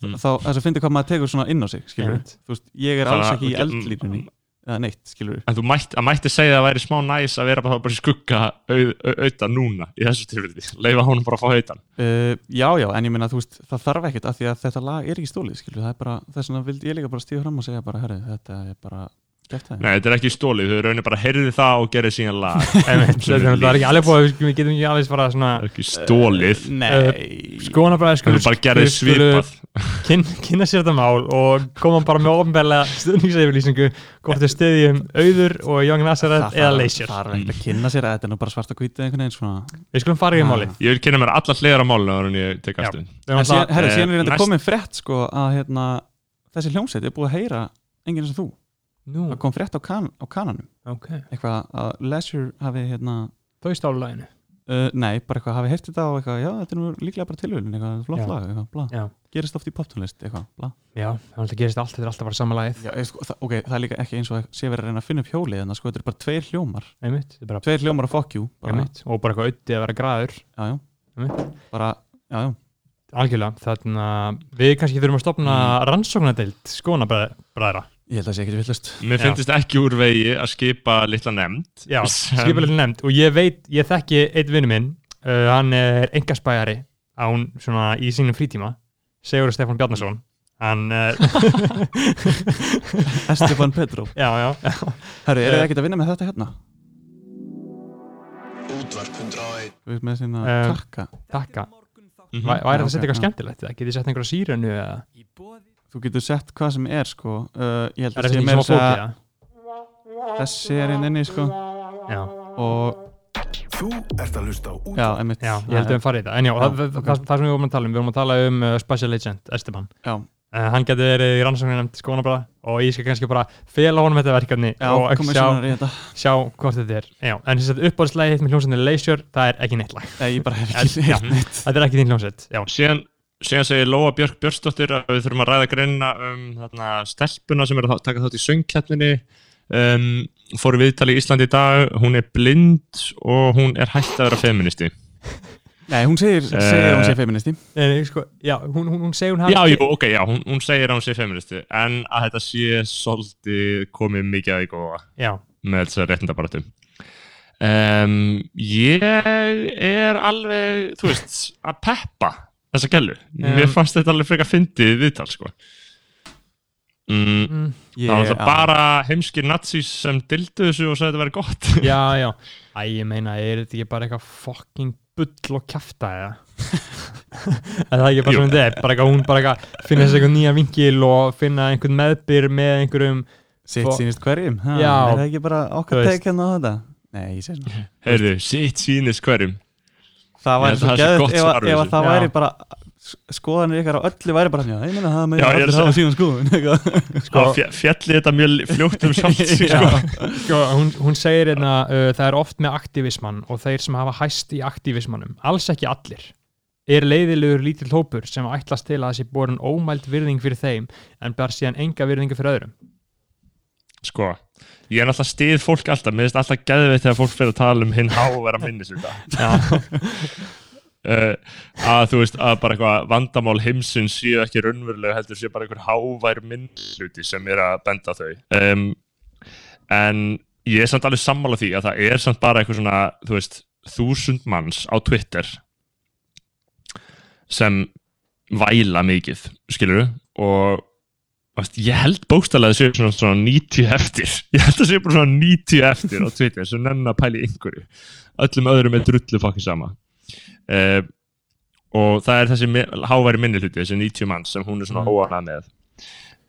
Mm. þá þess að fyndi hvað maður tekur svona inn á sig, skilur veist, ég er alls ekki í eldlínunni eða neitt, skilur En þú mætt, að mætti segja að það væri smá næs að vera bara, bara skugga au- au- auða núna í þessu tilfelli, leifa honum bara að fá auðan uh, já, já, en ég meina, þú veist, það þarf ekkert af því að þetta lag er ekki stólið, skilur það er bara, þess vegna vildi ég líka bara stíða fram og segja bara, herri, þetta er bara Nei, þetta er ekki stólið, þau raunir bara heyrði það og gerði síðan lag. Þetta er ekki alveg búið Við getum ekki alveg bara svona Það er ekki stólið, Nei, Skoðanabræði þau bara gerði svipað. kyn, kynna sér þetta mál og koma bara með ofnbæðlega stuðningseyfirlýsingu hvort þau stiðjum auður og Young Nazareth eða Leisure. Það er ekkert að kynna sér að þetta er nú bara svart og hvítið einhvern veginn svona. Við skulum fara í Ah. málið. Ég vil kynna mér allar hliðar á málinu herri, eh, síðan er að hérna, að Nú, það kom frétt á, kan, á kananum ok. eitthvað að Leisure hafi hérna, Þau stálu læginu. uh, nei, bara eitthvað hafi heyrt þetta og eitthvað, já, þetta er nú líklega bara tilhörlun eitthvað, flott Já. lag, eitthvað, gerist oft í poptónlist, eitthvað, bla Já, það er gerist allt, þetta er alltaf bara sama lagið. já, sko, það, ok, það er líka ekki eins og sé verið að reyna að finna upp hjólið, en sko, þetta er bara tveir hljómar Einmitt, bara, tveir hljómar og fuck you, bara. Og bara eitthvað auðið að vera græður. bara, já, já Algjörlega, þannig að við kannski þurfum að stopna mm. rannsóknardeild skoðanabræðra. Ég held að það sé ekki villust Mér Já. finnst ekki úr vegi að skipa litla nefnd. Já, sem- skipilega nefnd. Og ég veit, ég þekki einn vinnu minn, uh, hann er engaspæjari á hún svona í sínum frítíma Sigur Stefán Bjarnason. Hann uh, Estefan Petrov, já, já, já, herru, er Eh. það ekkert að vinna með þetta hérna? Útvarp 101 Þú veist með sína Eh, takka. takka. Mhm. Væ- væri þetta að setja eitthvað skemmtilegt getið sett einhverja sírenu eða Þú getur sett hvað sem er sko. Uh, Ég held er að þetta sé meira svona að? Þessi er inn inni sko. Já, Og Þú ert að hlusta á já, útvarp einmitt. Já, ég held að við farið í þetta. En já, Já, það, það, ok. það, það sem við vorum að tala um, við vorum að tala um uh, Special Agent Esteban. Já, uh, Hann getur verið í rannsóknarnefnd skoðanabræða og ég skal kannski bara fela honum þetta verkefni já og sjá, svona í þetta. sjá hvort þetta er. Já, en þess að uppáðslægi hitt með hljómsveitinu Leisure, það er ekki neitt lag. Nei, ég bara hef En- ekki já. heyrt neitt Þetta er ekki þín hljómsveit, já. Síðan, síðan segir Lóa Björk Björnsdóttir að við þurfum að ræða greinina um þarna, stelpuna sem er að taka þátt í söngkeppninni. Um, fóru viðtali í Íslandi í dag. Hún er blind og hún er hægt að vera feministi Nei, hún segir, segir að hún sé feministi Nei, nei, sko, já, hún, hún, hún segir hún hafi Já, jú, ok, já, hún, hún segir hún sé feministi en að þetta sé svolítið komið mikið að í góða. Já, með þess að réttindabaratu um, Ég er alveg, þú veist, að peppa þessa gælu Mér Um, fannst þetta alveg frekar fyndið viðtal, sko. Mm, mm, Það var alltaf bara heimskir nazís sem dildu þessu og sagði þetta væri gott. Já, já. Æ, ég meina, er þetta ekki bara eitthvað fucking bull og kjafta eða? Er það ekki bara svona þetta? Er? Bara eitthvað, hún bara eitthvað finna þessi eitthvað nýja vinkil og finna einhvern meðbyr með einhverjum Sitt Fó- sýnist hverjum ha, Já. Er það ekki bara okkar teik hérna á þetta? Nei, ég segi svona Heyrðu, sitt sýnist hverjum Það væri svo gott ef, ef þessu. það væri bara skoðanir ykkar á öllu væri bara já, ég meina það með er allir hafa síðan skoðun eitthvað. Sko, fjalli þetta mjög fljótt um samt sko. sko, hún, hún segir hérna uh, það er oft með aktivismann og þeir sem hafa hæst í aktivismannum alls ekki allir er leiðilegur lítill hópur sem ætlast til að sé borin ómæld virðing fyrir þeim en bar síðan enga virðingu fyrir öðrum sko Ég er náttúrulega stið fólk alltaf, mér finnst alltaf geðveitt þegar fólk fyrir að tala um hinn há og vera minnis þetta. Já, Uh, að þú veist að bara eitthvað vandamál heimsins séu ekki raunverulega heldur séu bara einhver hávær minnluti sem er að benda þau. Um, en ég er samt alveg sammála því að það er samt bara eitthvað svona þú veist þúsund manns á Twitter sem væla mikið skilur og ég held bókstælega að það séu svona, svona 90 eftir. Ég held að það séu bara svona 90 eftir á Twitter sem nenn að pæla í einhverju. Öllum öðrum er drullu fokkin sama. Uh, og það er þessi háværi minni hluti, þessi 90 manns sem hún er svona mm. óanað með.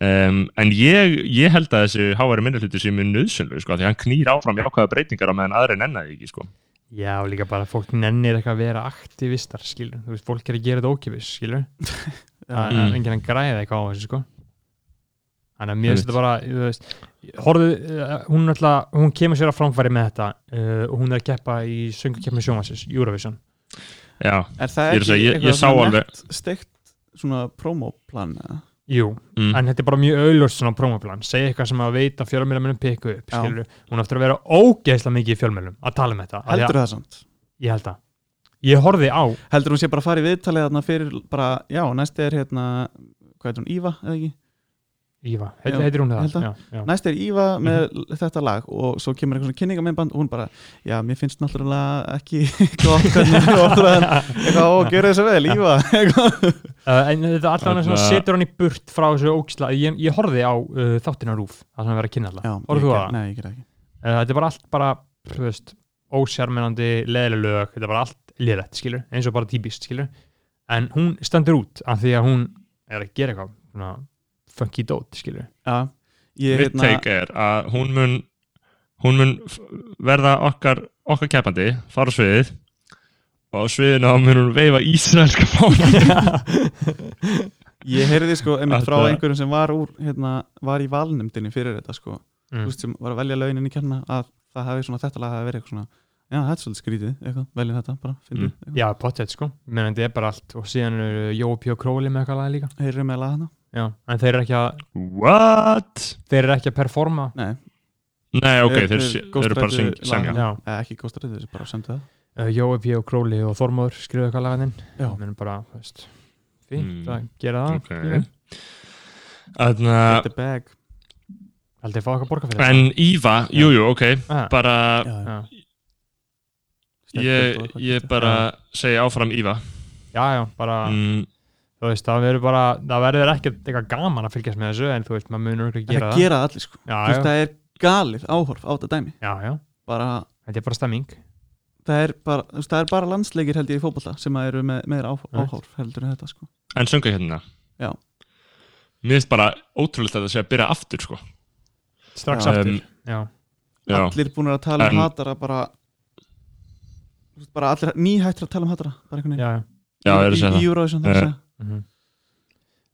Um, en ég, ég held að þessi háværi minni hluti sé mjög nöðsynlu sko, því hann knýr áfram jákvæða breytingar á meðan aðri nennaði ekki sko. Já, líka bara fólk nennir eitthvað að vera aktivistar, skilur, þú veist, fólk er að gera þetta ókipis, skilur, það er Mm. enginn að græða eitthvað á þessu, sko þannig að mér finnst þetta bara, þú veist horfðu, uh, hún alltaf, hún kemur sér að framfæri með þetta uh, og hún er að keppa í söngukeppni sjónvarsins, Eurovision Já, Er það er ekki ég- ég eitthvað sá svona alveg- nett steikt svona promoplan eða? Jú, mm. en þetta er bara mjög auðlust svona promoplan, segja eitthvað sem að veita fjölmjöla munum pikku upp, skilur hún aftur að vera ógeðslega mikið í fjölmjölum að tala um þetta, af því Heldur að, það samt? ég held að ég horfði á, Heldur hún sé bara að fara í viðtalið þarna fyrir bara, já, næsti er hérna hvað er hún, Íva, eða ekki? Íva, heitir hún það? að. Já, já. Næsti er Íva með Mhm. þetta lag og svo kemur eitthvað svona kynningamennband og hún bara, já, mér finnst náttúrulega ekki gott hvernig þú orður að eitthvað, ó, gera þess að vel, Íva eitthvað. Uh, en þetta allan svona setur hann í burt frá þessu ógisla ég, ég horfði á uh, þáttina rúf það sem er verið að kynna alltaf, horfðu þú það? Nei, ég ger það ekki Uh, þetta er bara allt bara, þú veist ósjarminandi, leðileg lög þetta er bara allt liðrætt, skilur, eins og bara típist, skilur, en hún stendur út af því að hún er að gera eitthvað svona funky dót, skilur ég Mitt hérna take er að hún mun hún mun verða okkar okkar keppandi, fara á sviðið og á sviðinu mun hún veifa ísraelska fána Ég heyrði sko einmitt frá einhverjum sem var úr hérna, var í valnefndinni fyrir þetta sko mm. veist sem var að velja launin í kjarna að það hafi svona þetta lag hafi verið eitthvað svona já, þetta er svolítið skrítið, eitthvað, veljum þetta bara, Mm. Já, pottet, sko, menn þetta er bara allt og síðan eru Jói P. Króli með eitthvað lag líka heyrðu með lag hana Já, en þeir eru ekki að, What? þeir eru ekki að performa. Nei, Nei, ok, Þeir- þeir, þeir þeir, þeir eru bara að syng- semja. Já, eða ekki góðstarið, þessi bara semtu það. Uh, Jói P. Króli og Þormóður skrifuðu eitthvað laganinn Já. menn bara, þú veist fínt Mm. að gera það. Ok. skilur. Þannig Get the bag. Haldið að fá eitthvað borga fyrir En Íva, jú, jú, ok Ah, bara, Já, já, Sterkt ég, og eitthvað. ég bara segja áfram Íva. Já, já, bara mm, þú veist, það verður bara, það verður ekkert eitthvað gaman að fylgjast með þessu en þú veist, maður munur ekki Það gera það. gera það allir sko. Já, Þú veist, já, það er galið áhorf á þetta dæmi. Já, já, bara, þetta er bara stemming. Það er bara, þú veist, það er bara landsleikir held ég í fótbolta sem að eru með meira áhorf, áhorf heldur en þetta sko. En sönga hérna? Já. Mér finnst bara ótrúlega að það sé að byrja aftur sko. strax Já. aftur, Um, já, Já, allir búin að tala um hatara bara þú veist, bara allir nýhættir að tala um hatara bara einhvern já, veginn já, er að segja í, það. Í Eurovision þar að Eh. segja. Mhm.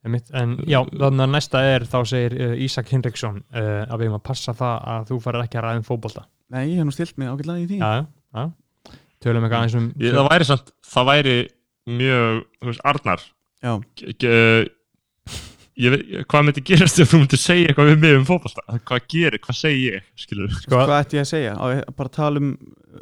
Einmitt, en já, þannig að næsta er þá segir uh, Ísak Hinriksson uh, að við erum að passa það að þú farir ekki að ræða um fótbolta. Nei, ég hef nú stilt mig ágætlega í því. Já, já, já, tölum eitthvað aðeins um ég, Það væri samt, það væri mjög, þú veist, Arnar. Já, ég veit, hvað myndi gerast ef þú myndir segja eitthvað við mig um fótbolta? Hvað gerir, hvað segi ég, skilur sko, hvað ætti ég að segja? Á bara tala um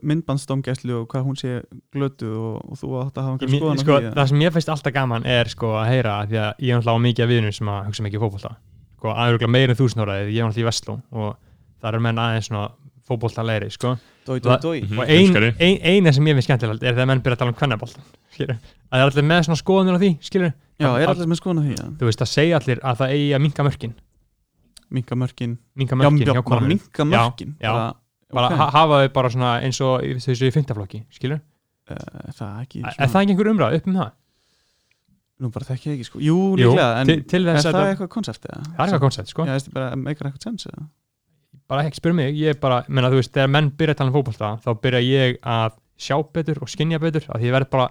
myndbandsdómgæslu og hvað hún sé glötuð og, og þú átt að hafa einhver Mér- skoðan sko, það sem ég finnst alltaf gaman er sko að heyra af því að ég er náttúrulega á mikið af viðnum sem að hugsa mikið fótbolta. Sko, aðeins meira en þúsnóraðið, ég er náttúrulega í Vestló og það eru menn aðeins svona fótbolta leiri sko. Dói, dói, Það- dói. Mhm, og ein, ein, eina sem ég finnst skemmtilegt er þegar menn byrja að tala um kvennabóltan skilur, að það er allir með svona skoðanir á því skilur, Já, er All- allir með skoðan á því? Ja. þú veist að segja allir að það eigi að minka mörkin. Minka mörkin. Minka Já, mörkin já, minka mörkin já. Bara, bara ok. ha hafa þau bara svona eins og þessu í fymtaflokki, skilur Eh, Það ekki er það ekki einhver umræð upp um það? Nú bara þekki ég ekki sko Jú, Jú, líklega, en til, til er að það það eitthvað koncept eða? er eitthvað koncept, sko Já, bara, meikar eitthvað sens eða? bara ekki spyrja mig, ég bara, menna þú veist þegar menn byrja að tala um fótbolta, þá byrja ég að sjá betur og skinja betur af því ég verð bara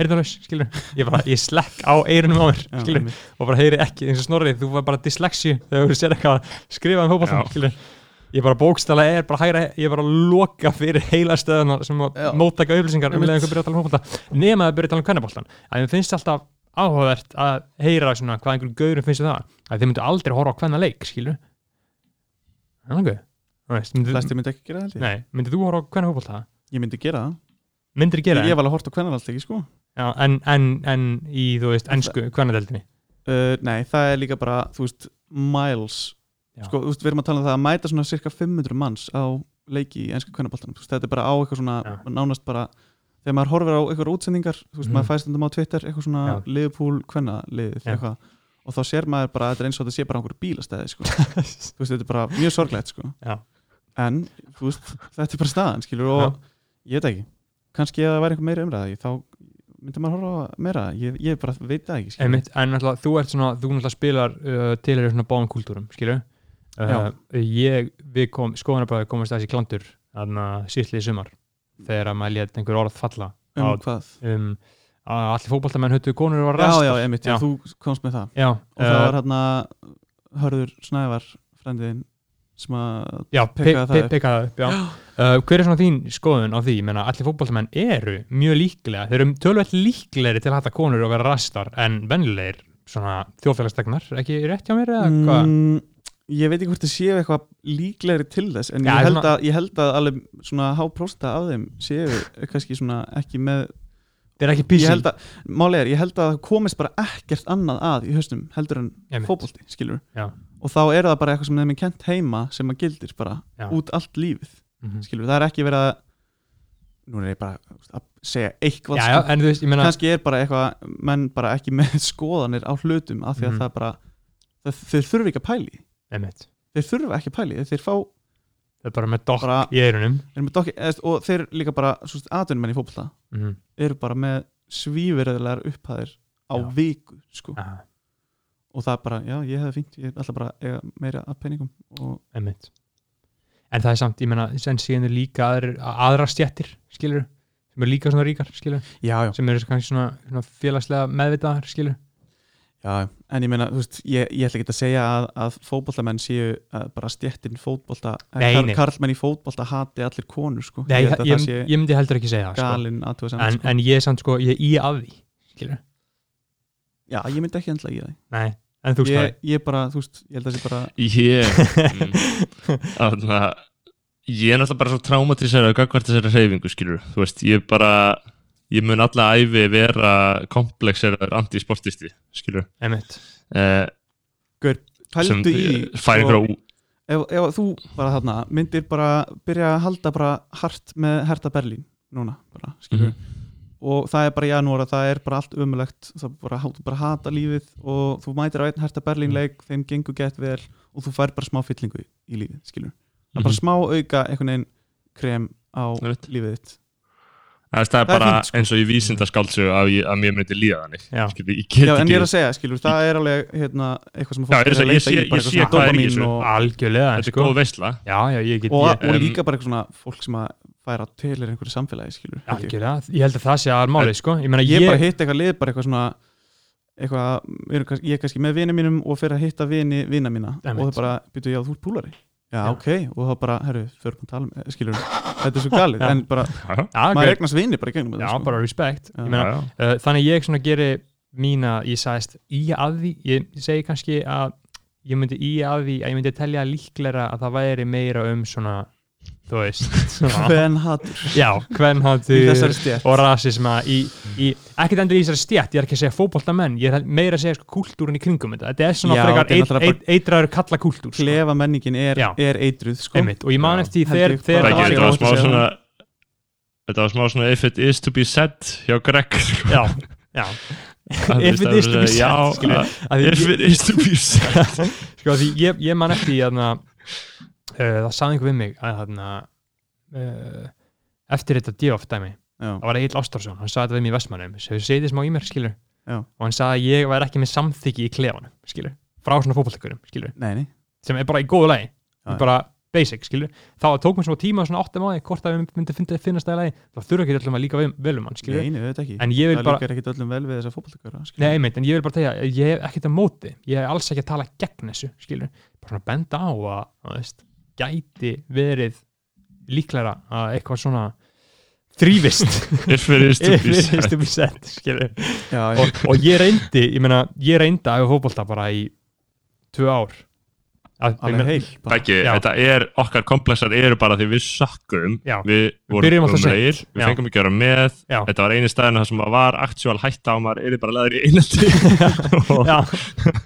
heyrðalaus, skilur ég bara, ég slekk á eyrunum á mér, skilur og bara heyri ekki, eins og snorrið, þú var bara dyslexi þegar þú sér eitthvað að skrifa um fótbolta Já. skilur, ég bara bókstala er bara hægra, ég er bara að loka fyrir heila stöðuna sem að Já. móttaka upplýsingar um leðin hvað byrja að tala um fótbolta. Nema að byrja að tala um kvennaboltan, að mér finnst alltaf áhugavert að heyra svona hvað einhverjum gaurum finnst um það, að þið myndu aldrei horfa á hvenna leik, skilur Það nokkuð? Þú veist, myndir- Flestir myndi ekki gera það held ég. Nei, myndir þú horfa á hvernig fótbolta? Ég myndi gera það. Myndir Ég, gera ég það? var alveg hort á hvernarallt ekki sko. Já, en, en, en í, þú veist, ennsku, hvernadeldinni uh, Nei, það er líka bara, þú veist, miles. Sko, veist, við erum að tala um það að mæta svona cirka 500 manns á leiki í ennsku kvennaboltanum þetta er bara á eitthvað svona, Já. nánast bara Þegar maður horfir á eitthvað útsendingar Þú veist, Mhm. maður fæst um á Twitter Eitthvað svona Já. Liverpool kvennaliðið Já. eitthvað Og þá sér maður bara að þetta er eins og þetta sé bara á einhverju bílastæði sko. Þú veist, þetta er bara mjög sorglegt sko. Já. En, þú veist, þetta er bara staðan skilur, og ég veit ekki kannski ef það væri einhver meira umræða þá myndi maður horfa meira ég, ég bara veit það ekki skilur. Einmitt, en náttúrulega, þú ert svona, þú náttúrulega spilar uh, til er svona báðum kúltúrum, skilur uh, ég, við kom, skoðanabæði komast þessi klandur, í sumar, þegar að maður létt einhver orð falla um á, hvað um, allir fótboltamenn höfðu konur var já, rast já, einmitt, já. Já. þú komst með það já, og það uh, var hérna Hörður Snævar frendiðin sem að já, pikkaði pe- það upp. já. Uh, hver er svona þín skoðun á því menna, allir fótboltamenn eru mjög líklega þeir eru tölvöld líklegri til að hætta konur og vera rastar en vennilegir svona þjóðfélagstegnar, ekki rétt hjá mér eða hvað? mm, ég veit ekki hvort það séu eitthvað líklegri til þess en Já, ég, held að, ég held að alveg svona háprósta af þeim séu kannski svona ekki með Þeir eru ekki ég písi held að, máli er, ég held að það komist bara ekkert annað að í haustum heldur en fótbolti, skilur Já. og þá er það bara eitthvað sem þeim er kent heima sem að gildir bara Já. út allt lífið Mhm. skilur, það er ekki verið að nú er ég bara að segja eitthvað já, sko. já, en þú veist, ég meina kannski er bara eitthvað menn bara ekki með skoðanir á hlutum af því að Mhm. það er bara það, þeir þurfi ekki að pæli einmitt, þeir þurfa ekki að pæli, þeir fá það er bara með dokk Bara- í eirunum þeir eru með dokki, eða, og þeir líka bara atvinnumenn í fótbolta mm eru bara með svífirðilegar upphæðir á Já. viku sko. -hmm. og það er bara, já, ég hefði fínt ég ætla bara að eiga meira af peningum og einmitt en það er samt, ég meina, sen síðan er líka aðra, aðra stjættir, skilur sem eru líka svona ríkar, skilur já, já, sem eru kannski svona, svona félagslega meðvitaðar, skilur já, en ég meina þú veist, ég, ég ætla ekki að segja að, að fótboltamenn séu að bara stjettin fótbolta Nei, kar, karlmenn í fótbolta hati allir konur sko. Nei, ég ég, ég, það myndi heldur ekki segja það, sko. sko. en ég er samt sko, ég er í að því skilur, já, ég myndi ekki endla í það nei, en þú ég, veist ég bara, þú veist, ég held að það sé bara Ég Þannig að Ég er náttúrulega bara svo traumatiseraður gagvart þessari hreyfingu, skilur Þú veist, ég bara Ég mun alla æfi vera komplexeraður antisportisti, skilur eh, sem pældu í fær sko, einhverja ef, ef þú bara þarna myndir bara byrja að halda bara hart með Hertha Berlín núna, bara, skilur Mhm. og það er bara í janúar að það er bara allt umulegt það bara, þú bara hata lífið og þú mætir á einn Hertha Berlín leik þeim gengur gett vel og þú fær bara smá fyllingu í, í lífið, skilur það er bara Mhm. smá auka einhvern veginn krem á Einmitt. lífið þitt Það er, það er Það er bara fínt, sko. eins og í vísindaskáldsögu að, ég- að mér myndi líða þannig. Skilur, ég Já, en ég er ekki að segja, skilur, það er alveg hérna, eitthvað sem Já, fólk ég er að er að ég leita sé- í, ég sé eitthvað hvað er dopamín og, algjörlega, Þetta er sko. góð veistla já, já, ég get og, ég, líka bara eitthvað svona fólk sem að færa til er einhverju samfélagi, skilur ég. algjörlega, ég held að það sé að máli, sko. Ég meina, ég, ég, bara hitt eitthvað lið, bara eitthvað svona ég er kannski með vini mínum og fyrir að hitta vini vina mína. Og það bara, byrju, já, þú ert púlari já, Já. ok, og þá bara, herru, fyrir að tala um skilur, þetta er svo galið Já. en bara, Já, já, maður ok, eignast vini bara í gegnum já, þetta, sko. bara respect Já. ég meina, já, uh, þannig ég svona geri mína, ég sagðist í að því, ég segi kannski að ég myndi í að því að ég myndi telja líklega að það væri meira um svona, þú veist. Hvern hattur já, hvern í hattu þessari stjætt og rasisma í, í ekkert endur í þessari stjætt, ég er ekki að segja fótboltamenn ég er meira að segja sko kúltúrin í kringum þetta. Þetta er svona Já, frekar eit, náttúrulega eit, eitraður kalla kúltúr sko. klefa menningin er, er eitruð sko. Einmitt, og ég man eftir þegar þetta var smá svona Þetta var smá svona if it is to be said hjá Greg sko. já, já. If it is to be said, If it is to be said. Sko því ég, man eftir að það sagði einhver við mig að þarna uh, eftir þetta D.O.F. dæmi Já. það var Egil Ástarsson, hann sagði þetta við mig í Vestmannum sem við segið smá í mér, skilur Já. og hann sagði að ég væri ekki með samþykki í klefanum skilur, frá svona fótballtökurum, skilur nei, nei, sem er bara í góðu lagi, Já. bara basic, skilur þá tók mér svona tíma, svona 8 máði hvort að við myndum finna, finnast það í lagi, þá þurfa ekki öllum að líka vel, vel um hann, skilur, nei, nei, þetta ekki en ég vil það bara líkar ekkit öllum vel við þessa fótballtökara Nei, einmitt, en ég vil bara tegja, ég hef ekkert að móti ég hef alls ekki að tala gegn þessu skilur, bara svona benda á að, að veist, gæti verið líklega að eitthvað svona þrývist If it is to be said to be said já, og, og ég reyndi, ég meina ég reyndi að hafa fótbolta bara í tvö ár að, Já. þetta er, okkar komplexar eru bara því við sökkum Já. Við vorum seint. umlegir, við Já. fengum ekki að vera með Já. Þetta var eini staðin þar sem var actual hætta og maður er bara leður í einandi og, Já,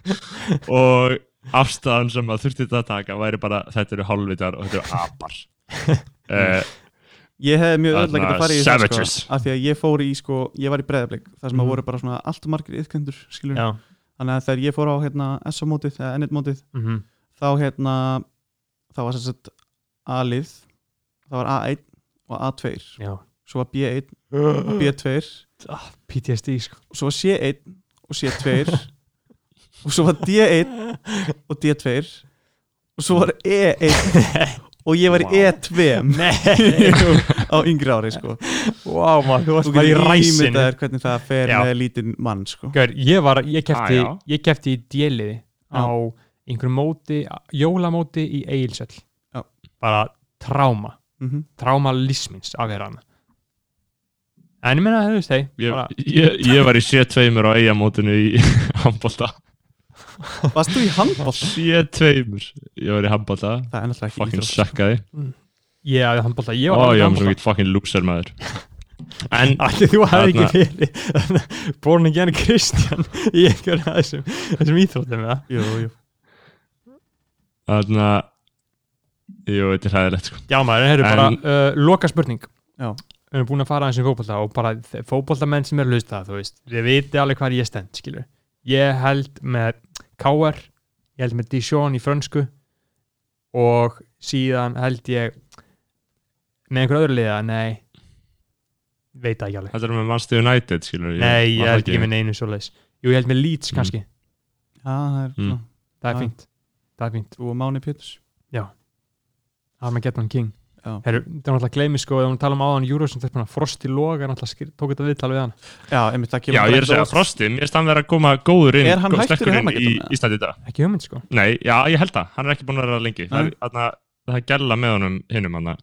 og afstæðan sem maður þurfti þetta að taka væri bara, þetta eru hálfvitar og þetta eru apar. Uh, ég hefði mjög öll að geta farið í það sko, af því að ég fór í sko, ég var í breðablik þar sem að voru bara svona allt margir yðkendur skilur, já. Þannig að þegar ég fór á hérna S-mótið eða N1-mótið mm þá hérna þá var sagt A-lið það var A1 og A2 já, svo var B1 og B2 PTSD sko. og svo var C1 og C2 og svo var D1 og D2 og svo var E1 og ég var í E2 Nei, á yngri ári sko. wow maður, þú varst bara í ræsinu. hvernig það fer Já. með lítinn mann sko. Gaur, ég var, ég kefti, Ah, ég kefti í djeliði á einhverjum móti, jólamóti í Egilsöll Já. bara tráma, mm tráma lísmins af þér hana en ég meina, þú veist, hei Ég, bara, ég, var í C2 á eigamótinu í handbólta Varst þú í handbóll? C2 Ég var í handbólta Það er náttúrulega ekki Fucking íþrótt. sökkaði ég hafði handbólta, ég Ó, var ég var svo ekki fucking loser maður En Allir þú hafði ekki verið born again Kristján í einhverjum af þessum, þessum íþróttum eða? Jú, jú Þannig að Jú, þetta er hræðilegt sko Já maður, það eru bara uh, loka spurning Já. Við erum búin að fara aðeins um fótbolta og bara fótboltamenn sem eru að hlusta þú veist, við viti alveg hvað ég stend skilur. Ég held með KR, ég held með Dijon í frönsku og síðan held ég með einhver öðru liða, nei veit ekki alveg Þetta er með Manchester United skilur Nei, ég held ekki með neinu svoleiðis Jú, ég held með Leeds Mm. kannski, Já, það er Mm. svona það er Já. fínt það er fínt, og Máni Péturs Armageddon King Já. Heru, það er náttúrulega gleymi sko, þegar hún tala um áðan Eurovision þess að Frosti Loga náttúrulega skil- tók þetta viðtal við hann Já, einmitt það kemur Já, ég er að segja. Frosti, mér finnst hann vera að koma góður inn Er hann góð- hættur í sterkur inn í? Íslandi í dag. Ekki hugmynd sko. Nei, já, ég held það, hann er ekki búin að vera það lengi. Það er, það er gæla með honum hinnum hann.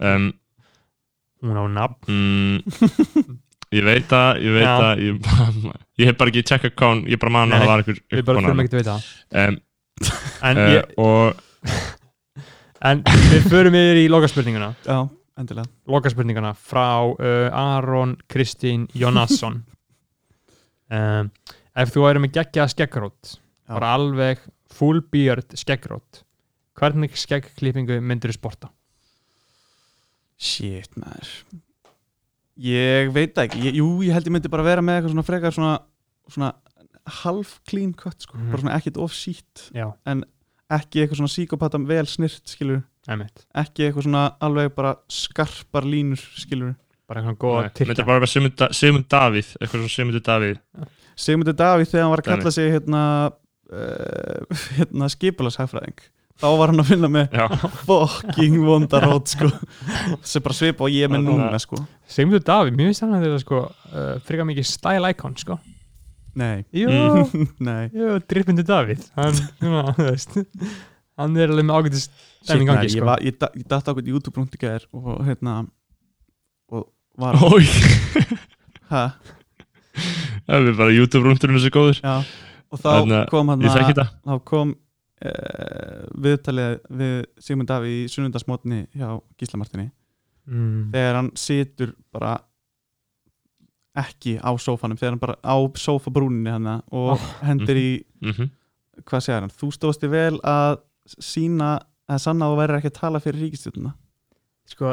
Um, hún á nafn. mm, Ég veit að, ég veit Já. að ég, ég hef bara ekki tjekka hvað hún, ég bara man að það var einhver við bara þurfum ekki að veita það. Um, en, uh, ég, Og en við förum yfir í lokaspurninguna Já, endilega lokaspurninguna frá uh, Aron Kristín Jónasson um, ef þú væri með geggjað skeggrót Já. bara alveg full beard skeggrót hvernig skeggklippingu myndir þú sporta? Shit, maður Ég veit ekki ég, Jú, ég held ég myndi bara vera með eitthvað svona frekar svona, svona half clean cut sko. Mhm. bara svona ekkert of sítt Já, ekki eitthvað svona síkopata vel snirt skilur einmitt. Ekki eitthvað svona alveg bara skarpar línur skilur bara eitthvað góða Nei, Myndir tilkja bara vera Sigmund Da- Sigmund Davíð Eitthvað svona Sigmundur Davíð. Sigmundur Davíð þegar hann var að kalla sig hérna, uh, hérna skipulashæfræðing þá var hann að finna með fucking vondarót sko. sem bara svipa og ég er með að- núna sko. Sigmundur Davíð, mér finnst hann að þetta sko uh, frekar mikið style icon sko nei, Jú, nei. Jú, drippindu Davíð. Hann, svona, þú veist. Hann er alveg með ágætist Shit, stæming nei, gangi ég, sko. var, ég, da- ég datt á hvernig YouTube-brúnt í gæðir og hérna og var ói ha, Það er bara YouTube-rúndurinn þessi góður. Já, og þá Þannig að kom hann Ég þekki þetta. þá kom uh, viðtalið við Sigmund Davíð í sunnundasmotni hjá Gísla Martini. Mm. þegar hann situr bara ekki á sófanum þegar hann bara á sófabrúninni hann og Oh. hendur í mm hvað segir hann, þú stóðst þig vel að sína að sanna að þú væri ekki að tala fyrir ríkistjórnuna sko,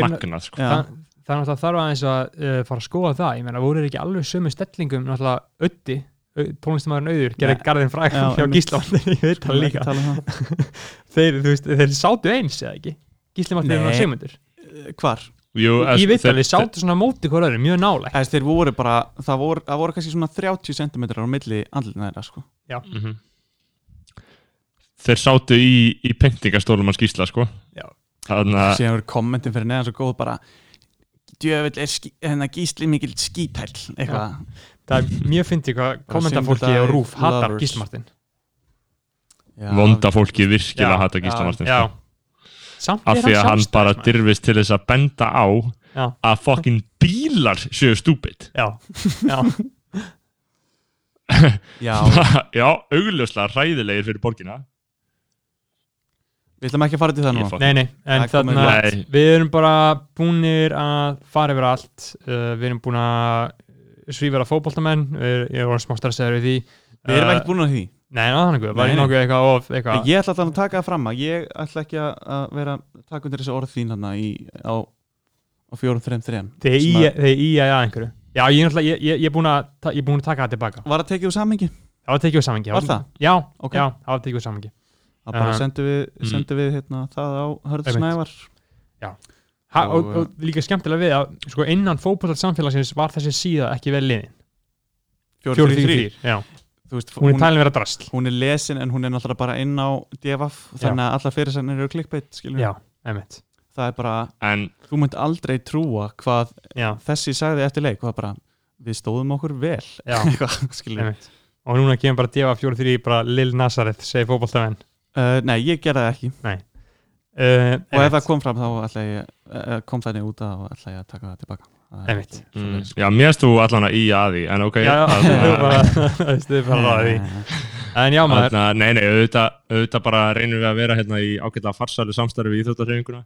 Magnað sko. Það, það er náttúrulega þarf aðeins að uh, fara að skoða það, ég meina, voru þeir ekki alveg sömu stellingum, náttúrulega Öddi tónlistamæðurinn auður, gerði garðin fræk Já, hjá. Gísla ég veit það líka. þeir, þú veist, þeir sátu eins eða ekki? Gísli Martin og Eh, hvar? Jú, ég veit þeir- alveg, sátu svona móti hver öðru, mjög nálægt. Æst, þeir voru bara, það voru, það voru kannski svona 30 cm á milli andlina þeirra sko. Mhm. Þeir sátu í, í pyntingastólum að skýsla sko. Já. Þannig að kommentin fyrir neðan svo góð bara djöfull er skí, hennar gísli mikil skítæll eitthvað. Það er mjög fyndið hvað kommentafólki og Rúf hatar lovers. Gísli Martin. Já, vonda fólki virkilega Já, hata Gísla já, Martin já sko. samt Af því að hann bara dyrfist til þess að benda á já, að fucking bílar séu stúpid. Já, já, já, Já, augljóslega hræðilegir fyrir borgina. Við ætlum ekki að fara til það nú nei, nei en þarna, Nei. við erum bara búnir að fara yfir allt. Uh, við erum búin að svífara fótboltamenn, við ég vorum smá stressaður við því. Við erum Uh, ekkert búin að því Nei, þannig, var Nei, ég nei. nokkuð eitthvað of, eitthvað ég ætla alltaf að taka það fram að ég ætla ekki að vera að taka undir þessi orð þín hann á, á fjórum, þreim, þreim Þegar Sem í, að einhverju. Já, ég er ég- ég- ég búin að ég taka það tilbaka. Var að tekið úr samhengi? Það var tekið úr samingi Var það? Já, já, það var tekið úr samingi að bara sendum við, mm. hérna, það á Hörð Einmitt. Snævar. Ha, og, líka skemmtilega við að sko, innan fótbollar samfélagsins var þessi síða ekki vel liðin. 4-3-3 já, Þú veist, hún er talin vera drasl. hún er lesin en hún er náttúrulega bara inn á DFF þannig að allar fyrirsagnir eru clickbait skilur já, einmitt. Það er bara, En þú munt aldrei trúa hvað já, þessi sagði eftir leik hvað bara, við stóðum okkur vel og núna kemur bara djöfa 4-3 bara Lil Nazareth segi fótboltamenn. Uh, nei, ég gerði það ekki. Uh, og ef það kom fram þá ég uh, kom þannig út að og ætla ég að taka það tilbaka Mm, já, mér erst þú allan að í að því En ok. Já, já, þarna- þú bara þú bara ráði því. En já maður, Nei, nei, auðvitað, auðvitað bara reynum við að vera hérna í ágætlega farsælu samstarfi við íþjóttarhefinguna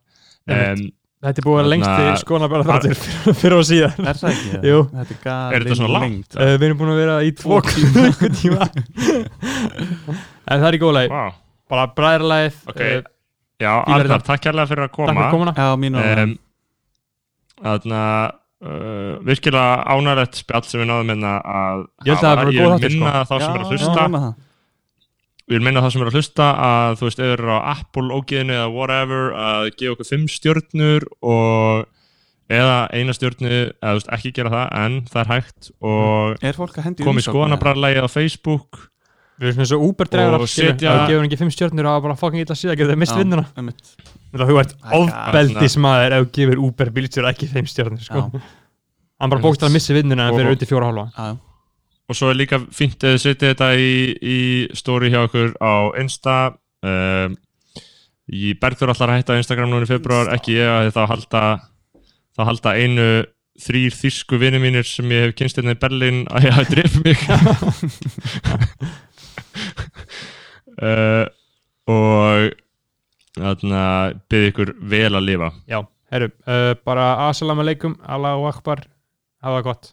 Einmitt. um, þetta er búið að lengst til skonabæra þáttur fyrir, fyrir og síðan er það ekki? Jú. þetta er, Er þetta svona langt? uh, við erum búin að vera í tvo klukkutíma. en það er í góð leið wow. bara bræðarlæð Ok. uh, Já, þetta. takk kærlega fyrir að takk fyrir koma. komuna. Já, mínu um, Þarna uh, virkilega ánægilegt spjall sem við náðum minna að held að hafa. Ég vil minna sko. þá sem er að Já, hlusta já. Ég vil minna þá sem er að hlusta að þú veist, ef þeir eru á Apple ógiðinu eða whatever að gefa okkur fimm stjörnur og eða eina stjörnu eða þú veist, ekki gera það en það er hægt og er að komið skoðanabræðlega á Facebook við erum svona svo Uber-dreifarar Og setja- það gefur ekki fimm stjörnur og bara fucking illa síðan getur það mist vinnuna. Þú ert Það er ofbeldismæður ef þú gefur Uber bílstjóra ekki fimm stjörnur sko. Hann bara bókst að missi vinnuna en fyrir undir fjóra hálfa. Og svo er líka fínt að þið setja þetta í, í story hjá okkur á Insta. Um, í Bergþór allar að hætta á Instagram núna í februar, ekki ég að þá halda þá halda einu þrýr þýsku vinni mínir sem ég hef kynst hérna í Berlin að ég hafi drifið mig. Uh, og þarna byrði ykkur vel að lifa. Já, herru, uh, bara assalamu alaikum Allahu akbar, hafa gott